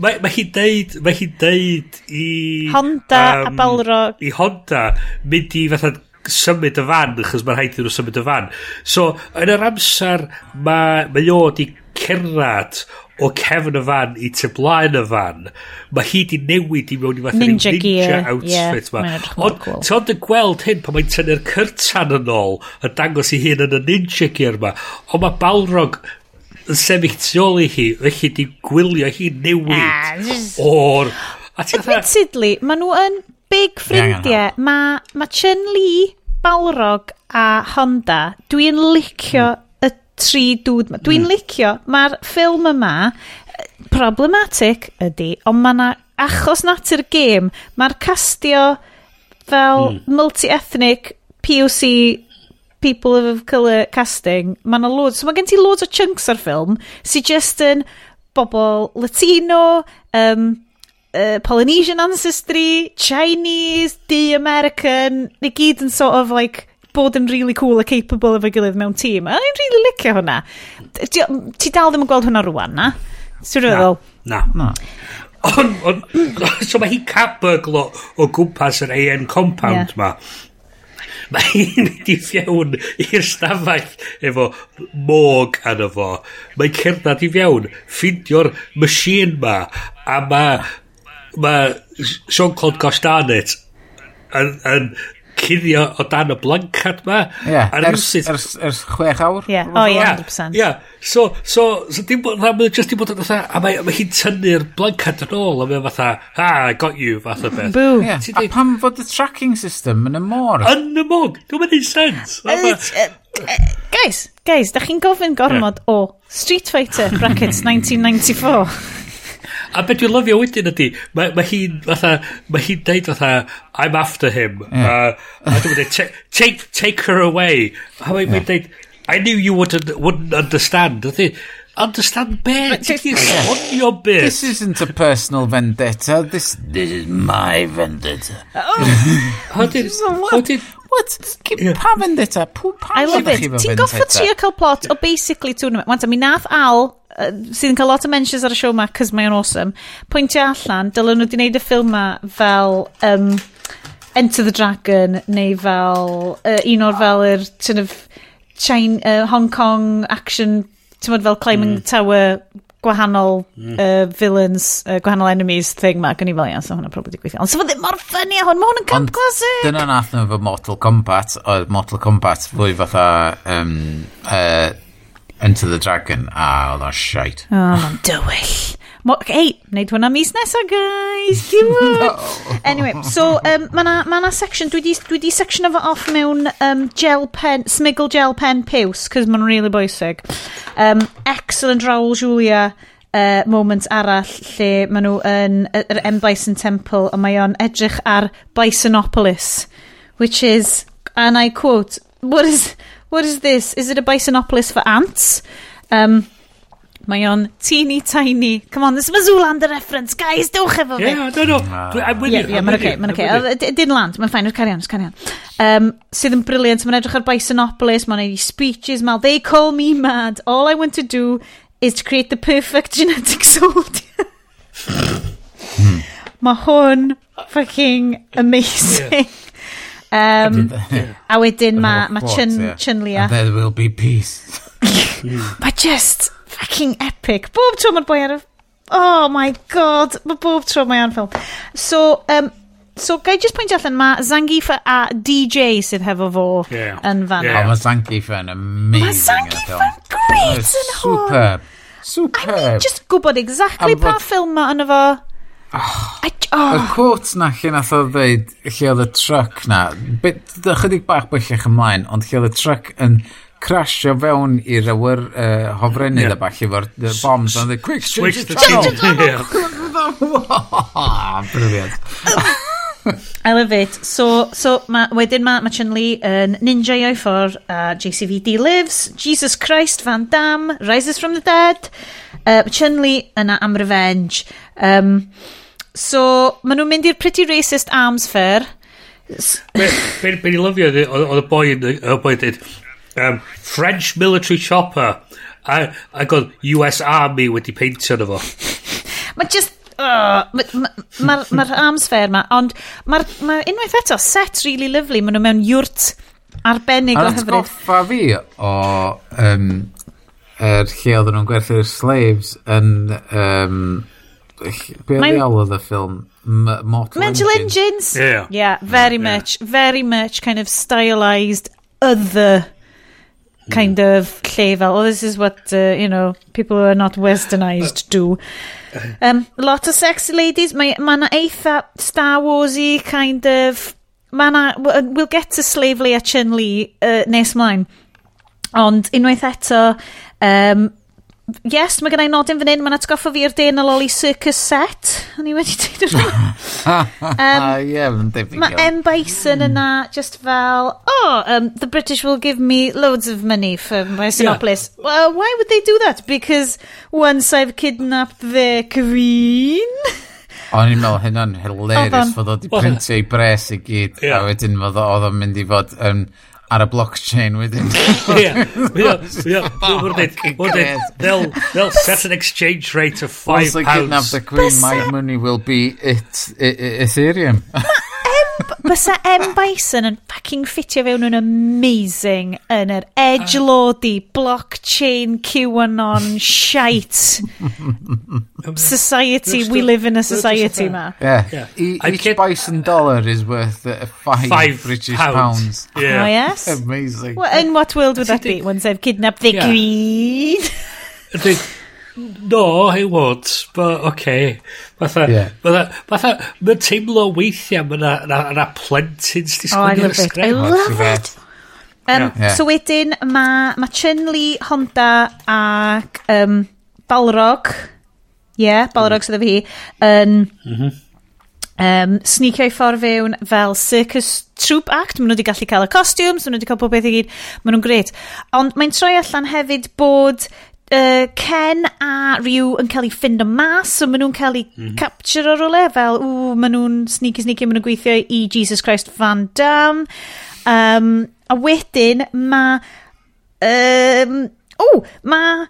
Mae hi deud, mae hi deud i... Honda um, a Balrog. I Honda mynd i fatha symud y fan, achos mae'n rhaid i nhw symud y fan. So, yn yr amser mae mae o wedi cerdded o cefn y fan i tu blaen y fan, mae hi di newid i mewn i fath ninja, ninja outfit yeah, ma. Ond cool. ti'n ond yn gweld hyn pan mae'n tynnu'r cyrtan yn ôl a dangos i hun yn y ninja gear ma. Ond mae Balrog yn sefyll tu ôl i hi, felly di gwylio hi newid ah, just... o'r... Admittedly, mae nhw yn big ffrindiau. Mae ma Chun Li, Balrog a Honda, dwi'n licio mm tri dŵd. Dwi'n mm. licio, mae'r ffilm yma problematic ydy, ond mae na achos natur gêm, mae'r castio fel mm. multi-ethnic POC people of colour casting, mae yna loads, so mae gen ti loads o chunks ar ffilm sy'n just yn bobl Latino, um, uh, Polynesian ancestry, Chinese, di American, neu gyd yn sort of like bod yn really cool a capable efo'i gilydd mewn tîm. A i'n really licio hwnna. Ti, ti dal ddim yn gweld hwnna rwan, na? Ti'n rhywbeth? Na. na. On, on, *coughs* so mae hi capbyglo o gwmpas yr AN compound yeah. ma. Mae hi'n *laughs* mynd i fiewn i'r stafell efo môg arno fo. Mae'n cerdded i fiewn, ffindio'r machine ma, a mae ma Sean Claude Gostanet yn, yn cuddio o dan y blancad ma. Yeah. Ers, ers, ers, ers chwech awr. Yeah. O, oh, yeah, 100%. Yeah. So, so, so dim bod, rhan mae'n just dim bod yn fatha, a mae, mae hi'n tynnu'r blancad yn ôl, a mae'n fatha, ha, I got you, fatha beth. Boo. Yeah. A pam fod y tracking system yn y môr? Yn y môr, dwi'n mynd i'n sens. Guys, guys, da chi'n gofyn gormod yeah. o Street Fighter brackets 1994. A beth dwi'n lyfio wedyn ydy, mae ma hi'n fatha, mae hi'n deud fatha, I'm after him. Uh, a dwi'n dweud, "Ta- take, take her away. A mae'n yeah. deud, I knew you wouldn't, wouldn't understand. Ydy, understand beth? Ti'n esbonio beth? This isn't a personal vendetta. This, this is my vendetta. *laughs* Hodyn, what? What? Yeah. Pa vendetta? Pw, pa I love it. Ti'n goffa trio cael plot o basically tournament. Wanta, mi nath Al, uh, sydd yn cael lot o mentions ar y siow ma, cos mae'n awesome, pwyntio allan, dylen nhw wedi gwneud y ffilm ma fel... Um, Enter the Dragon neu fel uh, un o'r fel yr sort of China, uh, Hong Kong action ti'n fel Climbing mm. Tower gwahanol uh, villains, uh, gwahanol enemies thing ma, gan i fel iawn, so hwnna probably di gweithio. Ond so fyddi e mor ffynnu a hwn, mae hwn yn camp classic! Dyna nath nhw fo Mortal Kombat, oedd Mortal Kombat fwy fatha um, uh, Enter the Dragon, a oedd o'n shite. O, oh, mae'n dywyll. Hei, wneud hwnna mis nesa, guys. *laughs* no. Anyway, so, um, mae na, ma na section, dwi di, dwi di section efo off mewn um, gel pen, smiggle gel pen piws, cos mae'n really bwysig. Um, excellent Raoul Julia uh, moment arall lle maen nhw yn yr M. Bison Temple a mae o'n edrych ar Bisonopolis which is and I quote what is what is this is it a Bisonopolis for ants um, Mae o'n teeny tiny. Come on, this is a Zoolander reference. Guys, dewch efo fi. Yeah, no, no. I'm with you. Yeah, mae'n oce, mae'n oce. Dyn land, mae'n ffain, carion, carion. Um, sydd yn briliant, mae'n edrych ar Bisonopolis, mae'n ei speeches, mal, they call me mad. All I want to do is to create the perfect genetic soldier. *laughs* Hmm. mae hwn fucking amazing. Yeah. Um, a wedyn mae ma Chun, yeah. Chun Lia. And there will be peace. *laughs* mae just fucking epic. Bob tro mae'r boi ar y... Oh my god, mae bob tro mae o'n ffilm. So, um, So, gai just pwynt allan, mae Zangief a DJ sydd hefo fo yeah. yn fan. Yeah. Oh, mae Zangief yn amazing. Mae Zangief yn great yn hwn. Superb. Superb. I mean, just gwybod exactly pa ffilm mae yna fo. Oh, oh. Y quote na lle nath o ddeud lle oedd y truck na, chydig bach bellach ymlaen, ond lle oedd y truck yn crasio fewn i'r awyr uh, hofrennydd yeah. a bach efo'r uh, bombs on the quick switch the channel. *laughs* Brilliant. *laughs* I love it. So, so ma, wedyn mae ma Chun Li yn ninja o'i ffordd a JCVD Lives, Jesus Christ Van Damme, Rises from the Dead, uh, Chun Li yna am revenge. Um, So, maen nhw'n mynd i'r Pretty Racist Arms Fair. Be'n i lyfio, oedd y boi yn dweud, um, French Military Chopper, a, a oedd US Army wedi peintio na fo. Mae just Mae'r ma, ma, ma arms fair ma, ond mae'r ma unwaith eto set really lovely. Maen nhw mewn iwrt arbennig o hyfryd. A'r goffa fi o um, er lle oedden nhw'n gwerthu'r slaves yn um, Be oedd ei alw y ffilm? Mortal Mental Engines? Yeah. Yeah, very yeah. much, very much kind of stylized other kind hmm. of lle fel, oh, this is what, uh, you know, people who are not westernized *laughs* do. Um, lot of sexy ladies. Mae yna eitha Star Wars-y kind of... Mae na... Uh, we'll get to Slave Leia Chun-Li uh, nes mlaen. Ond unwaith eto, um, yes, mae gennau nodyn fan hyn, mae'n atgoffa fi i'r dyn loli circus set. O'n i wedi dweud *laughs* yn ah, debyg. Mae M. Bison hmm. yna just fel, oh, um, the British will give me loads of money for my Sinopolis. Yeah. Well, why would they do that? Because once I've kidnapped their queen... *laughs* O'n i'n meddwl hynna'n hilarious fod o di printio i bres i gyd, yeah. a wedyn oedd o'n mynd i fod. Um, ar y blockchain wedyn *laughs* yeah, yeah, yeah. What did what did they'll they'll set an exchange rate of five Once I kidnap pounds. the queen my money will be it, i- i- Ethereum *laughs* Bysa M. Bison yn fucking ffitio fewn yn amazing yn yr edge lodi, blockchain, QAnon, shite. society, we live in a society ma. Yeah. yeah. E each Bison dollar is worth uh, five, five British pounds. pounds. Yeah. Oh yes? amazing. Well, in what world would that be? Once I've kidnapped the yeah. queen? no, I won't, but okay. Fatha, yeah. fatha, fatha, mae'n teimlo weithiau mae na, na, na plentyn sy'n oh, I love it, I love it. Um, yeah. So wedyn, mae ma Chun-Li, Honda ac um, Balrog, ie, yeah, Balrog sydd efo hi, yn... Mm-hmm. Um, mm sneakio i ffordd fewn fel circus troop act. Maen nhw wedi gallu cael y costumes, maen nhw wedi cael pob beth i gyd. Maen nhw'n gret. Ond mae'n troi allan hefyd bod uh, Ken a Ryu yn cael ei ffind o mas, so maen nhw'n cael ei mm -hmm. capture o rwle, fel, ww, maen nhw'n sneaky sneaky, maen nhw'n gweithio i Jesus Christ Van Damme. Um, a wedyn mae... Um, o, mae...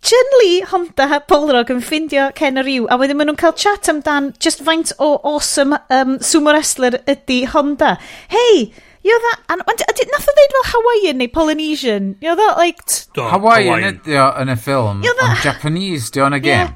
Chun-Li, Honda, Polrog yn ffindio Ken a Ryu, a wedyn maen nhw'n cael chat amdan just faint o awesome um, sumo wrestler ydy Honda. Hei, You know that, and, and, and nath o ddeud fel Hawaiian neu Polynesian. You know that, like... Do, Hawaiian ydi o yn y ffilm, you know ond Japanese di o'n y gêm.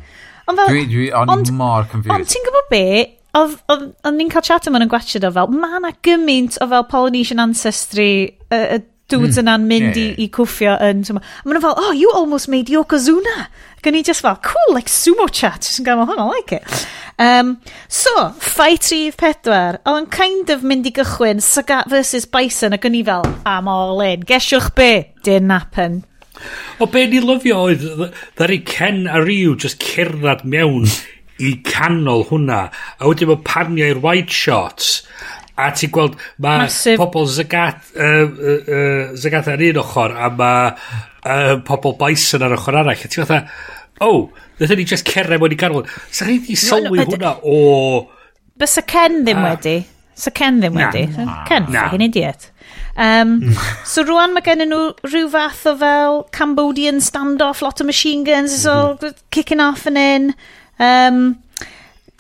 Ond fel... Dwi, dwi, o'n ond, mor confused. Ond ti'n gwybod be? Oedd ni'n cael chat yma'n yn gwachod o fel, ma na gymaint o fel Polynesian ancestry uh, uh, dudes yna'n hmm. mynd yeah, yeah. i, i cwffio yn... sumo. A maen nhw fel, oh, you almost made Yokozuna. Gan i just fel, cool, like sumo chat. Just yn gael, oh, I like it. Um, so, fight rhif pedwar. oedd yn kind of mynd i gychwyn Sagat versus Bison ac yn i fel, am all in. Gesiwch be? Didn't happen. O be ni lyfio oedd, ddari Ken a Ryu just cerdded mewn i canol hwnna. A wedyn mae panio i'r wide shots a ti'n gweld mae Massive. pobl Zagat uh, uh, uh, Zagat ar un ochr a mae uh, pobl Bison ar ochr arall a ti'n fatha oh nethon ni just cerdded mewn i garfod sa chi di sylwi no, hwnna o bys y Ken ddim uh, wedi Sa Ken ddim na, wedi. Na, Ken, na. fucking idiot. Um, *laughs* so rwan mae gen nhw rhyw fath o fel Cambodian standoff, lot o machine guns, it's all mhm. kicking off and in. Um,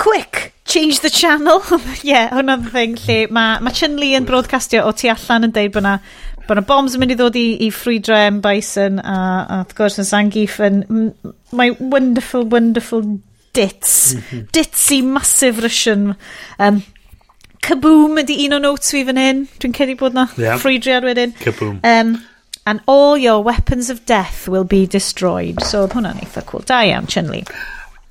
quick, change the channel. *laughs* Yeah, hwnna'n thing lle mae ma Chun-Li yn broadcastio o tu allan yn deud bod na Bod bombs yn mynd i ddod i, i ffrwydra M. Bison a, a wrth gwrs yn Sangif yn my wonderful, wonderful dits. Mhm. Ditsy, massive Russian. Um, Kaboom ydi un o notes fi fan hyn. Dwi'n cedi bod na yeah. ffrwydriad wedyn. Kaboom. Um, and all your weapons of death will be destroyed. So, hwnna'n eitha cool. Da iawn, Chun-Li.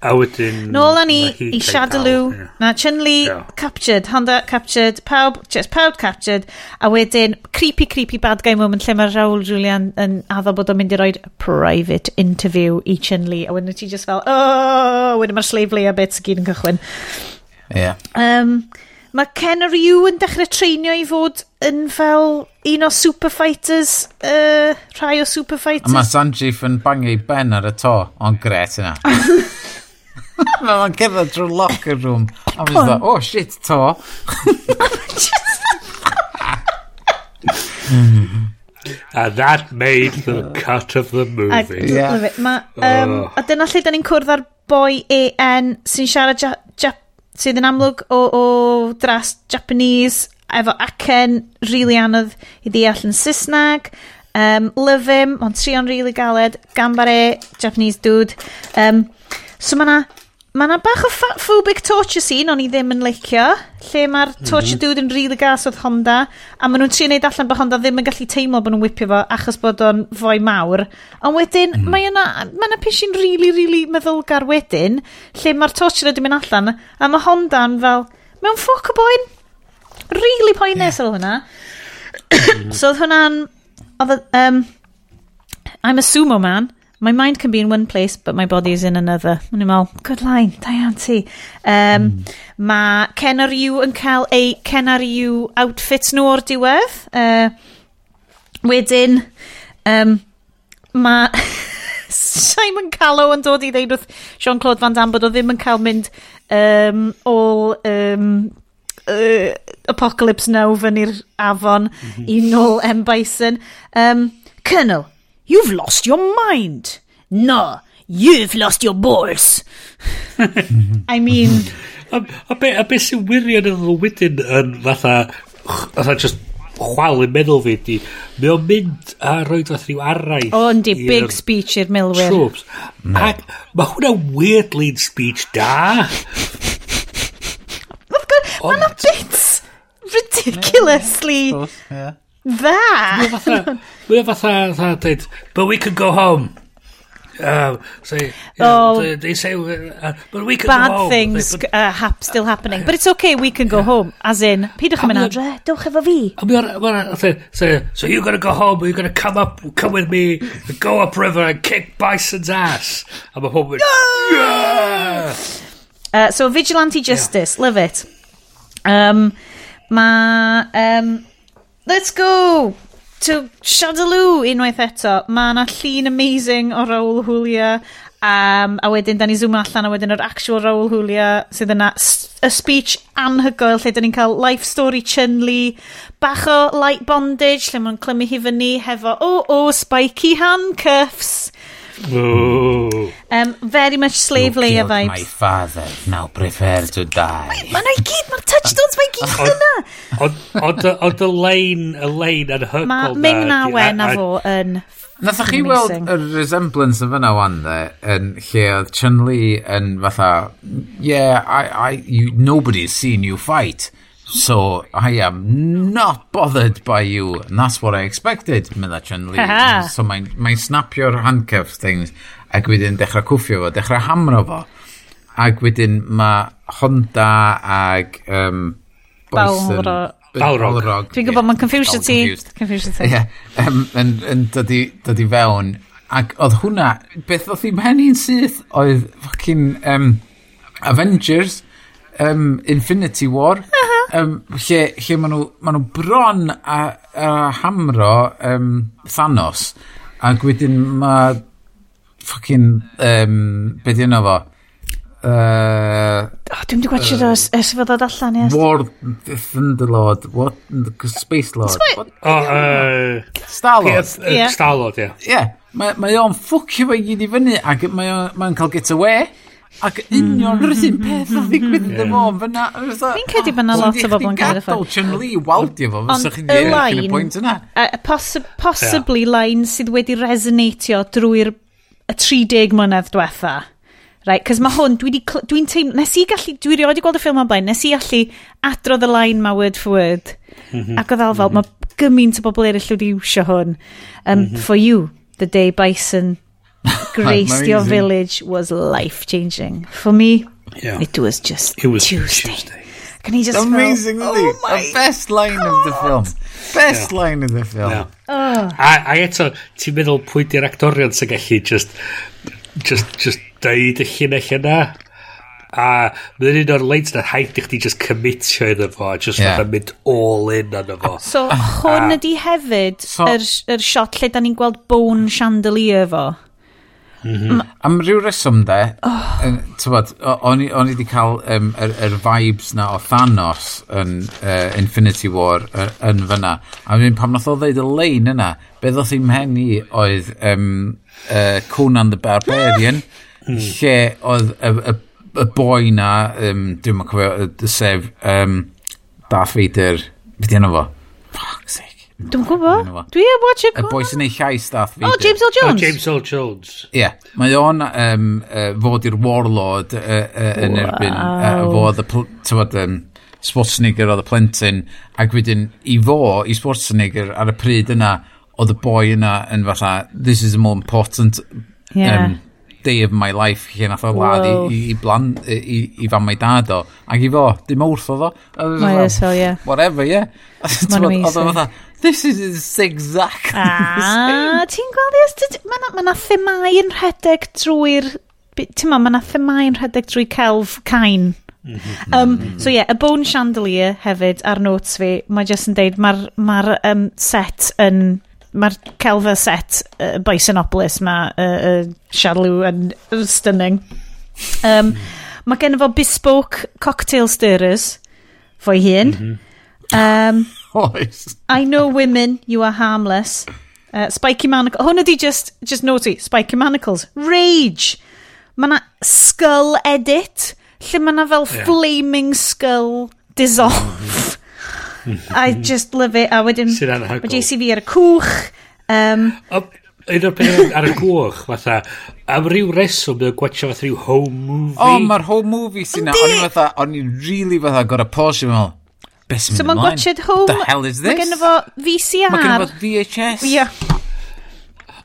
A wedyn... Nôl â ni i Shadaloo. Yeah. Na, Chun-Li yeah. captured, Honda captured, pawb, just pawb captured. A wedyn, creepy, creepy bad guy moment lle mae Raoul Julian yn addo bod o'n mynd i roed private interview i Chun-Li. A wedyn ti just fel, oh, wedyn mae'r slave layer bits gyd yn cychwyn. Yeah. Um, mae Ken Ryu yn dechrau treinio i fod yn fel un o superfighters, uh, rhai o superfighters. A mae Sanjeev yn bangu ben ar y to, ond gret yna. *laughs* *laughs* Mae o'n cerdded drwy'r locker room. A mae'n dda, oh shit, to. *laughs* And that made the cut of the movie. I love it. Ma, um, oh. A dyna lle da ni'n cwrdd ar boi AN sy'n siarad ja, ja, sydd yn amlwg o, o dras Japanese efo acen really anodd i ddeall yn Saesneg. Um, love him, ond trio'n really galed, gambare, Japanese dude. Um, so mae Mae yna bach o phobic torture scene o'n i ddim yn licio, lle mae'r mhm. torture dude yn rili really gas oedd Honda, a maen nhw'n trio neud allan bod Honda ddim yn gallu teimlo bod nhw'n whipio fo achos bod o'n fwy mawr. Ond wedyn, mm. mae yna, mae yna pisi'n rili, really, rili really meddylgar wedyn, lle mae'r torture wedi mynd allan, a mae Honda'n fel, mewn ffoc o boen, really poenus yeah. hwnna. *coughs* so oedd hwnna'n, oedd, um, I'm a sumo man, My mind can be in one place, but my body is in another. Mae'n i'n meddwl, good line, da iawn ti. Um, mm. Mae Ken ar You yn cael ei Ken ar You outfits nhw o'r diwedd. Uh, wedyn, um, mae... *laughs* Simon Callow yn dod i ddeud wrth Jean-Claude Van Damme bod o ddim yn cael mynd um, all um, uh, Apocalypse Now fyny'r afon mm -hmm. i nôl M. Bison. Um, Colonel, You've lost your mind. No, you've lost your balls. I mean... a, a be, a be sy'n wirion yn wedyn yn fatha, fatha just chwal yn meddwl fi di, mae o'n mynd a roed fath rhyw arraith. O, yndi, big speech i'r milwyr. Troops. No. Ac mae hwnna weirdly'n speech da. Mae yna bits ridiculously... Yeah. Dda. o fatha, fatha, dweud, but we could go home. Um, say, Oh. they, they say, uh, but we could go Bad home. things They- but- uh, hap, still happening. But it's okay, we can go home. As in, pidwch yn mynd A adre, dewch efo fi. A say, so you're going to go home, but you're going to come up, come with me, go up river and kick Bison's ass. A mae pob yn, yeah! Uh, so, Vigilante Justice, love it. Um, ma, um, Let's go! to Shadaloo unwaith eto. Mae yna llun amazing o Raoul Julia. Um, a wedyn, da ni zoom allan, a wedyn yr actual Raoul Julia sydd yna. Y speech anhygoel lle da ni'n cael life story Chun-Li, bach o light bondage lle mae'n clymu hi fyny hefo, o, oh, o, oh, spiky handcuffs. Ooh. Um, very much slave layer vibes. my father, now prefer to die. Mae'n i gyd, mae'r touchstones mae'n gyd yna. Ond y lein, y lein yn hygol. Mae Ming na wen a fo yn Nathach chi weld y resemblance yn fyna wan dde, yn lle oedd Chun-Li yn fatha, yeah, I, I, you, nobody's seen you fight. So I am not bothered by you. And that's what I expected, Mila Chun Li. so mae'n mae snapio'r handcuff things ac wedyn dechrau cwffio fo, dechrau hamro fo. Ac wedyn mae Honda ag... Um, Balrog. Balrog. Dwi'n gwybod, mae'n confusion ti. Confusion ti. Ie. Yn dod i fewn. Ac oedd hwnna, beth oedd hi'n pen syth oedd fucking um, Avengers um, Infinity War, uh -huh. um, lle, lle maen nhw, ma nhw bron a, a hamro um, Thanos, ac wedyn mae Fucking... um, beth yna fo? Uh, oh, dwi'n di gwachio uh, ers fod dod allan, yes. War, Thunderlord, what, Space Lord. Sp what? Oh, uh, Star-Lord. Yeah. Starlord, ie. Yeah. Ie, yeah. mae ma o'n ffwcio fe gyd i fyny ac mae o'n ma cael get away. Ac union hmm. yr un peth hmm. oedd ddigwydd yn hmm. fo. Fi'n credu bod yna lot o bobl yn cael ei ffwrdd. Chun Li waldio fo, fysa chi'n yn y pwynt yna. Possibly line sydd wedi resonatio drwy'r 30 mlynedd diwetha. Right, cos mae hwn, dwi'n dwi, dwi teimlo, nes i gallu, dwi rioed i gweld y ffilm o'n blaen, nes i allu adrodd y line ma word for word. Mhm. Ac oedd e alfel, mm mae gymaint o bobl eraill wedi iwsio hwn. Um. Mhm. For you, the day bison *laughs* Graysteel Village was life changing. For me, yeah. it was just it was Tuesday. Tuesday. Can he just amazing, felt, oh my the best line God. of the film. Best yeah. line of the film. Yeah. Oh. A, a eto, ti'n meddwl pwy di'r actorion sy'n gallu just, just, just deud y llinell yna? A mae'n un o'r leins na haid i chdi just commitio iddo fo, just yeah. fatha mynd all in arno fo. So, hwn ydi hefyd yr, so, yr er, er shot lle da ni'n gweld bone chandelier fo. M-hm. Am ryw reswm de, oh. tywod, o'n i wedi cael um, yr, yr vibes na o Thanos yn uh, Infinity War yn, yn fyna. A mi'n pam nath o ddeud y lein yna, be ddoth i'm hen i oedd um, uh, Conan the Barbarian, hmm. lle oedd y, y, y boi na, um, dwi'n mwyn cofio, sef um, Darth Vader, beth yna fo? Fuck's sake. Dwi'n gwybod. Dwi e watch it. Y boi sy'n ei llais dath fi. Oh, James L. Jones. Oh, James Earl Jones. Ie. Yeah. Mae o'n um, uh, fod i'r warlord uh, uh, yn wow. erbyn. Uh, fod oedd y... Tywod, um, Sportsnigger oedd y plentyn ac wedyn i fo, i Sportsnigger ar y pryd yna oedd y boi yna yn fatha this is the more important yeah. um, day of my life lle nath o lad i, i, i, blan, i, i fan mae dad o ac i fo, dim wrth o ddo so, yeah. whatever, yeah Mae'n amazing. fatha, this is exactly ah, the same. Ti'n gweld yes, mae yna ma yn rhedeg drwy'r, ti'n ma, mae themau yn rhedeg drwy celf cain. Mm-hmm. um, mm. so ie, yeah, y Bone Chandelier hefyd ar notes fi, mae jyst yn deud, mae'r ma um, set yn mae'r celfa set uh, Bisonopolis mae uh, uh, Charlou yn stunning um, mm. mae gen fo bespoke cocktail stirrers fo'i hun mm -hmm. Um, *laughs* Oes. I know women, you are harmless. Uh, spiky manacles. Hwn ydi just, just naughty. Spiky manacles. Rage. Mae na skull edit, lle mae na fel yeah. flaming skull dissolve. I just love it. A wedyn, mae JCV ar y cwch. Um, Un o'r peth ar y gwch, fatha, am ryw reswm, mae'n gwachio fatha rhyw home movie. O, oh, mae'r home movie sy'n na, o'n i'n fatha, o'n i'n really fatha, gorau posio, mewn. Beth sy'n so mynd ymlaen? So mae'n Home. The hell is this? Mae gen fo VCR. Mae gen fo VHS. Ie. Yeah.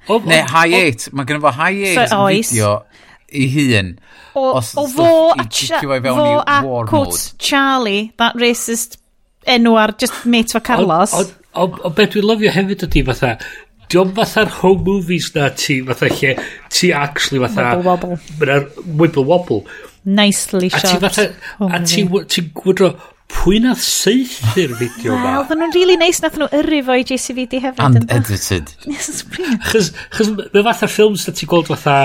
Neu High 8. Mae gen fo High 8 so, video i hun. O, os, o fo a, cha, fo a Coates Charlie, that racist enw ar just mate for Carlos. O, o, o, o beth dwi'n lyfio hefyd ydi fatha, diolch fatha'r home movies na ti, fatha lle, ti actually fatha... Wibble wobble. Wibble wobble. Nicely shot. A ti fatha, oh a ti, ti gwydro, pwy nath seithi'r fideo ma? Oedden nhw'n really nice, nath nhw yrru fo i JCVD hefyd. Unedited. *laughs* Yes, Chos, chos mae fatha ffilms da ti'n gweld fatha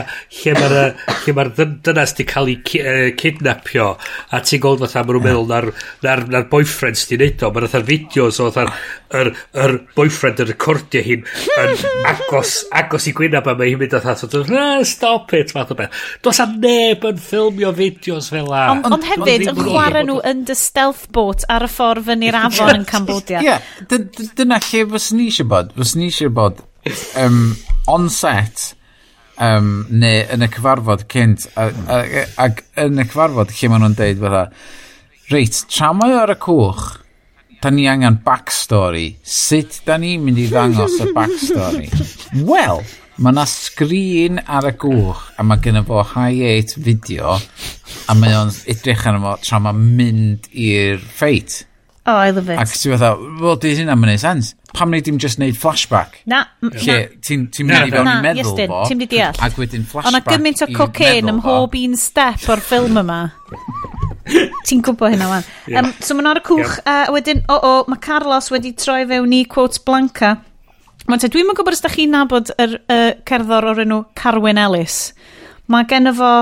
lle mae'r lle mae'r dynas di cael ei uh, kidnapio a ti'n gweld fatha mae nhw'n meddwl na'r, nar, nar boyfriend sy'n neud o. Mae'n fatha'r fideos o fatha'r yr, yr boyfriend yn recordio hi'n yn *laughs* agos, agos i gwynab a mae hi'n mynd fatha so, stop it fath o beth. Does am neb yn ffilmio fideos fel la. Ond on hefyd yn chwarae nhw yn dy stealth lifeboat ar y ffordd fyny'r afon *laughs* yn Cambodia. Ie, yeah, dyna lle fos ni eisiau bod. Fos ni eisiau bod um, on-set um, neu yn y cyfarfod cynt ac yn y cyfarfod lle maen nhw'n deud fatha reit, tra mae ar y cwch da ni angen backstory sut da ni'n mynd i ddangos y backstory *laughs* wel mae yna sgrin ar y gwch a mae gynny fo high 8 fideo a mae o'n edrych arno fo tra mae'n mynd i'r ffeit. Oh, I love it. Ac ti'n fatha, wel, di hynna'n mynd sens. Pam wneud dim just wneud flashback? Na. Lle, ti'n mynd i fewn i meddwl fo. Ti'n mynd i deall. Ac wedyn flashback Ond a gymaint o cocaine ym mhob un step o'r ffilm yma. *laughs* ti'n gwybod hynna wan. Yeah. Um, so mae'n ar y cwch, yeah. a wedyn, o, o, mae Carlos wedi troi fewn i quotes Blanca. Mae'n te, dwi'n mynd gwybod os da chi'n nabod yr uh, cerddor o'r enw Carwyn Ellis. Mae gen fo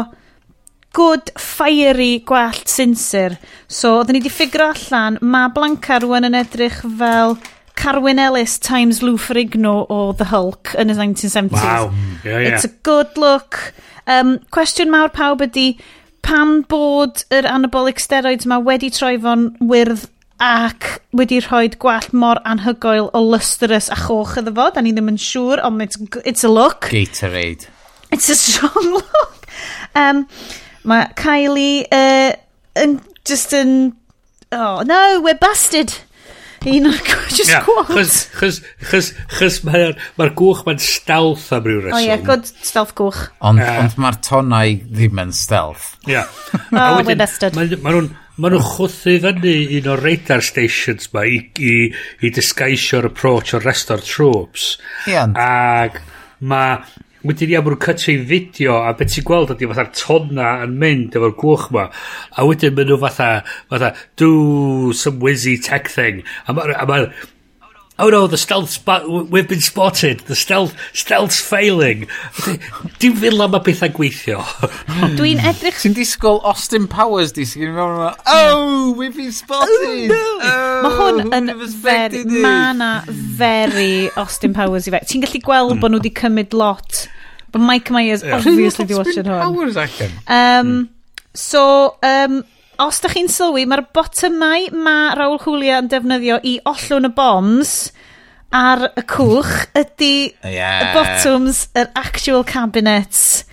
good, fiery gwallt sinsir. So, oedden ni wedi ffigro allan, mae Blanca rwan yn edrych fel Carwyn Ellis times Lou Ferrigno o The Hulk yn y 1970s. Wow, yeah, yeah. It's a good look. Um, cwestiwn mawr pawb ydy, pam bod yr anabolic steroids yma wedi troifo'n wyrdd ac wedi rhoi gwallt mor anhygoel o lustrous a choch iddo fo. Da ni ddim yn siŵr, ond it's, it's a look. Gatorade. It's a strong *laughs* look. Um, Mae Kylie uh, yn just yn... Oh, no, we're busted. Un o'r *laughs* just yeah, quote. Chos, chos, chos, chos mae'r ma gwch mae'n stealth am ryw reswm. O oh, ie, yeah, good stealth gwch. Ond uh, ond mae'r tonau ddim yn stealth. Ie. *laughs* Yeah. oh, we're busted. Mae ma nhw'n ma nhw chwthu fyny un o'r radar stations ma i, i, i disgaisio'r approach o'r rest o'r troops. Ie. Yeah. Ac mae Wedyn ia, mae'n cytio i fideo, a beth ti'n gweld ydy fatha'r tonna yn mynd efo'r gwch ma. A wedyn maen nhw fatha, fatha, do some whizzy tech thing. A mae'r ma, ma oh no, the stealth, we've been spotted, the stealth, stealth's failing. Dim fel am y bethau gweithio. *laughs* Dwi'n edrych... Ti'n disgwyl Austin Powers di sy'n mewn oh, we've been spotted! Oh, no. oh, Mae hwn yn very, ma na very Austin Powers i fe. Ti'n gallu gweld bod nhw wedi cymryd lot. But Mike Myers yeah. obviously di watching hwn. Powers, I can. Um, mm. So, um, os da chi'n sylwi, mae'r botymau mae Raul Julia yn defnyddio i ollwn y bombs ar y cwch ydy yeah. y bottoms, yr actual cabinets,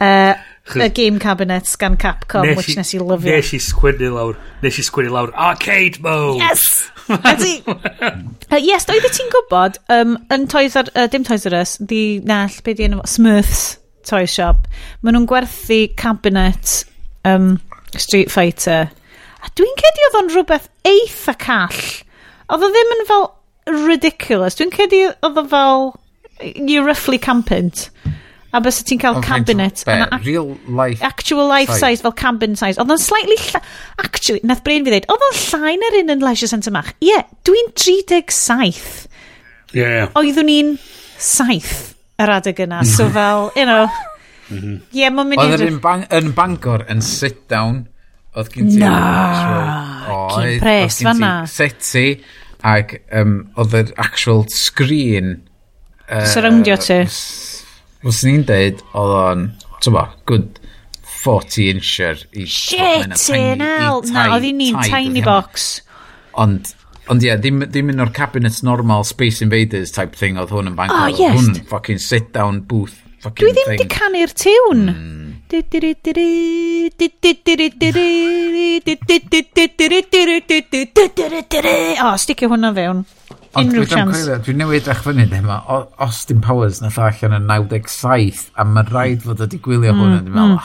uh, y game cabinets gan Capcom, nes which nes i lyfio. Nes i sgwynnu lawr, nes i sgwynnu lawr, arcade mode! Yes! *laughs* Ydy. uh, yes, doedd ti'n gwybod, um, yn Toys R, uh, dim Toys R Us, di nall, be di enw, Smurfs Toy Shop, maen nhw'n gwerthu cabinet um, Street Fighter. A dwi'n cedi oedd o'n rhywbeth eitha call. Oedd o ddim yn fel ridiculous. Dwi'n cedi oedd o fel... You're roughly campant. A bys ti'n cael oh, cabinet. Be, real life Actual life size, size fel cabin size. Oedd o'n slightly... Lla, Actually, nath brain fi ddeud, oedd o'n llai na'r un yn leisure centre mach. Ie, yeah, dwi'n 37. Ie. Yeah. Oeddwn i'n saith yr adeg yna. So mhm. fel, you know... Mhm. Ie, mae'n mynd Oedd yn, bang, yn Bangor yn sit down, oedd gen ti... Na, cyn pres fanna. Seti, ac um, oedd yr actual screen... Uh, Surroundio ti. Fos ni'n deud, oedd o'n, ti'n bo, good 40 incher i... Shit, hell! Na, oedd un ni'n tiny box. Ond Ond ie, ddim, ddim un o'r cabinets normal Space Invaders type thing oedd hwn yn Bangor. Oh, yes. Hwn fucking sit down booth Dwi ddim di canu'r tiwn. O, sticio hwnna fewn. Unrhyw chance. Dwi'n newid eich fyny ddim yma. Austin Powers nath allan yn 97 a mae'n rhaid fod wedi gwylio hwn yn meddwl,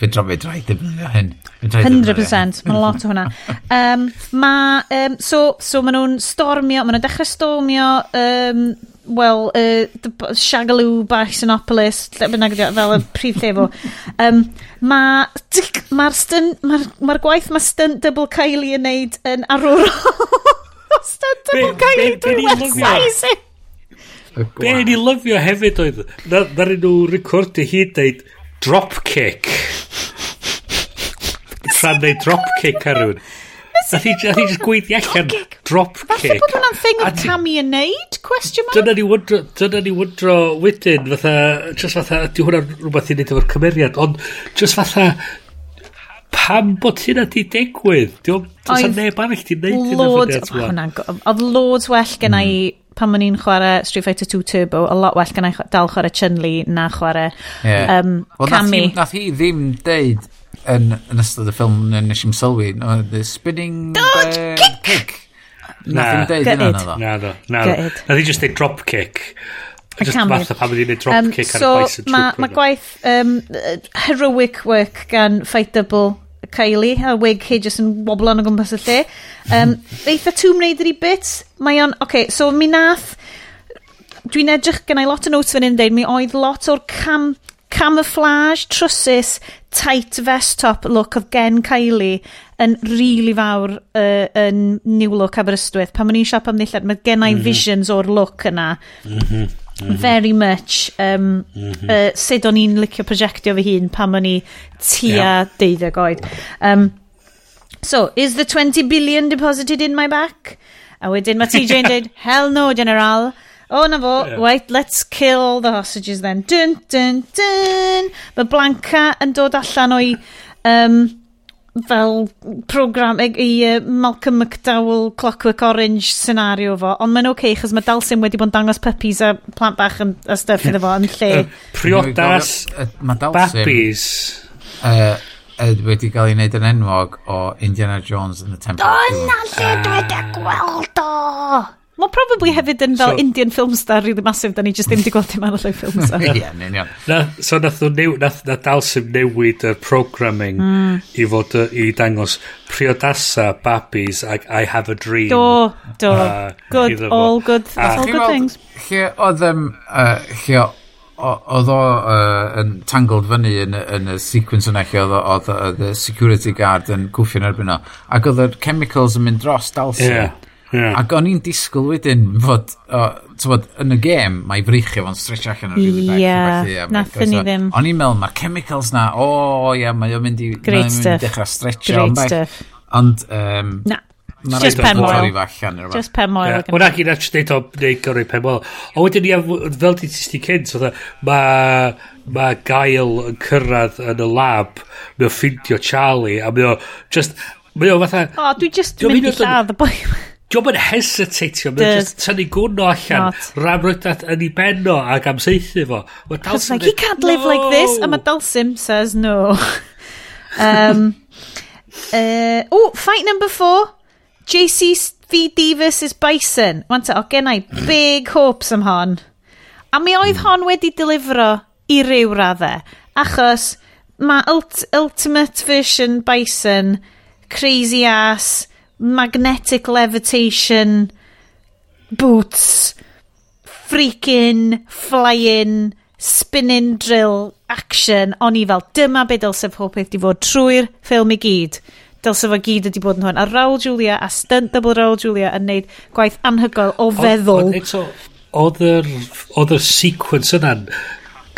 Fe dro drafod rhaid defnyddio hyn. 100%, mae'n lot o hwnna. Um, ma, um, so, so maen nhw'n stormio, maen nhw'n dechrau stormio um, wel, uh, the Shagaloo bach Sinopolis, lle bynnag ydi fel y prif lle fo. Um, Mae'r ma ma, ma, ma gwaith mae stunt double Kylie yn neud yn arwrol. *laughs* stunt double be, Kylie be, drwy websizing. Be ni lyfio hefyd oedd, na, na nhw recordio hyd dweud dropkick. Tra'n neud dropkick ar rhywun. Nath hi just gweithio allan drop kick. Falle bod hwnna'n thing oedd Tammy yn neud, question mark? Dyna ni wydro, dyna ni wydro wedyn, fatha, just fatha, ydy hwnna'n rhywbeth i wneud efo'r cymeriad, ond just fatha, pam bod hynna di digwydd? Dwi'n neb arall di wneud hynna fyny at yma. Oedd loads well gen i hmm. pan o'n i'n chwarae Street Fighter 2 Turbo, a lot well gen i dal chwarae Chun-Li na chwarae yeah. um, well, Cammy. Nath hi, nath hi ddim deud yn, yn ystod y ffilm yn nes i'n sylwi no, the spinning Dodge bear, kick, kick. Nothing deud yna na ddo. Na ddo. Na ddo. Na ddo just a drop kick. Just fatha pan wedi gwneud drop um, kick so ar y bison ma, trooper. Mae gwaith um, heroic work gan Fight Double Kylie, a wig hi jyst yn woblon o gwmpas y lle. Um, eitha Tomb Raider i bit. Mae o'n... Oce, Okay, so mi nath... Dwi'n edrych, gen i lot o notes fan hyn yn deud, mi oedd lot o'r cam Camouflage, trwsus, tight vest top look of gen Kylie yn rili really fawr uh, yn New Look Aberystwyth. Pan ma'n i'n siap am ddillad, mae gen i mm -hmm. visions o'r look yna. Mm -hmm. Mm -hmm. very much um, mm -hmm. uh, sut o'n i'n licio projectio fy hun pan ma'n i tua yeah. deuddeg oed. Um, so, is the 20 billion deposited in my back? A wedyn mae TJ yn dweud, *laughs* hell no, General. O, na fo. Yeah. Wait, let's kill the hostages then. Dun, dun, dun. Mae Blanca yn dod allan o'i... Um, fel program i, i uh, Malcolm McDowell Clockwork Orange scenario fo ond mae'n oce okay, chos mae Dalsim wedi bod yn dangos puppies a plant bach yn, a stuff iddo fo yn *laughs* lle priodas babis uh, wedi cael ei wneud yn enwog o Indiana Jones and the Temple of Doom. Dyna lle dwi wedi gweld o! Mae probably hmm. hefyd yn fel so, Indian film star really massive, da ni just ddim di gweld dim arall o'i film *laughs* star. Ie, yn iawn. Na, so nath new, nath, na dalsym newid y programming mm. i fod i dangos priodasa, babis, ac I have a dream. Do, do. Uh, good, all good, that's all good things. Lle oedd, um, uh, lle oedd o uh, yn tangled fyny yn, yn y sequence yna lle oedd y security guard yn cwffio'n erbyn o ac oedd y chemicals yn mynd dros dalsyn yeah. Yeah. Ac o'n i'n disgwyl wedyn fod, uh, bod, yn y gêm, mae freichio fo'n stretch allan o'r rili bell. Ie, nathyn ni ddim. O'n i'n meddwl, mae'r chemicals na, o oh, ia, yeah, mae o'n mynd i Great stuff. dechrau stretchio. Great ond, stuff. Ond, um, na. Ma just pen moel. Just pen moel. Mae'n ac i'n actually neud o, neud gyrru pen moel. O wedyn ia, fel di ti cynt, mae ma gael yn cyrraedd yn y lab, mae o ffindio Charlie, a mae o just... Mae o fatha... O, dwi just mynd i lladd y boi. Diolch yn hesitatio, mae'n just tynnu gwrno allan, ramrydat yn ei benno ac amseithi fo. It's like, he can't live no. like this, a mae Dalsim says no. *laughs* um, uh, oh, fight number four, JCVD versus Bison. Wanta, o, gennau big hopes am hon. A mi oedd hmm. hon wedi delifro i ryw raddau, achos mae ult Ultimate Version Bison, crazy ass, magnetic levitation boots freaking flying spinning drill action. O'n i fel dyma be dylse pob peth di fod trwy'r ffilm i gyd. Dylse fo gyd wedi bod yn hwn. A Raul Julia a stunt double Raul Julia yn neud gwaith anhygoel o feddwl. oedd yr oedd yr sequence yna'n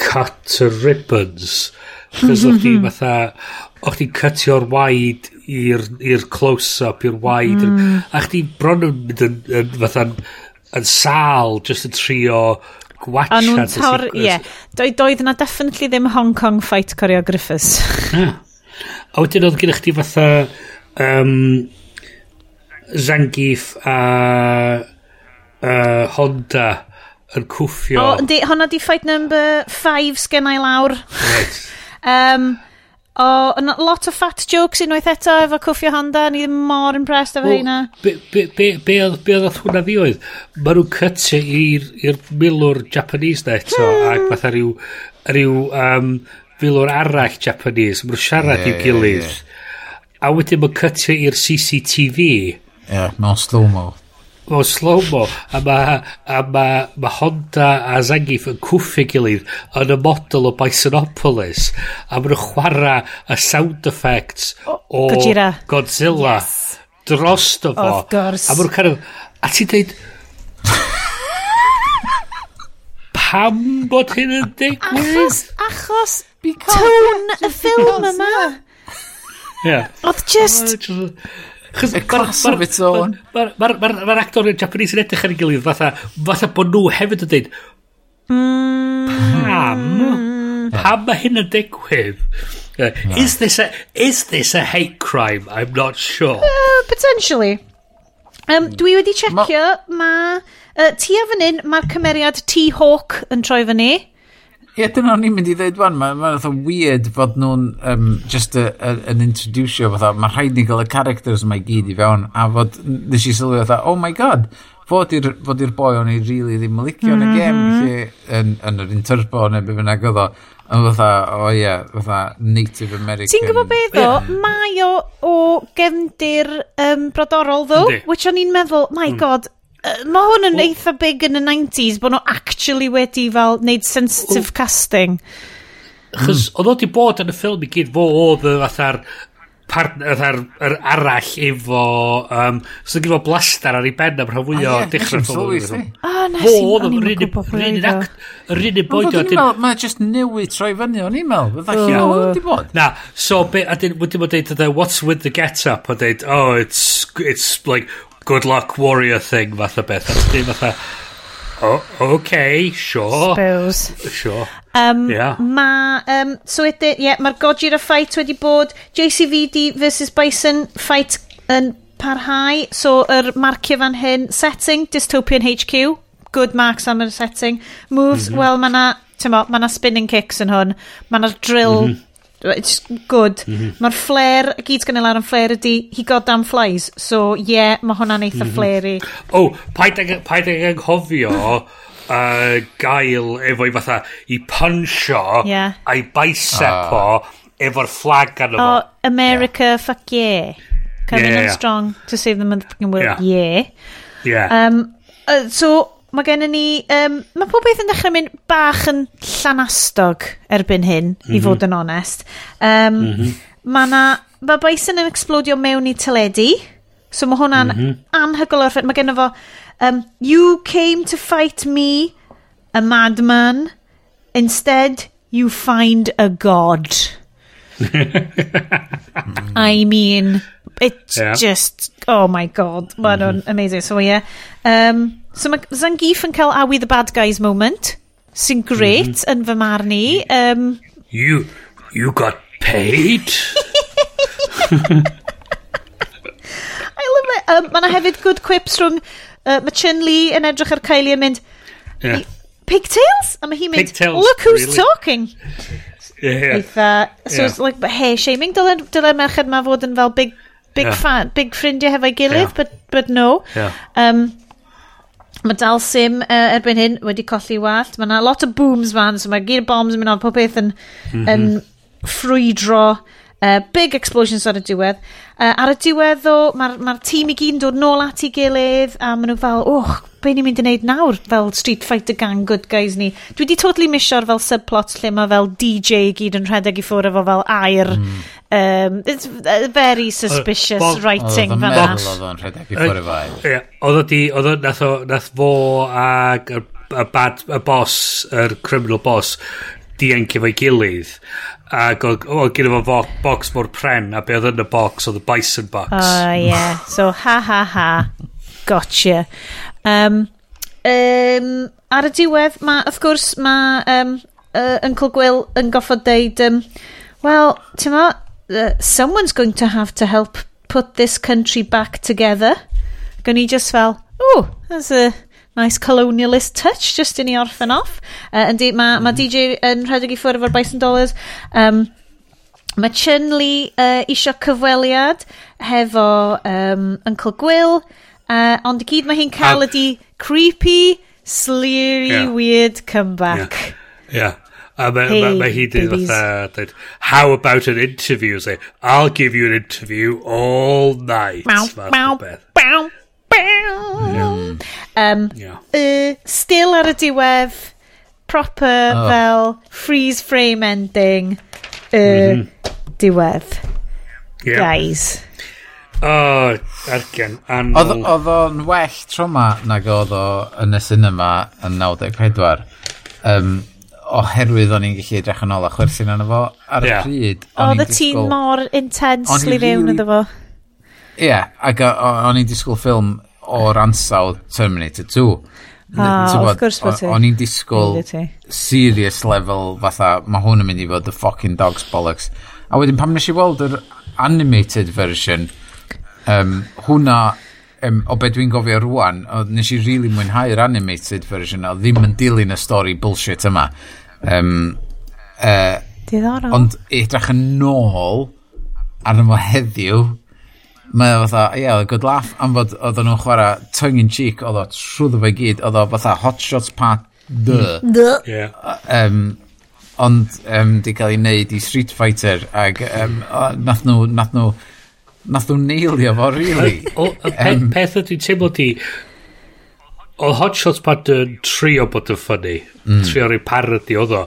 cut to ribbons cos oedd di fatha o'ch ti'n cytio'r waid i'r close-up, i'r waid. Mm. A chdi bron yn mynd yn, yn fatha'n yn sal, just yn trio gwacha. A nhw'n tor, ie. Yeah. Doedd, doedd na definitely ddim Hong Kong fight choreographers. yeah. A wedyn oedd gennych chi fatha um, Zangief a uh, Honda yn cwffio. O, oh, yndi, hwnna di fight number 5 sgennau lawr. Right. *laughs* um, O, oh, lot o fat jokes unwaith eto efo Cwffio Honda, ni ddim mor impressed efo hynna. Be, be, be, be oedd hwnna fi oedd? Mae nhw'n cytio i'r milwr Japanese na eto, hmm. ac fatha rhyw, rhyw um, milwr arall Japanese, mae nhw'n siarad yeah, i'w gilydd. Yeah. A wedyn mae'n cytio i'r CCTV. Ie, yeah, mewn slow-mo mewn slow-mo a mae a ma, ma Honda a Zangief yn cwffio gilydd yn y model o Bisonopolis a maen nhw'n chwarae y sound effects o, o Gojira. Godzilla yes. dros fo of course a maen nhw'n kind of, a ti'n dweud pam bod hyn yn digwydd achos achos tone y ffilm yma yeah. oedd just Classofits o'n. Mae'r actor yn Japanese yn edrych ar ei gilydd, fatha, fatha bod nhw hefyd yn dweud, pam? Pam mae hyn yn digwydd? Uh, is, this a, is this a hate crime? I'm not sure. Uh, potentially. Um, dwi wedi checio, mae... Ma, uh, tu a fan hyn, mae'r cymeriad T-Hawk yn troi fan ni. Ie, dyna o'n i'n mynd i ddweud wan, mae'n ma fatha weird fod nhw'n um, just yn introducio fatha, mae rhaid ni gael y characters yma i gyd i fewn, a fod nes i sylwi fatha, oh my god, fod i'r, fod i'r boi o'n i really ddim yn licio yn y gem, mhm. lle yn, yn yr interpo neu be bynnag oedd o, yn fatha, o oh, ie, yeah, fatha Native American. Ti'n gwybod beth o, mae o o gefndir um, brodorol ddo, which o'n i'n meddwl, my mm. god, mae hwn yn eitha big yn y 90s bod nhw actually wedi fel wneud sensitive o, casting. Chos mm. oedd o di bod yn y ffilm i gyd fo oedd y fatha'r partner yr arall efo um, sy'n gyfo blaster ar ei ben am rhan ah, fwy o dechrau'r ffilm o ah, na sy'n yr un y boed o mae just newid troi fyny o'n i'n meddwl. Fydda chi o'n e-mail na so be a dyn wedi bod dweud what's with the get up a dweud oh it's it's like good luck warrior thing fath o beth. A ti fatha, oh, okay, sure. Spills. Sure. Um, yeah. Ma, um, so ydy, ie, yeah, mae'r Gojira fight wedi bod, JCVD versus Bison fight yn parhau, so yr marcio fan hyn, setting, dystopian HQ, good marks am yr setting, moves, mm -hmm. well, mae na, ma na spinning kicks yn hwn, mae na drill mm -hmm It's good. Mm -hmm. Mae'r flair, y gyd gan i lawr yn flair ydy, he got damn flies. So, yeah, mae hwnna'n eitha mm -hmm. O, oh, paid ag anghofio *laughs* uh, gael efo'i fatha, i puncho yeah. a'i bicep o ah. efo'r flag gan efo. Oh, America, yeah. fuck yeah. Coming yeah. in strong to save the motherfucking world, yeah. Yeah. yeah. Um, uh, so, mae gen ni, um, mae pob beth yn dechrau mynd bach yn llanastog erbyn hyn, mm -hmm. i mhm. fod yn onest. Um, mm -hmm. Mae na, mae Bison yn explodio mewn i teledu, so mae hwnna'n mm -hmm. anhygol o'r ffed. Mae gen fo, um, you came to fight me, a madman, instead you find a god. *laughs* I mean, it's yeah. just, oh my god, mae mhm. nhw'n mm -hmm. amazing. So yeah, um, So mae Zangief yn cael awi the bad guys moment, sy'n great mm -hmm. yn fy marn i. Um, you, you got paid? *laughs* I love it. Um, mae yna hefyd good quips rhwng... Uh, mae Chun Li yn edrych ar Kylie yn mynd... Yeah. Pigtails? A mae hi'n mynd, Pigtails, look who's really? talking. yeah. Eitha, so yeah. it's like, hey, shaming, dylen, dyle merched ma fod yn fel big, big yeah. fan, big ffrindiau hefo'i gilydd, yeah. but, but no. Yeah. Um, Mae dal sim uh, erbyn hyn wedi colli wallt. Mae yna lot o booms fan, so mae gear bombs yn mynd on, pob beth yn, mm -hmm. yn mhm. ffrwydro. Uh, big explosions ar y diwedd. Uh, ar y diwedd ddo, mae'r ma, tîm i gyd yn dod nôl at ei gilydd a maen nhw fel, oh, be ni'n mynd i wneud nawr fel Street Fighter gang good guys ni. Dwi wedi totally misio'r fel subplot lle mae fel DJ i gyd yn rhedeg i ffwrdd efo fel air. Mm. Um, it's very suspicious o, writing fan yna. Oedd o'n rhedeg i ffwrdd efo air. Oedd o'n di, oedd nath, nath fo ag y bad, y boss, yr criminal boss, diencio fo'i gilydd. Ac oedd gyda fo box mor pren, a be oedd yn y box, oedd y bison box. Oh, yeah. So, ha, ha, ha. Gotcha. Um, um, ar y diwedd, mae, wrth gwrs, mae um, uh, Uncle Gwyl yn goffod deud, um, well, ti'n uh, someone's going to have to help put this country back together. Gan i just fel, oh, that's a nice colonialist touch just i ni orffen off. Uh, yndi, mae ma mm-hmm. DJ yn rhedeg i ffwrdd efo'r Bison Dollars. Um, mae Chun Li uh, isio cyfweliad hefo um, Uncle Gwyl, uh, ond i gyd mae hi'n cael ydi creepy, sleary, yeah. weird comeback. Yeah. yeah. A mae hey, ma, ma hi dweud fatha, dweud, how about an interview? Say, I'll give you an interview all night. Bow, bow, bow, Um, yeah. uh, still ar y diwedd, proper oh. fel freeze frame ending, uh, mm -hmm. diwedd. Yeah. Guys. O, oh, argen, anol. Oedd o'n well tro ma nag oedd o yn y cinema yn 94. Um, oherwydd o'n i'n gallu edrych yn ôl a chwerthin arno fo ar y yeah. pryd. Oedd y tîm mor intensely fewn iddo fo. Ie, ac o'n i'n disgwyl ffilm o'r ansawdd Terminator 2. Ah, wrth bod, gwrs bod ti. O'n i'n disgwyl serious level fatha, mae hwn yn mynd i fod the fucking dog's bollocks. A wedyn pam nes i weld yr animated version, um, hwnna, um, o beth dwi'n gofio rwan, nes i really mwynhau'r animated version, o ddim yn dilyn y stori bullshit yma. Um, uh, Diddorol. Ond edrych yn nôl arno fo heddiw, mae o fatha, ie, yeah, good laugh, am fod oedden nhw'n chwarae tongue in cheek, oedd o trwyddo fe gyd, oedd o fatha hot shots part dy. Dy. Yeah. Um, ond um, di cael ei wneud i Street Fighter, ac um, nath nhw, nath nhw, nath nhw neilio fo, really. o, pe, um, peth ydw i'n teimlo di, o Hot Shots Part yn trio bod yn ffynnu, mm. trio rei parody oedd o.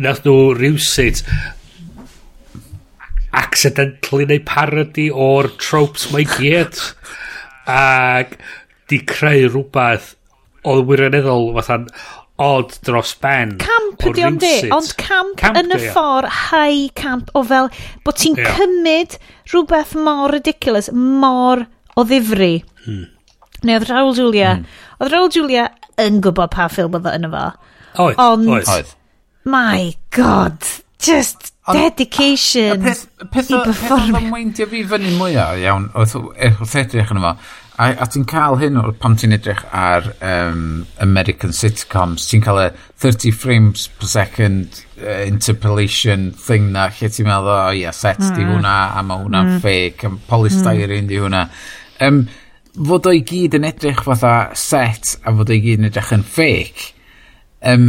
Nath nhw rhywsit, accidentally neu parody o'r tropes mae gyd. Ac di creu rhywbeth oedd wirioneddol fatha'n odd dros ben camp ydi ond di? ond camp, camp yn y ffordd high camp o fel bod ti'n yeah. cymryd rhywbeth mor ridiculous mor o ddifri. Hmm. neu oedd Raul Julia hmm. oedd Raul Julia yn gwybod pa ffilm oedd yn efo oedd ond oedd. my god just Dedication y peth, y peth, i performio. Peth o'n weindio fi fyny mwyaf iawn, wrth edrych yn yma, a, a ti'n cael hyn o'r pam ti'n edrych ar um, American sitcoms, ti'n cael y 30 frames per second uh, interpolation thing na, lle ti'n meddwl, o oh, ia, yeah, set mm. di hwnna, a mae hwnna'n mm. fake, a polystyrene mm. di hwnna. Um, fod o'i gyd yn edrych fatha set, a fod o'i gyd yn edrych yn fake, um,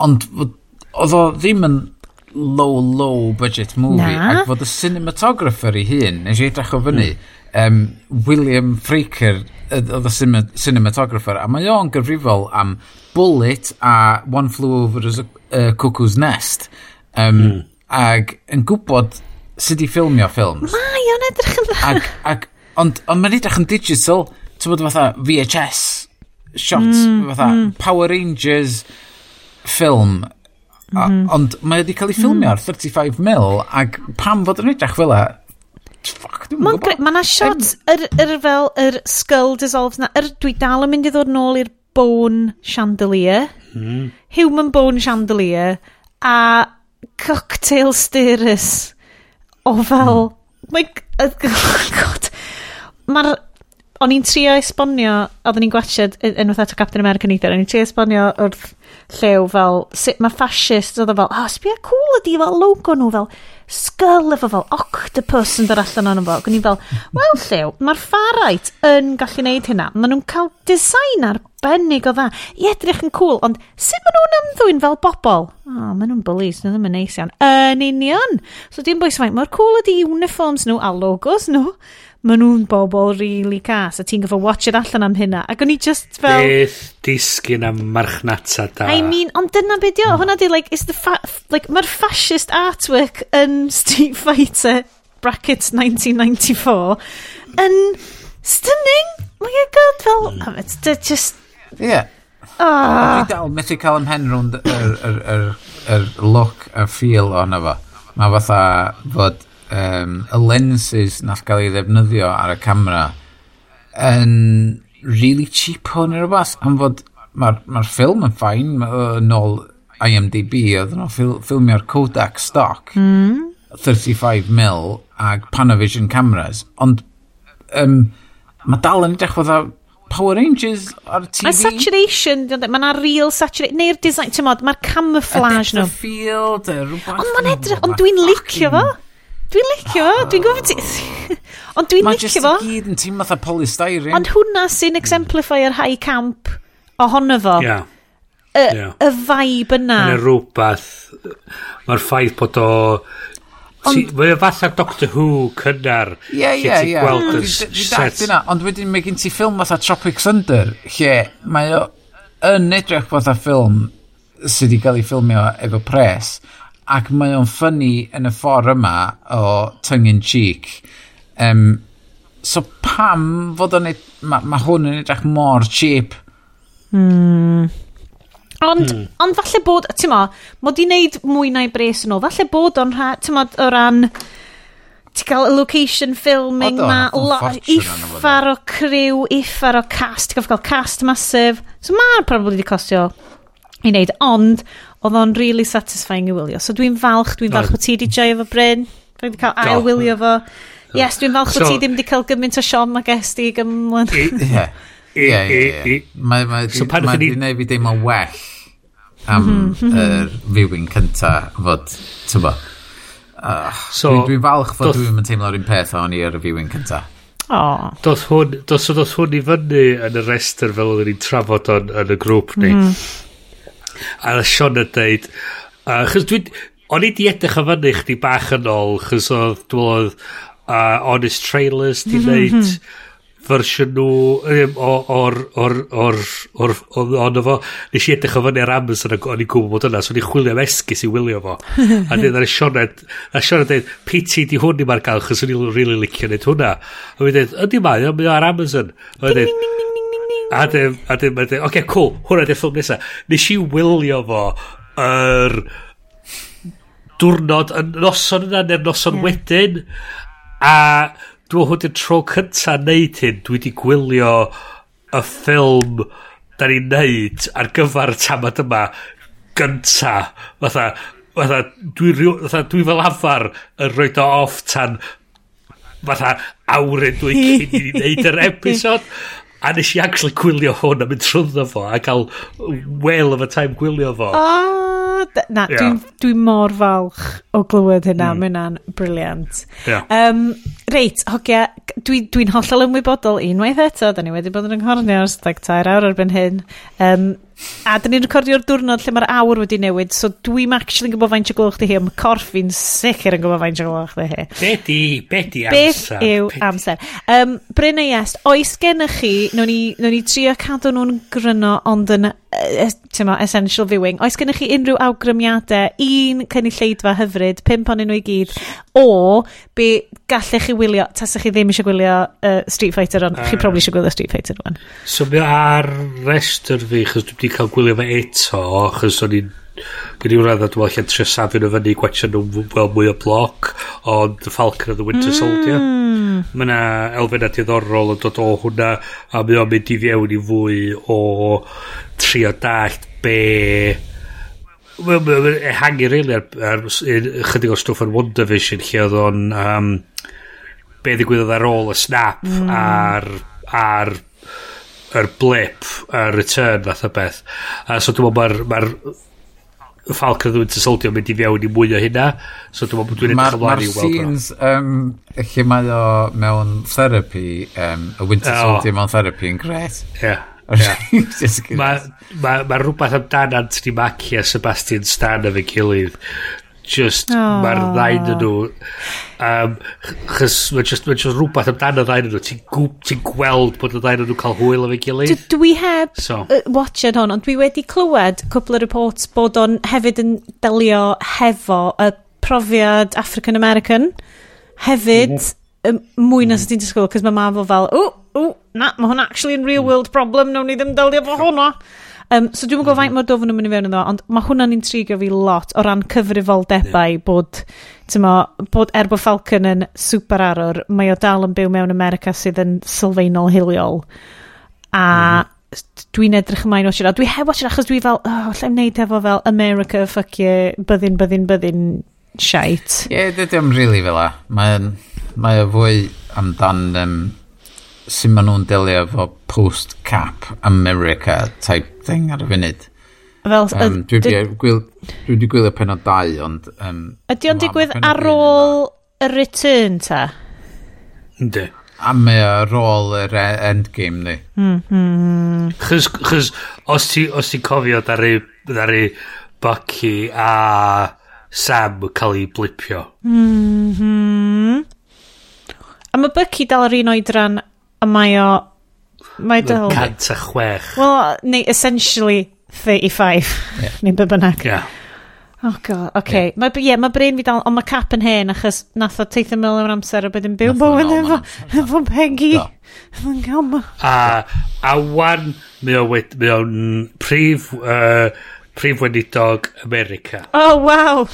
ond oedd o ddim yn low, low budget movie. Na. Ac fod y cinematographer i hun, nes i edrych o fyny, mm. um, William Freaker oedd y cinematographer, a mae o'n gyfrifol am Bullet a One Flew Over a uh, Cuckoo's Nest. Um, mm. Ac yn gwybod sut i ffilmio ffilms. Mae o'n edrych yn dda. Ag, ac, ond ond mae'n edrych yn digital, ti'n bod fatha VHS shots, mm, fatha mm. Power Rangers film A. Mhm. Ond mae wedi cael ei ffilmio mm. ar 35 mil ac pam fod yn edrych fel e, Fuck, dwi'n ma gwybod. Mae yna shots, yr, yr fel, yr skull dissolves na, yr dwi dal yn mynd i ddod nôl i'r bone chandelier, mm. human bone chandelier, a cocktail stirrers o fel... Mm. Mae... Oh, God. Mae'r o'n i'n trio esbonio, oedden ni'n gwachod yn fath y Captain America neithiwr, o'n i'n trio esbonio wrth llew fel sut mae fascist oedd o fel, oh, sbio cool ydi fel logo nhw fel skull efo fel octopus yn dod allan o'n fo. fel. Gwni fel, wel llew, mae'r ffarite yn gallu neud hynna. Maen nhw'n cael design arbennig o dda. I edrych yn cool, ond sut maen nhw'n ymddwyn fel bobl? O, oh, maen nhw'n bullies, nhw ddim yn neis iawn. Yn union. So dim bwys faint, mae'r cool ydi uniforms nhw a logos nhw maen nhw'n bobl really cas a ti'n gyfo watch it allan am hynna ac o'n i just fel beth disgyn am marchnata da I mean ond dyna beth di o hwnna di like, is the like mae'r fascist artwork yn *laughs* Street Fighter brackets 1994 yn stunning my god fel mm. it's just yeah Oh. Fi dal methu cael ym hen rhwnd yr, yr, yr, yr look a feel o'n efo. Mae fatha fod um, y lenses nath gael ei ddefnyddio ar y camera yn really cheap hwn neu rhywbeth am fod mae'r ma ffilm yn ffain yn ôl IMDb oedd nhw'n ffil, ffilmio'r Kodak stock mm. 35mm ag Panavision cameras ond um, mae dal yn edrych fod Power Rangers ar TV. Mae saturation, mae yna real saturation, neu'r design, ti'n modd, mae'r camouflage nhw. Y depth rhywbeth. Ond mae'n edrych, ond dwi'n licio fo. Dwi'n licio fo, dwi'n gwybod ti... *laughs* Ond dwi'n licio fo. Mae i gyd yn teimlo fatha polystyrene. Ond hwnna sy'n exemplify yr high camp ohono fo. Ia. Y, yeah. y vibe yna. Mae'n rhywbeth. Mae'r ffaith bod o... Mae o fatha Doctor Who cynnar. Ie, ie, ie. Gweld y set. Ond wedyn mae gen ti ffilm fatha Tropic Thunder, lle mae o yn edrych fatha ffilm sydd wedi cael ei ffilmio efo pres ac mae o'n ffynnu yn y ffordd yma o tongue in cheek. Um, so pam fod o'n... Mae ma hwn yn edrych mor cheap. Mm. Ond, hmm. ond falle bod, ti'n mo, mod i wneud mwy na'i bres yn ôl, falle bod o'n rha, ti'n mo, o ran, ti'n cael y location filming Odo, ma, iffar o criw, iffar o cast, ti'n cael cast masif, so ma'n probably wedi costio i wneud, ond oedd o'n really satisfying i wylio. So dwi'n falch, dwi'n falch bod ti wedi joio fo Bryn. Dwi'n cael ail wylio fo. Yes, dwi'n falch bod so, ti ddim wedi cael gymaint o Sean mae gest i gymlaen. Ie, ie, ie. Mae wedi gwneud fi deimlo'n well am mhm, mhm. yr viewing cynta fod, ti'n bo. Ah, so, dwi'n dwi falch fod dwi'n mynd teimlo'r un peth o'n i ar y viewing cynta. Oh. Doth hwn, dos, dos hwn i fyny yn y rester fel oedden ni'n trafod yn, yn y grŵp ni. Mm. A oedd Sean yn deud, achos uh, dwi'n, o'n i di edrych o fyny chdi bach yn ôl, chos oedd, dwi'n oedd, uh, Honest Trailers di wneud fersiwn nhw o'r o'r o'r o'r o'r fo. Nes i edrych o fyny ar Amazon ac o'n i'n gwybod bod yna so o'n i'n chwilio am esgus i wylio fo. A dyn ar y Sioned a Sioned dweud PT di hwn i ma'r gael chos o'n i'n rili licio neud hwnna. A fi'n dweud ydy mae o'n mynd ar Amazon. A fi'n dweud A dyn, a dyn, a dyn, oce, cool, hwnna di'r ffilm nesaf. Nes i wylio fo yr diwrnod yn noson yna neu'r noson yeah. wedyn. A dwi'n hwn di'r tro cynta neud hyn, dwi wedi gwylio y ffilm da ni'n neud ar gyfer y tamad yma gynta. Fatha, fatha, dwi, fatha, dwi fel afar yn rhoi o off tan fatha awr yn dwi'n cyn i ni wneud yr *laughs* episod. A nes i actually gwylio hwn a mynd trwyddo fo a cael well of a time gwylio fo. Oh, na, yeah. dwi'n dwi mor falch o glywed hynna. Mm. Mae briliant. Yeah. Um, reit, hogia, dwi'n dwi, dwi hollol ymwybodol unwaith eto. Da ni wedi bod yn ynghornio ar 13 awr erbyn hyn. Um, A dyn ni'n recordio'r diwrnod lle mae'r awr wedi newid, so dwi'n actually yn gwybod faint o gloch di hi, ond corff fi'n sicr yn gwybod faint o gloch di hi. Be di, be di amser? Beth yw be amser? Um, Bryn a Iest, oes gennych chi, nhw'n ni, nhw ni trio cadw nhw'n gryno, ond yn uh, ma, essential viewing, oes gennych chi unrhyw awgrymiadau, un cynulleidfa hyfryd, pimp o'n nhw i gyd, o be gallech chi wylio, tasach chi ddim eisiau gwylio uh, Street Fighter, ond uh, chi probably eisiau gwylio Street Fighter rwan. So mae ar restr fi, chos dwi wedi cael gwylio fe eto, achos o'n i'n Gwn i'n rhaid dwi'n allan trio safio nhw fyny, gwachio nhw fel mwy o bloc, ond The Falcon of the Winter Soldier. Mm. Mae yna elfenna diddorol yn dod o hwnna, a mae o'n mynd i fiewn i fwy o trio dallt be... Mae'n hangi rili ar, ar e, chydig o stwff yn WandaVision lle oedd o'n um, be ddigwyddodd ar ôl y snap mm. ar, ar yr blip a'r return fath o beth a so dwi'n meddwl mae'r ma Falcon the Winter Soldier mynd i fewn i mwy o hynna so dwi'n meddwl dwi'n edrych ymlaen i weld scenes um, lle mae o mewn therapy um, y Winter oh. Soldier mewn therapy yn gret yeah. Mae ma, ma, rhywbeth amdan Anthony Mackie a Sebastian Stan efo'n gilydd just oh. mae'r ddain yn nhw Um, chys mae just, ma just rhywbeth amdano ddain nhw. Ti'n ti gweld bod y ddain nhw cael hwyl efo'i gilydd. Dwi heb so. uh, watched hon ond dwi wedi clywed cwpl o reports bod o'n hefyd yn delio hefo y profiad African American. Hefyd mm mwy na mm -hmm. sydd ti'n disgwyl cos mae mam fel o, o, na, mae hwn actually yn real world problem nawn ni ddim delio fo hwnna. Um, so dwi'n gwybod faint mor dofn yn mynd i fewn iddo, ond mae hwnna'n intrigio fi lot o ran cyfrifoldebau yeah. bod, tymo, bod er bod Falcon yn super arwr, mae o dal yn byw mewn America sydd yn sylfaenol hiliol. A mhm. dwi'n edrych ymlaen o siarad. Dwi heb o siarad achos dwi fel, oh, lle wneud efo fel America, fuck you, byddin, byddin, byddin, shite. Ie, yeah, dydy am rili really fel a. Mae'n mae o fwy amdan um, sy'n maen nhw'n delio efo post-cap America type thing ar y funud. Fel, um, dwi wedi gwyl, dwi gwylio penod 2, ond... Um, ydy o'n digwydd ar ôl y return ta? Ynddi. A mae ar ôl yr e, endgame ni. Mm-hmm. Chys, chys, os ti, os ti cofio ddaru, ddaru Bucky a Sam cael ei blipio. Mm -hmm. A mae Bucky dal yr un oedran a mae o... Mae dal... 106. Wel, neu essentially 35, yeah. *laughs* neu be bynnag. Yeah. Oh god, oce. Okay. Yeah. Mae yeah, ma brain fi dal, ond mae cap yn hen achos nath o teithio mil o'r amser a bydd yn byw bywyd efo, efo Peggy. Fy'n cael ma. A, a wan, mae o'n prif, uh, prif wendidog America. Oh, wow.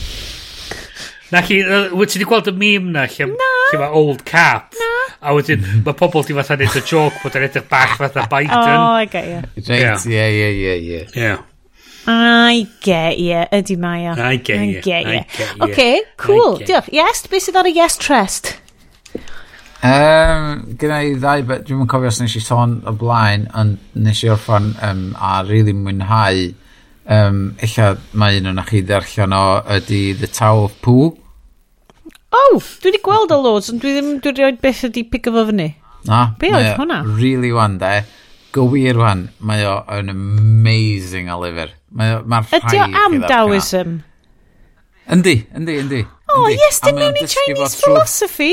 Na chi, uh, wyt ti wedi gweld y meme na? Lle, na lle mae old cap. Na. A wedyn, mae pobl ti fatha neud y joke bod yn edrych bach fatha Biden. Oh, I get you. Right, yeah, yeah, yeah, yeah. Yeah. I get you. Ydy mae o. I get you. I get you. OK, cool. Diolch. Yes, beth sydd ar y yes trust? Um, Gynna i ddau, bet dwi'n yn cofio os nes i sôn o blaen, ond nes i orffan um, a rili really mwynhau um, illa mae un o'n chi ddarllen o ydy The Tower of Pooh Oh, dwi wedi gweld o loads, ond dwi ddim, dwi rioed beth ydi pick fo fyny. Na, Be mae oedd hwnna? really wan de. Gywir wan, mae o yn amazing o lyfr. Mae o'r rhai... Ydi o am Taoism? Yndi, yndi, yndi. Oh, yes, dyn nhw'n i Chinese philosophy.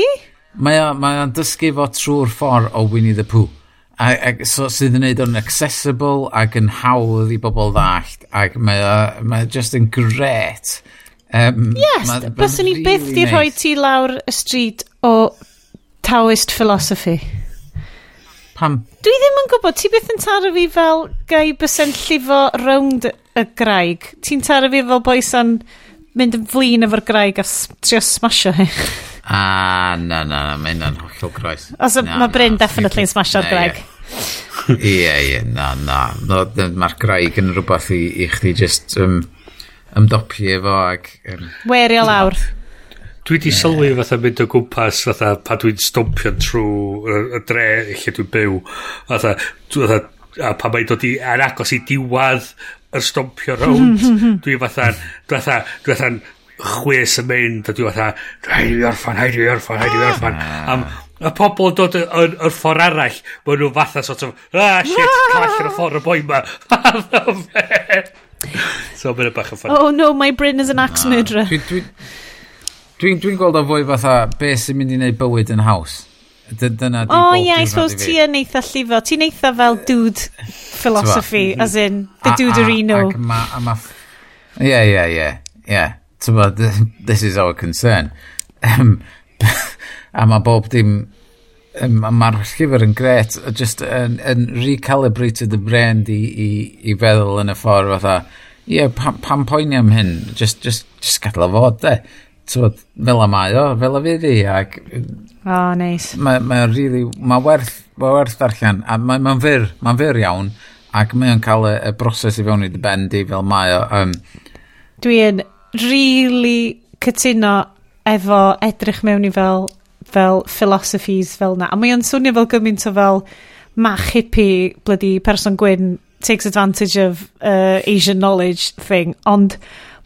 Mae o'n dysgu fo trwy'r ffordd o Winnie the Pooh. A, a, so, sydd yn gwneud o'n accessible ac yn hawdd i bobl ddallt ac mae o, mae just yn gret Um, yes, byswn ni byth di rhoi ti lawr y stryd o Taoist philosophy. Pam? Dwi ddim yn gwybod, ti byth yn taro fi fel gai bysyn llifo rownd y graig. Ti'n taro fi fel boesan mynd yn flin efo'r graig a trio smasho hi. A, na, na, na, mae hynna'n hollol groes. Os na, mae Bryn definitely yn smasho'r graig. Ie, ie, na, na. Mae'r graig yn rhywbeth i, i chdi just... Um, ymdopi efo ac... Um, Werio lawr. Dwi wedi sylwi fatha mynd o gwmpas fatha pa dwi'n stompio trwy y dre lle dwi'n byw fatha, fatha a pa mae'n dod i ar agos i diwad y stompio rownd *laughs* dwi'n fatha dwi'n fatha dwi'n fatha chwes yn mynd a dwi'n fatha haid i fi orffan, haid i fi orffan, haid i fi orffan. Ah. Am y pobl yn dod o'r ffordd arall mae nhw fatha sort of ah shit, clash yn y ffordd y boi ma. *laughs* so mae'n bach yn ffyn. Oh no, my Bryn is an axe murderer. Dwi'n dwi, dwi, dwi gweld o fwy fatha beth sy'n mynd i wneud bywyd yn haws. Dyna di Oh yeah, I suppose ti yn eitha llifo. Ti'n eitha fel dude philosophy, as in, mm-hmm. the duderino. Ac ma, a ma... Yeah, yeah, yeah, yeah. Ti'n *laughs* this is our concern. *laughs* a mae bob dim mae'r llyfr yn gret, just yn, yn recalibrated the brand i, i, i feddwl yn y ffordd fatha, ie, yeah, pam, pam poeni am hyn, just, just, just gadael o fod, de. Tywod, fel y mae o, fel y fydd i, ac... O, oh, neis. Nice. Mae ma really, mae werth, mae werth darllen, a mae'n ma fyr, mae'n fyr iawn, ac mae'n cael y, y broses i fewn i dy ben di fel mae o. Um, Dwi'n really cytuno efo edrych mewn i fel fel philosophies fel na. A mae o'n swnio fel gymaint o fel mach hippie bloody person gwyn takes advantage of uh, Asian knowledge thing. Ond,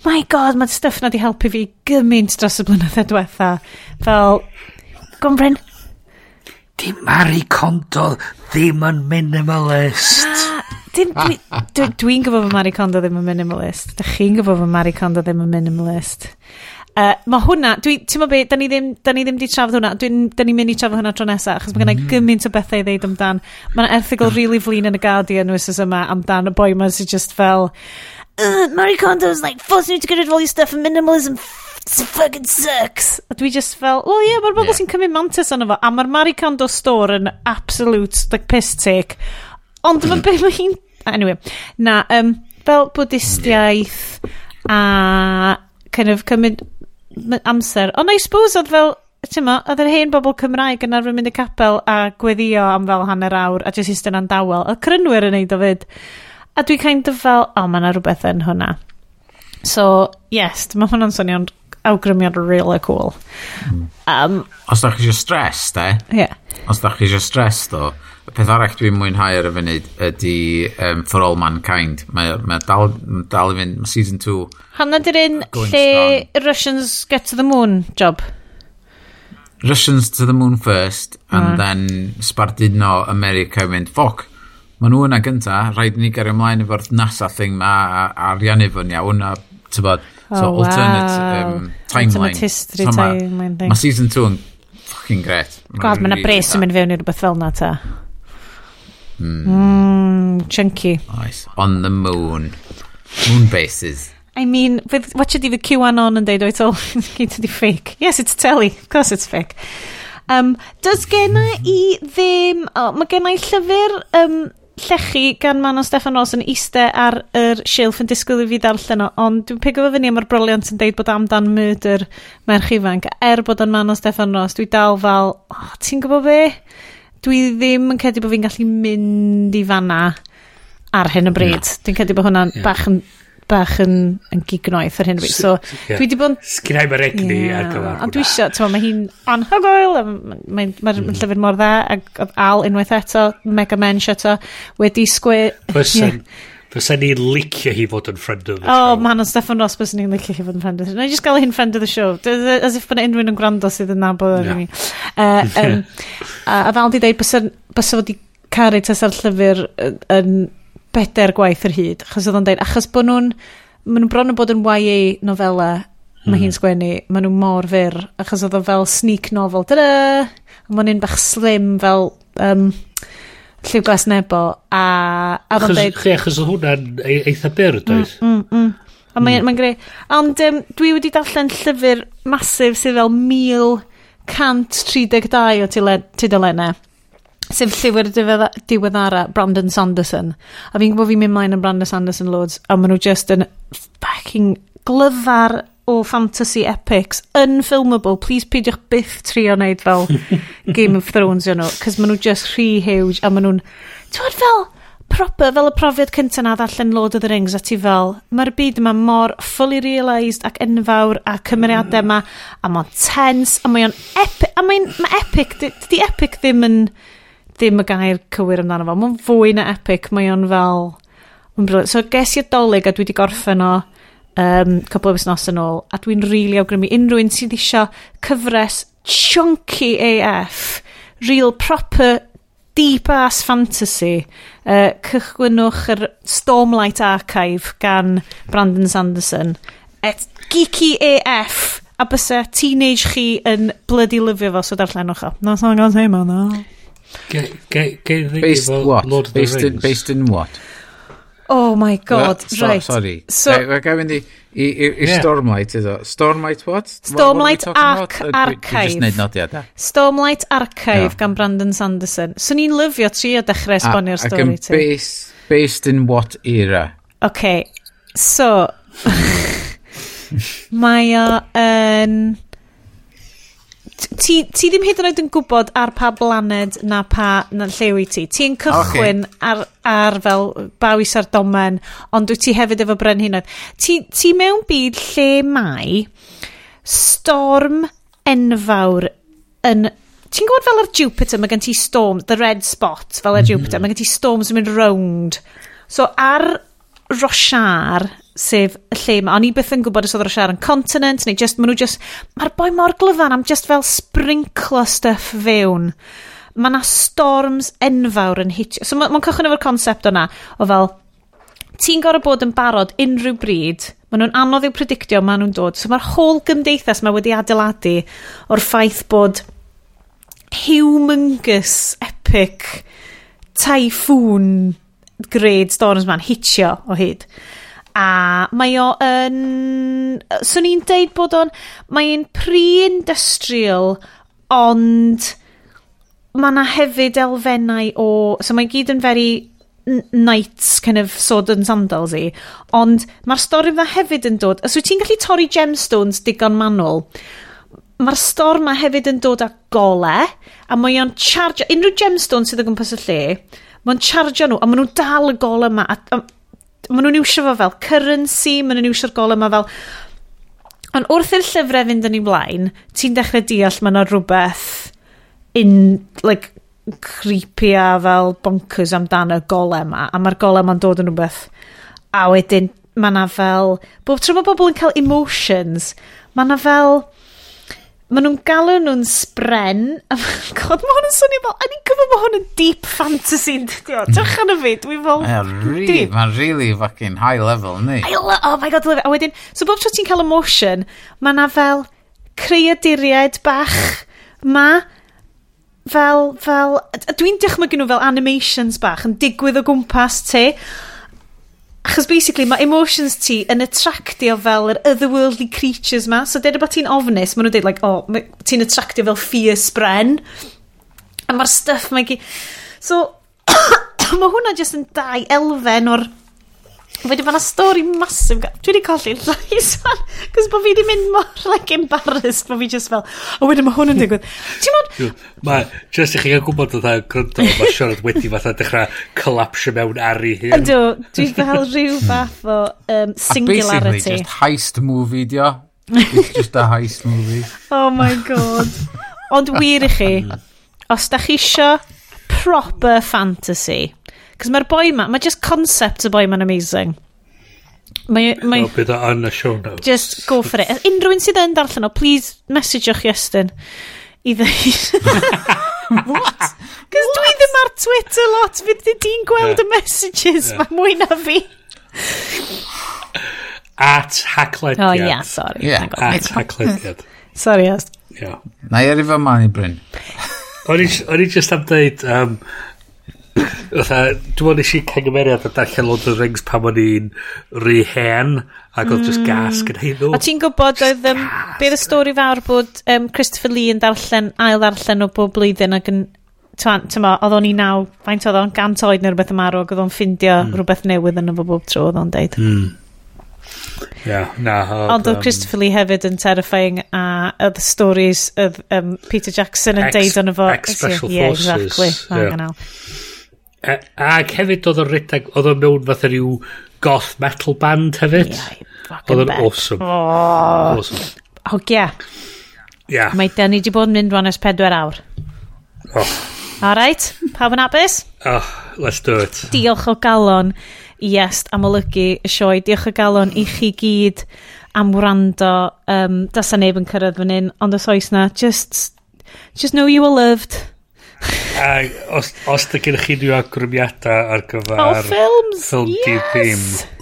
my god, mae'r stuff na di helpu fi gymaint dros y blynyddoedd diwetha. Fel, gomren... Di Mari Condo ddim yn minimalist. Dwi'n dwi, dwi, dwi gwybod bod Mari Condo ddim yn minimalist. Dych chi'n gwybod bod Mari Condo ddim yn minimalist. Uh, mae hwnna, dwi, ti'n meddwl beth, da ni ddim, da ni ddim di trafod hwnna, dwi'n, da ni'n mynd i trafod hwnna tro nesaf, achos mae gennau mm. gymaint o bethau i ddeud amdan. Mae yna erthigol really flin yn y Guardian wythnos yma amdan y boi ma sy'n just fel, uh, Marie Kondo's like forcing you to get rid of all your stuff and minimalism fucking sucks. A dwi just fel, well yeah, mae'r bobl yeah. sy'n cymryd mantis yna fo, a mae'r Marie Kondo store yn absolute, like, piss take. Ond mae be mae hi'n... Anyway, na, um, fel bwdistiaeth a kind of cymryd amser. Ond I suppose oedd fel, ti'n ma, oedd yr hen bobl Cymraeg yn arfer mynd i capel a gweddio am fel hanner awr a jyst eistedd yn dawel. Oedd crynwyr yn neud o fyd. A dwi kind of fel, o, oh, mae yna rhywbeth yn hwnna. So, yes, mae hwnna'n swnio'n awgrymiad really cool. Hmm. Um, Os da chi eisiau stres, de? Eh? Ie. Yeah. Os da chi eisiau stres, do, peth arall dwi'n mwynhau ar y funud ydy um, For All Mankind. Mae, mae dal, dal i fynd, mae season 2. Hanna di'r un lle strong. Russians get to the moon job? Russians to the moon first, and mm. then Sbarduno America i mynd, ffoc, maen nhw yna gynta, rhaid ni gario ymlaen efo'r NASA thing ma a a ariannu fo'n iawn, a tybod, so oh, alternate wow. um, timeline. Alternate history so, timeline. thing. Mae season 2 yn fucking gret. God, mae yna bres yn mynd fewn i rhywbeth fel na ta. Mm. Chunky. Nice. On the moon. Moon bases. I mean, with, what should even QAnon yn deud oed all? it's to the fake. Yes, it's telly. Of course it's fake. Um, does genna i ddim... Oh, mae genna i llyfr um, llechi gan Manon Steffan Ross yn eistedd ar yr silff yn disgwyl i fi darllen o, ond dwi'n pigo fo fyny am yr broliant yn deud bod amdan murder merch ifanc, er bod o'n Manon Steffan Ross, dwi dal fel, oh, ti'n gwybod be? dwi ddim yn credu bod fi'n gallu mynd i fanna ar hyn o bryd. No. Dwi'n credu bod hwnna'n yeah. bach yn bach yn, yn gignoeth ar hyn o bryd. So, yeah. dwi di bod yn... Sgynnau mae'r egni yeah. ar gyfer hwnna. Dwi eisiau, ti'n mae hi'n anhygoel, mae'n ma, ma mm. Mhm. llyfr mor dda, ac oedd Al unwaith eto, Mega Men eto, wedi sgwe... Person. *laughs* Yeah Fysa ni'n licio hi fod yn friend of the show. Oh, man, o'n Stefan Ross, fysa ni'n licio hi fod yn friend of the show. Na i just gael hi'n friend of the show. As if bod unrhyw yn gwrando sydd yn nabod ar ni. uh, um, a, a fel di dweud, bysa fod i caru tesa'r llyfr yn bedair gwaith yr hyd. Achos oedd o'n dweud, achos bod nhw'n, maen nhw'n bron yn bod yn YA novella, mae hi'n sgwennu, maen nhw mor fyr, achos oedd o fel sneak novel, dyna, ond maen nhw'n bach slim fel, um, lliw glas nebo a... a achos, dweud... chi, achos oedd hwnna'n e-, eitha byr, mm, doedd? Mm, mm, mm. A mae'n mm. Greu. Ond um, dwi wedi darllen llyfr masif sydd fel 1132 o tudalennau sef llyfr diweddara Brandon Sanderson. A fi'n gwybod fi'n mynd mlaen yn Brandon Sanderson loads, a maen nhw just yn fucking glyfar o fantasy epics yn filmable, please peidiwch byth trio wneud fel *laughs* Game of Thrones you know, cos maen nhw just rhy huge a maen nhw'n, ti'n fel proper fel y profiad cyntaf na ddarllen Lord of the Rings a ti fel, mae'r byd yma mor fully realised ac enfawr a cymeriadau yma a mae'n tense a mae'n epic a mae'n ma epic dydy epic ddim yn ddim y gair cywir amdano fo. Mae'n fwy na epic mae'n fel mae'n brilliant so ges i adolyg a dwi wedi gorffen o um, cwbl o busnos yn ôl, a dwi'n rili really awgrymu unrhyw un sydd eisiau cyfres chunky AF, real proper deep ass fantasy, uh, cychwynwch yr Stormlight Archive gan Brandon Sanderson. Et geeky AF, a bysa teenage chi yn bloody lyfio fo, so darllenwch o. No, so'n gael teimlo, no. Based what? Based in, based in what? Oh my god, no, so, right. Sorry. So, We're going i, i, i, i yeah. Stormlight iddo. Stormlight what? Stormlight what, what Arc Archive. Just neud nodiad, da. Stormlight Archive no. gan Brandon Sanderson. So ni'n lyfio trio dechrau esbonio'r stori ti. Ac yn based, based in what era? Okay, so... *laughs* mae o yn... Um, ti, ti ddim hyd yn oed yn gwybod ar pa blaned na pa na llew i ti. Ti'n cychwyn ar, ar fel bawis ar domen, ond wyt ti hefyd efo brenhinoedd. Ti, ti mewn byd lle mai storm enfawr yn... Ti'n gwybod fel ar Jupiter, mae gen ti storm, the red spot, fel ar mhm. Jupiter, mae gen ti storms yn mynd round. So ar Roshar, sef y lle mae. O'n i byth yn gwybod os oedd yr yn continent, neu just, maen nhw just, mae'r boi mor glyfan am just fel sprinklo stuff fewn. Mae na storms enfawr yn hitio. So mae'n ma cychwyn efo'r concept o'na, o fel, ti'n gorau bod yn barod unrhyw bryd, maen nhw'n anodd i'w predictio, maen nhw'n dod. So mae'r holl gymdeithas mae wedi adeiladu o'r ffaith bod humongous, epic, typhoon, grade storms ma'n hitio o hyd a mae o yn... Swn i'n deud bod o'n... Mae'n pre-industrial, ond mae yna hefyd elfennau o... So mae gyd yn very knights kind of sword and sandals i ond mae'r stori yma hefyd yn dod os wyt ti'n gallu torri gemstones digon manwl mae'r stor yma hefyd yn dod â gole a mae o'n charge unrhyw gemstone sydd o gwmpas y lle mae'n charge nhw a maen nhw'n dal y gole yma a, a maen nhw'n iwsio fo fel currency, maen nhw'n iwsio'r golym yma fel... Ond wrth i'r llyfrau fynd yn ei blaen, ti'n dechrau deall mae yna rhywbeth in, like, creepy a fel bonkers amdano y golem yma, a mae'r golem yma'n dod yn rhywbeth. A wedyn mae yna fel... Bob tro mae bobl yn cael emotions, mae yna fel maen nhw'n galw nhw'n spren. *laughs* God, mae hwn yn swnio fel... A ni'n gwybod mae hwn yn deep fantasy, dydy o. Trych yn y fi, dwi fel... Mae'n really fucking high level, ni. Le oh my god, love it. A wedyn, so bob tro ti'n cael emotion, mae na fel creaduriaid bach. Ma, fel, fel, dwi'n dychmygu nhw fel animations bach yn digwydd o gwmpas ti. Achos basically mae emotions ti yn attractio fel yr otherworldly creatures ma. So dweud bod ti'n ofnus, maen nhw'n dweud, like, oh, ti'n attractio fel fierce bren. A mae'r stuff mae gyd... So, *coughs* mae hwnna jyst yn dau elfen o'r Fe di fanna stori masif. Dwi wedi colli *laughs* llais fan. Cos bod fi wedi mynd mor, like, embarrassed. Bod fi just fel, o wedyn mae hwn yn digwydd. Ti'n modd... Mae, just i chi gael gwybod oedd e'n gryndo, mae Sionod wedi fatha dechrau collapsio mewn ar ei hun. Ydw, dwi fel rhyw fath o um, singularity. A basically just heist movie, dio. It's just a heist movie. *laughs* oh my god. Ond wir i chi, *laughs* os da chi isio proper fantasy, Cos mae'r boi ma, mae just concept y boi ma'n amazing. Mae... mae oh, bydd e yn y show notes. Just go for it. Unrhyw un sydd yn darllen o, please message'wch Iestyn i ddeud. *laughs* What? Cos dwi ddim ar Twitter lot, fydd di'n gweld yeah. y messages, yeah. mae mwy na fi. At haclediad. Oh, yeah, sorry. Yeah. At haclediad. sorry, Iestyn. Yeah. Na i erifio ma'n i Bryn. O'n i just am dweud, um, Fytha, dwi'n mwyn nes i cangymeriad a darllen Lord of the Rings pam o'n i'n rhy hen ac oedd mm. just gyda hi hyn A ti'n gwybod oedd um, beth y stori fawr bod um, Christopher Lee yn darllen ail darllen o bob blwyddyn ac yn Twan, tyma, oedd o'n i naw, faint oedd o'n gant oed neu rhywbeth ymarw ac oedd o'n ffindio mm. rhywbeth newydd yn y bob tro oedd o'n deud. Mm. Yeah, na. Ond oedd Christopher Lee hefyd yn terrifying a oedd y stories oedd um, Peter Jackson yn deud o'n efo. Ex-special yeah, forces. Yeah, exactly. Yeah. A, ac hefyd oedd o'n redag, oedd o'n mewn fatha rhyw goth metal band hefyd. Yeah, oedd o'n awesome. Oh. Awesome. Hogia. Yeah. Mae dan ni wedi bod yn mynd rhan ys pedwar awr. Oh. Alright, pawb yn abys? Oh, let's do it. Diolch o galon i est am olygu y sioe. Diolch o galon i chi gyd am wrando. Um, Dasa neb yn cyrraedd fan hyn, ond os oes na, just, just know you are loved. A os, os da gennych chi rhyw agrymiadau ar gyfer... O, oh, ffilms! Ffilm yes! Dim,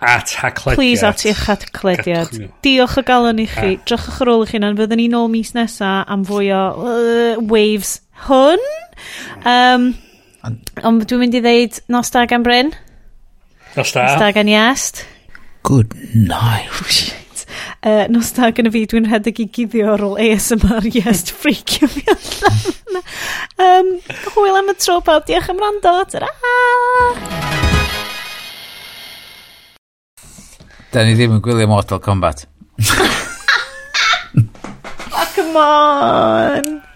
at haclediad. Please at i'ch haclediad. Diolch o galon i chi. A. Drach o'ch ar ôl i chi na'n Fyddwn ni'n ôl mis nesa am fwy o uh, waves hwn. Um, ond dwi'n mynd i ddeud nos da gan Bryn. Nos da. Nos da gan Iest. Good night uh, nos da gyda fi, dwi'n rhedeg i guddio ar ôl ASMR, *laughs* yes, ffricio fi allan. um, hwyl am y tro pawb, diolch am rando, ta-ra! Da ni ddim yn gwylio Mortal Kombat. *laughs* oh, come on!